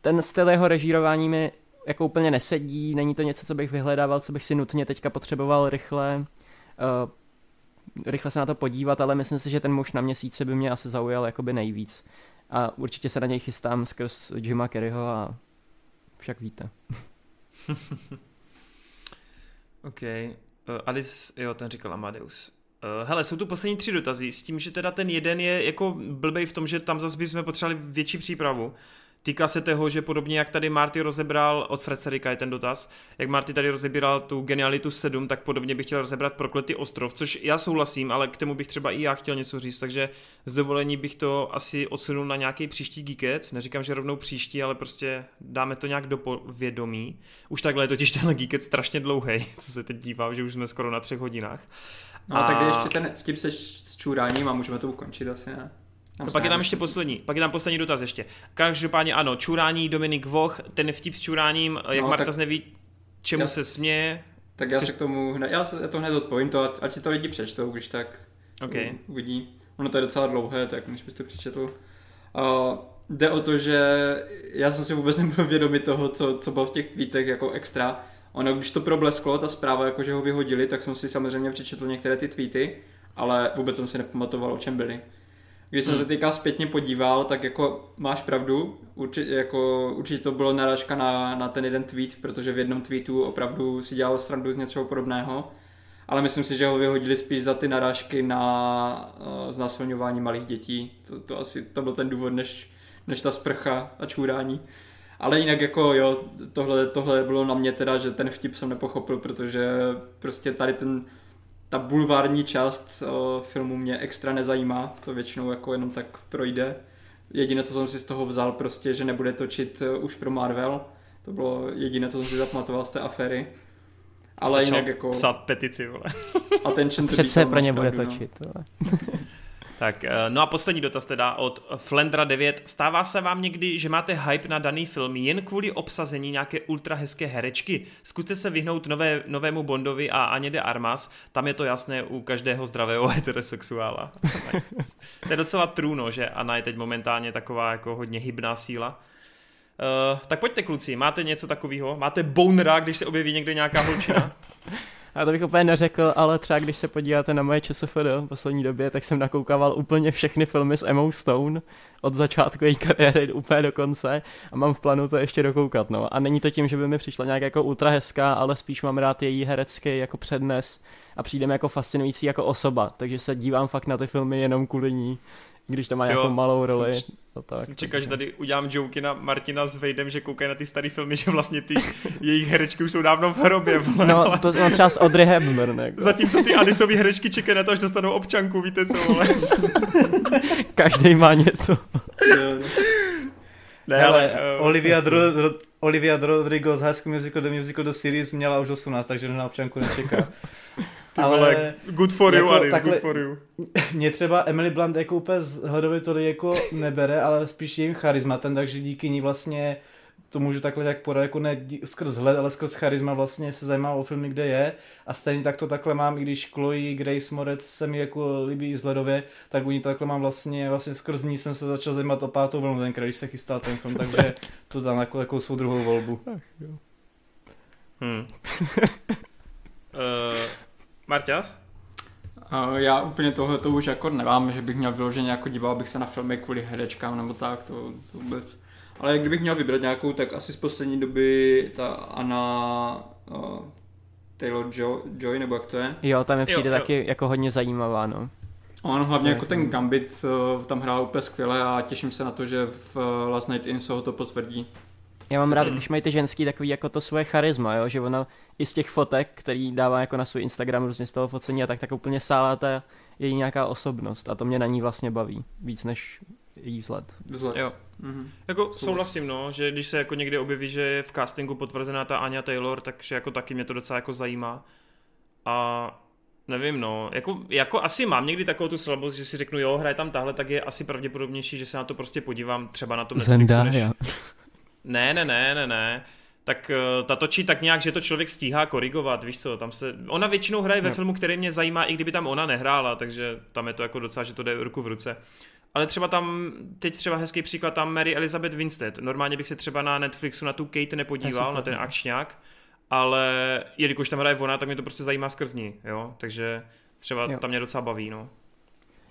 ten styl jeho režírování mi jako úplně nesedí, není to něco, co bych vyhledával, co bych si nutně teďka potřeboval rychle uh, rychle se na to podívat, ale myslím si, že ten muž na měsíce by mě asi zaujal jakoby nejvíc. A určitě se na něj chystám skrz Jima Kerryho a však víte. OK. Uh, Alice, jo, ten říkal Amadeus. Uh, hele, jsou tu poslední tři dotazy, s tím, že teda ten jeden je jako blbej v tom, že tam zase bychom potřebovali větší přípravu. Týká se toho, že podobně jak tady Marty rozebral, od Fredserika je ten dotaz, jak Marty tady rozebíral tu genialitu 7, tak podobně bych chtěl rozebrat Prokletý ostrov, což já souhlasím, ale k tomu bych třeba i já chtěl něco říct, takže z dovolení bych to asi odsunul na nějaký příští Geeket, neříkám, že rovnou příští, ale prostě dáme to nějak do povědomí. Už takhle je totiž ten Geeket strašně dlouhý, co se teď dívám, že už jsme skoro na třech hodinách. No a... tak ještě ten vtip se s čuráním a můžeme to ukončit asi, ne? No, pak je tam ještě poslední, pak je tam poslední dotaz ještě. Každopádně ano, čurání, Dominik Voch, ten vtip s čuráním, jak no, Marta tak... neví, čemu já... se směje. Tak já se k tomu, hned, já, se, já to hned odpovím, to, ať si to lidi přečtou, když tak okay. uvidí. Ono to je docela dlouhé, tak než byste přečetl. Uh, jde o to, že já jsem si vůbec nebyl vědomý toho, co, co bylo v těch tweetech jako extra. Ono, když to problesklo, ta zpráva, jako že ho vyhodili, tak jsem si samozřejmě přečetl některé ty tweety, ale vůbec jsem si nepamatoval, o čem byly. Když jsem hmm. se teďka zpětně podíval, tak jako máš pravdu, určitě, jako, určitě to bylo narážka na, na ten jeden tweet, protože v jednom tweetu opravdu si dělal strandu z něčeho podobného, ale myslím si, že ho vyhodili spíš za ty narážky na uh, znásilňování malých dětí. To, to asi to byl ten důvod, než, než ta sprcha a čůrání. Ale jinak jako jo, tohle, tohle bylo na mě teda, že ten vtip jsem nepochopil, protože prostě tady ten ta bulvární část uh, filmu mě extra nezajímá, to většinou jako jenom tak projde. Jediné, co jsem si z toho vzal, prostě, že nebude točit uh, už pro Marvel. To bylo jediné, co jsem si zapamatoval z té aféry. Ale Začal jinak jako... psát petici, vole. Attention to Přece pro ně bude no. točit, no. Tak, eh, no a poslední dotaz teda od Flendra 9. Stává se vám někdy, že máte hype na daný film jen kvůli obsazení nějaké ultra hezké herečky? Zkuste se vyhnout nové, novému Bondovi a Aně de Armas, tam je to jasné u každého zdravého heterosexuála. to je docela true, no, že Anna je teď momentálně taková jako hodně hybná síla. Uh, tak pojďte kluci, máte něco takového? Máte bonera, když se objeví někde nějaká holčina? Já to bych úplně neřekl, ale třeba když se podíváte na moje ČSFD v poslední době, tak jsem nakoukával úplně všechny filmy s Emma Stone od začátku její kariéry úplně do konce a mám v plánu to ještě dokoukat. No. A není to tím, že by mi přišla nějak jako ultra hezká, ale spíš mám rád její herecký jako přednes a přijde mi jako fascinující jako osoba, takže se dívám fakt na ty filmy jenom kvůli ní když tam má nějakou malou roli. Jsem, no tak, jsem čekal, že tady udělám joky na Martina s Vejdem, že koukají na ty staré filmy, že vlastně ty jejich herečky už jsou dávno v hrobě. Vole, no, ale... to mám třeba s Audrey Hepburn. Jako. Zatímco ty Anisový herečky čekají na to, až dostanou občanku, víte co, vole. Každý má něco. ne, ale, uh, Olivia, Dro, Dro, Olivia Rodrigo z High School Musical The Musical The Series měla už 18, takže na občanku nečeká. Ty ale vole, good for you, jako, Aris, takhle, good for you. Mě třeba Emily Blunt jako úplně hledově tolik jako nebere, ale spíš jejím charizmatem, takže díky ní vlastně to můžu takhle tak podat, jako ne skrz hled, ale skrz charisma vlastně se zajímá o filmy, kde je a stejně tak to takhle mám, i když Chloe Grace Moretz se mi jako líbí zhledově, tak u ní to takhle mám vlastně, vlastně skrz ní jsem se začal zajímat o pátou vlnu tenkrát, když se chystal ten film, takže to dám jako, jako svou druhou volbu. Ach, jo. Hmm. uh, Marťas? Uh, já úplně tohle to už jako nemám, že bych měl vyloženě jako díval bych se na filmy kvůli herečkám nebo tak, to, to vůbec. Ale kdybych měl vybrat nějakou, tak asi z poslední doby ta Anna uh, Taylor jo- Joy, nebo jak to je? Jo, tam je přijde jo, jo. taky jako hodně zajímavá, no. On hlavně jako ten Gambit uh, tam hrál úplně skvěle a těším se na to, že v uh, Last Night In se ho to potvrdí. Já mám rád, mm. když mají ty ženský takový jako to svoje charisma, jo? že ona i z těch fotek, který dává jako na svůj Instagram různě z toho focení a tak, tak úplně sálá ta její nějaká osobnost a to mě na ní vlastně baví, víc než její vzhled. Vzhled. Jo. Mm-hmm. Jako souhlasím, no, že když se jako někdy objeví, že je v castingu potvrzená ta Anya Taylor, takže jako taky mě to docela jako zajímá. A nevím, no, jako, jako asi mám někdy takovou tu slabost, že si řeknu, jo, hraje tam tahle, tak je asi pravděpodobnější, že se na to prostě podívám třeba na tom Netflixu, Zendaya. než... Ne, ne, ne, ne, ne. Tak uh, ta točí tak nějak, že to člověk stíhá korigovat, víš co, tam se... Ona většinou hraje ve No. filmu, který mě zajímá, i kdyby tam ona nehrála, takže tam je to jako docela, že to jde ruku v ruce. Ale třeba tam, teď třeba hezký příklad, tam Mary Elizabeth Winstead. Normálně bych se třeba na Netflixu na tu Kate nepodíval, na ten no. akčňák, ale jelikož tam hraje ona, tak mě to prostě zajímá skrz ní, jo, takže třeba Jo. tam mě docela baví, no.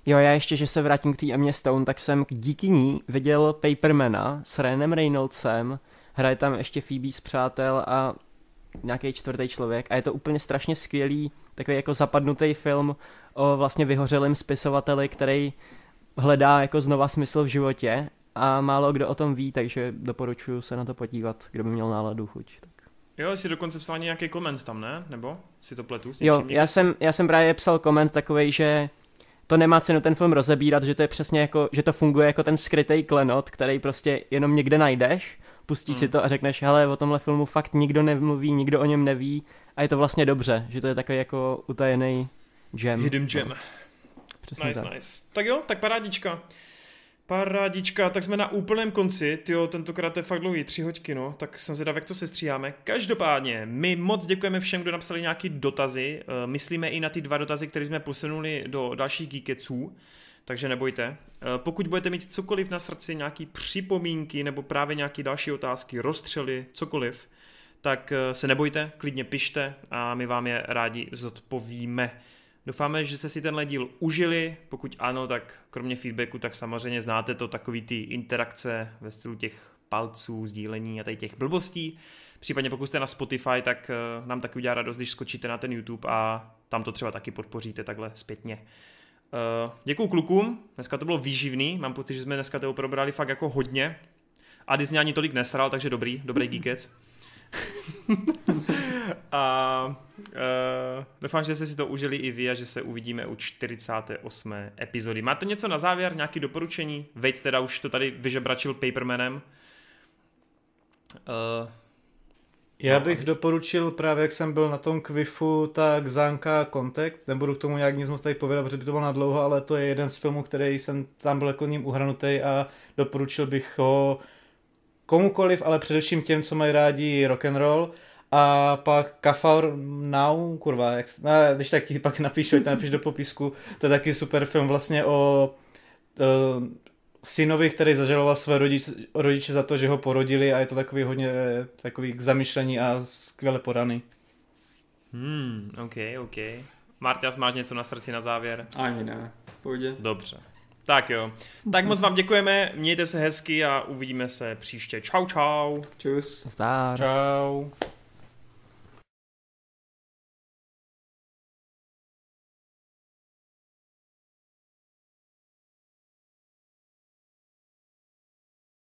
Jo, já ještě, že se vrátím k té Emě Stone, tak jsem díky ní viděl Papermana s Ryanem Reynoldsem, hraje tam ještě Phoebe z Přátel a nějaký čtvrtý člověk a je to úplně strašně skvělý, takový jako zapadnutý film o vlastně vyhořelém spisovateli, který hledá jako znova smysl v životě a málo kdo o tom ví, takže doporučuji se na to podívat, kdo by měl náladu chuť. Tak. Jo, jsi dokonce psal nějaký koment tam, ne? Nebo si to pletu s Jo, já jsem, já jsem právě psal koment takový, že to nemá cenu ten film rozebírat, že to je přesně jako, že to funguje jako ten skrytý klenot, který prostě jenom někde najdeš, pustíš Hmm. si to a řekneš, hele, o tomhle filmu fakt nikdo nemluví, nikdo o něm neví a je to vlastně dobře, že to je takový jako utajený gem. Hidden gem. No, přesně Nice, tak. nice. Tak jo, tak parádička. Parádička, tak jsme na úplném konci, tyjo, tentokrát to je fakt dlouhý, tři hoďky, no, tak jsem zvědav, jak to se stříháme. Každopádně, my moc děkujeme všem, kdo napsali nějaký dotazy, Eh, myslíme i na ty dva dotazy, které jsme posunuli do dalších geekeců, takže nebojte. Eh, Pokud budete mít cokoliv na srdci, nějaký připomínky nebo právě nějaké další otázky, rozstřely, cokoliv, tak eh, se nebojte, klidně pište a my vám je rádi zodpovíme. Doufáme, že jste si tenhle díl užili, pokud ano, tak kromě feedbacku, tak samozřejmě znáte to takový ty interakce ve stylu těch palců, sdílení a tady těch blbostí. Případně pokud jste na Spotify, tak eh, nám taky udělá radost, když skočíte na ten YouTube a tam to třeba taky podpoříte takhle zpětně. Uh, děkuju klukům, dneska to bylo výživný, mám pocit, že jsme dneska toho probrali fakt jako hodně. A Disney ani tolik nesral, takže dobrý, dobrý geekec. a uh, doufám, že jste si to užili i vy a že se uvidíme u 48. epizody. Máte něco na závěr, nějaké doporučení? Vejt teda už to tady vyžebračil Papermanem. Uh, Já No, bych doporučil právě, jak jsem byl na tom kvifu, tak Zánka Contact. Nebudu k tomu nějak nic moc tady povědat, protože by to bylo na dlouho, ale to je jeden z filmů, který jsem tam byl jako ním uhranutý a doporučil bych ho komukoliv, ale především těm, co mají rádi rock and roll. A pak Kafar Now, kurva, jak, no, když tak ti pak napíšu, ať napíš do popisku, to je taky super film vlastně o synovi, který zažaloval své rodiče, rodiče za to, že ho porodili a je to takový hodně eh, takový k zamyšlení a skvěle podaný. hmm, OK, OK. Marťas, máš něco na srdci na závěr? Ani ne. Pohodě. Dobře. Tak jo. Tak moc vám děkujeme, mějte se hezky a uvidíme se příště. Čau, čau. Čus. Zdár. Čau.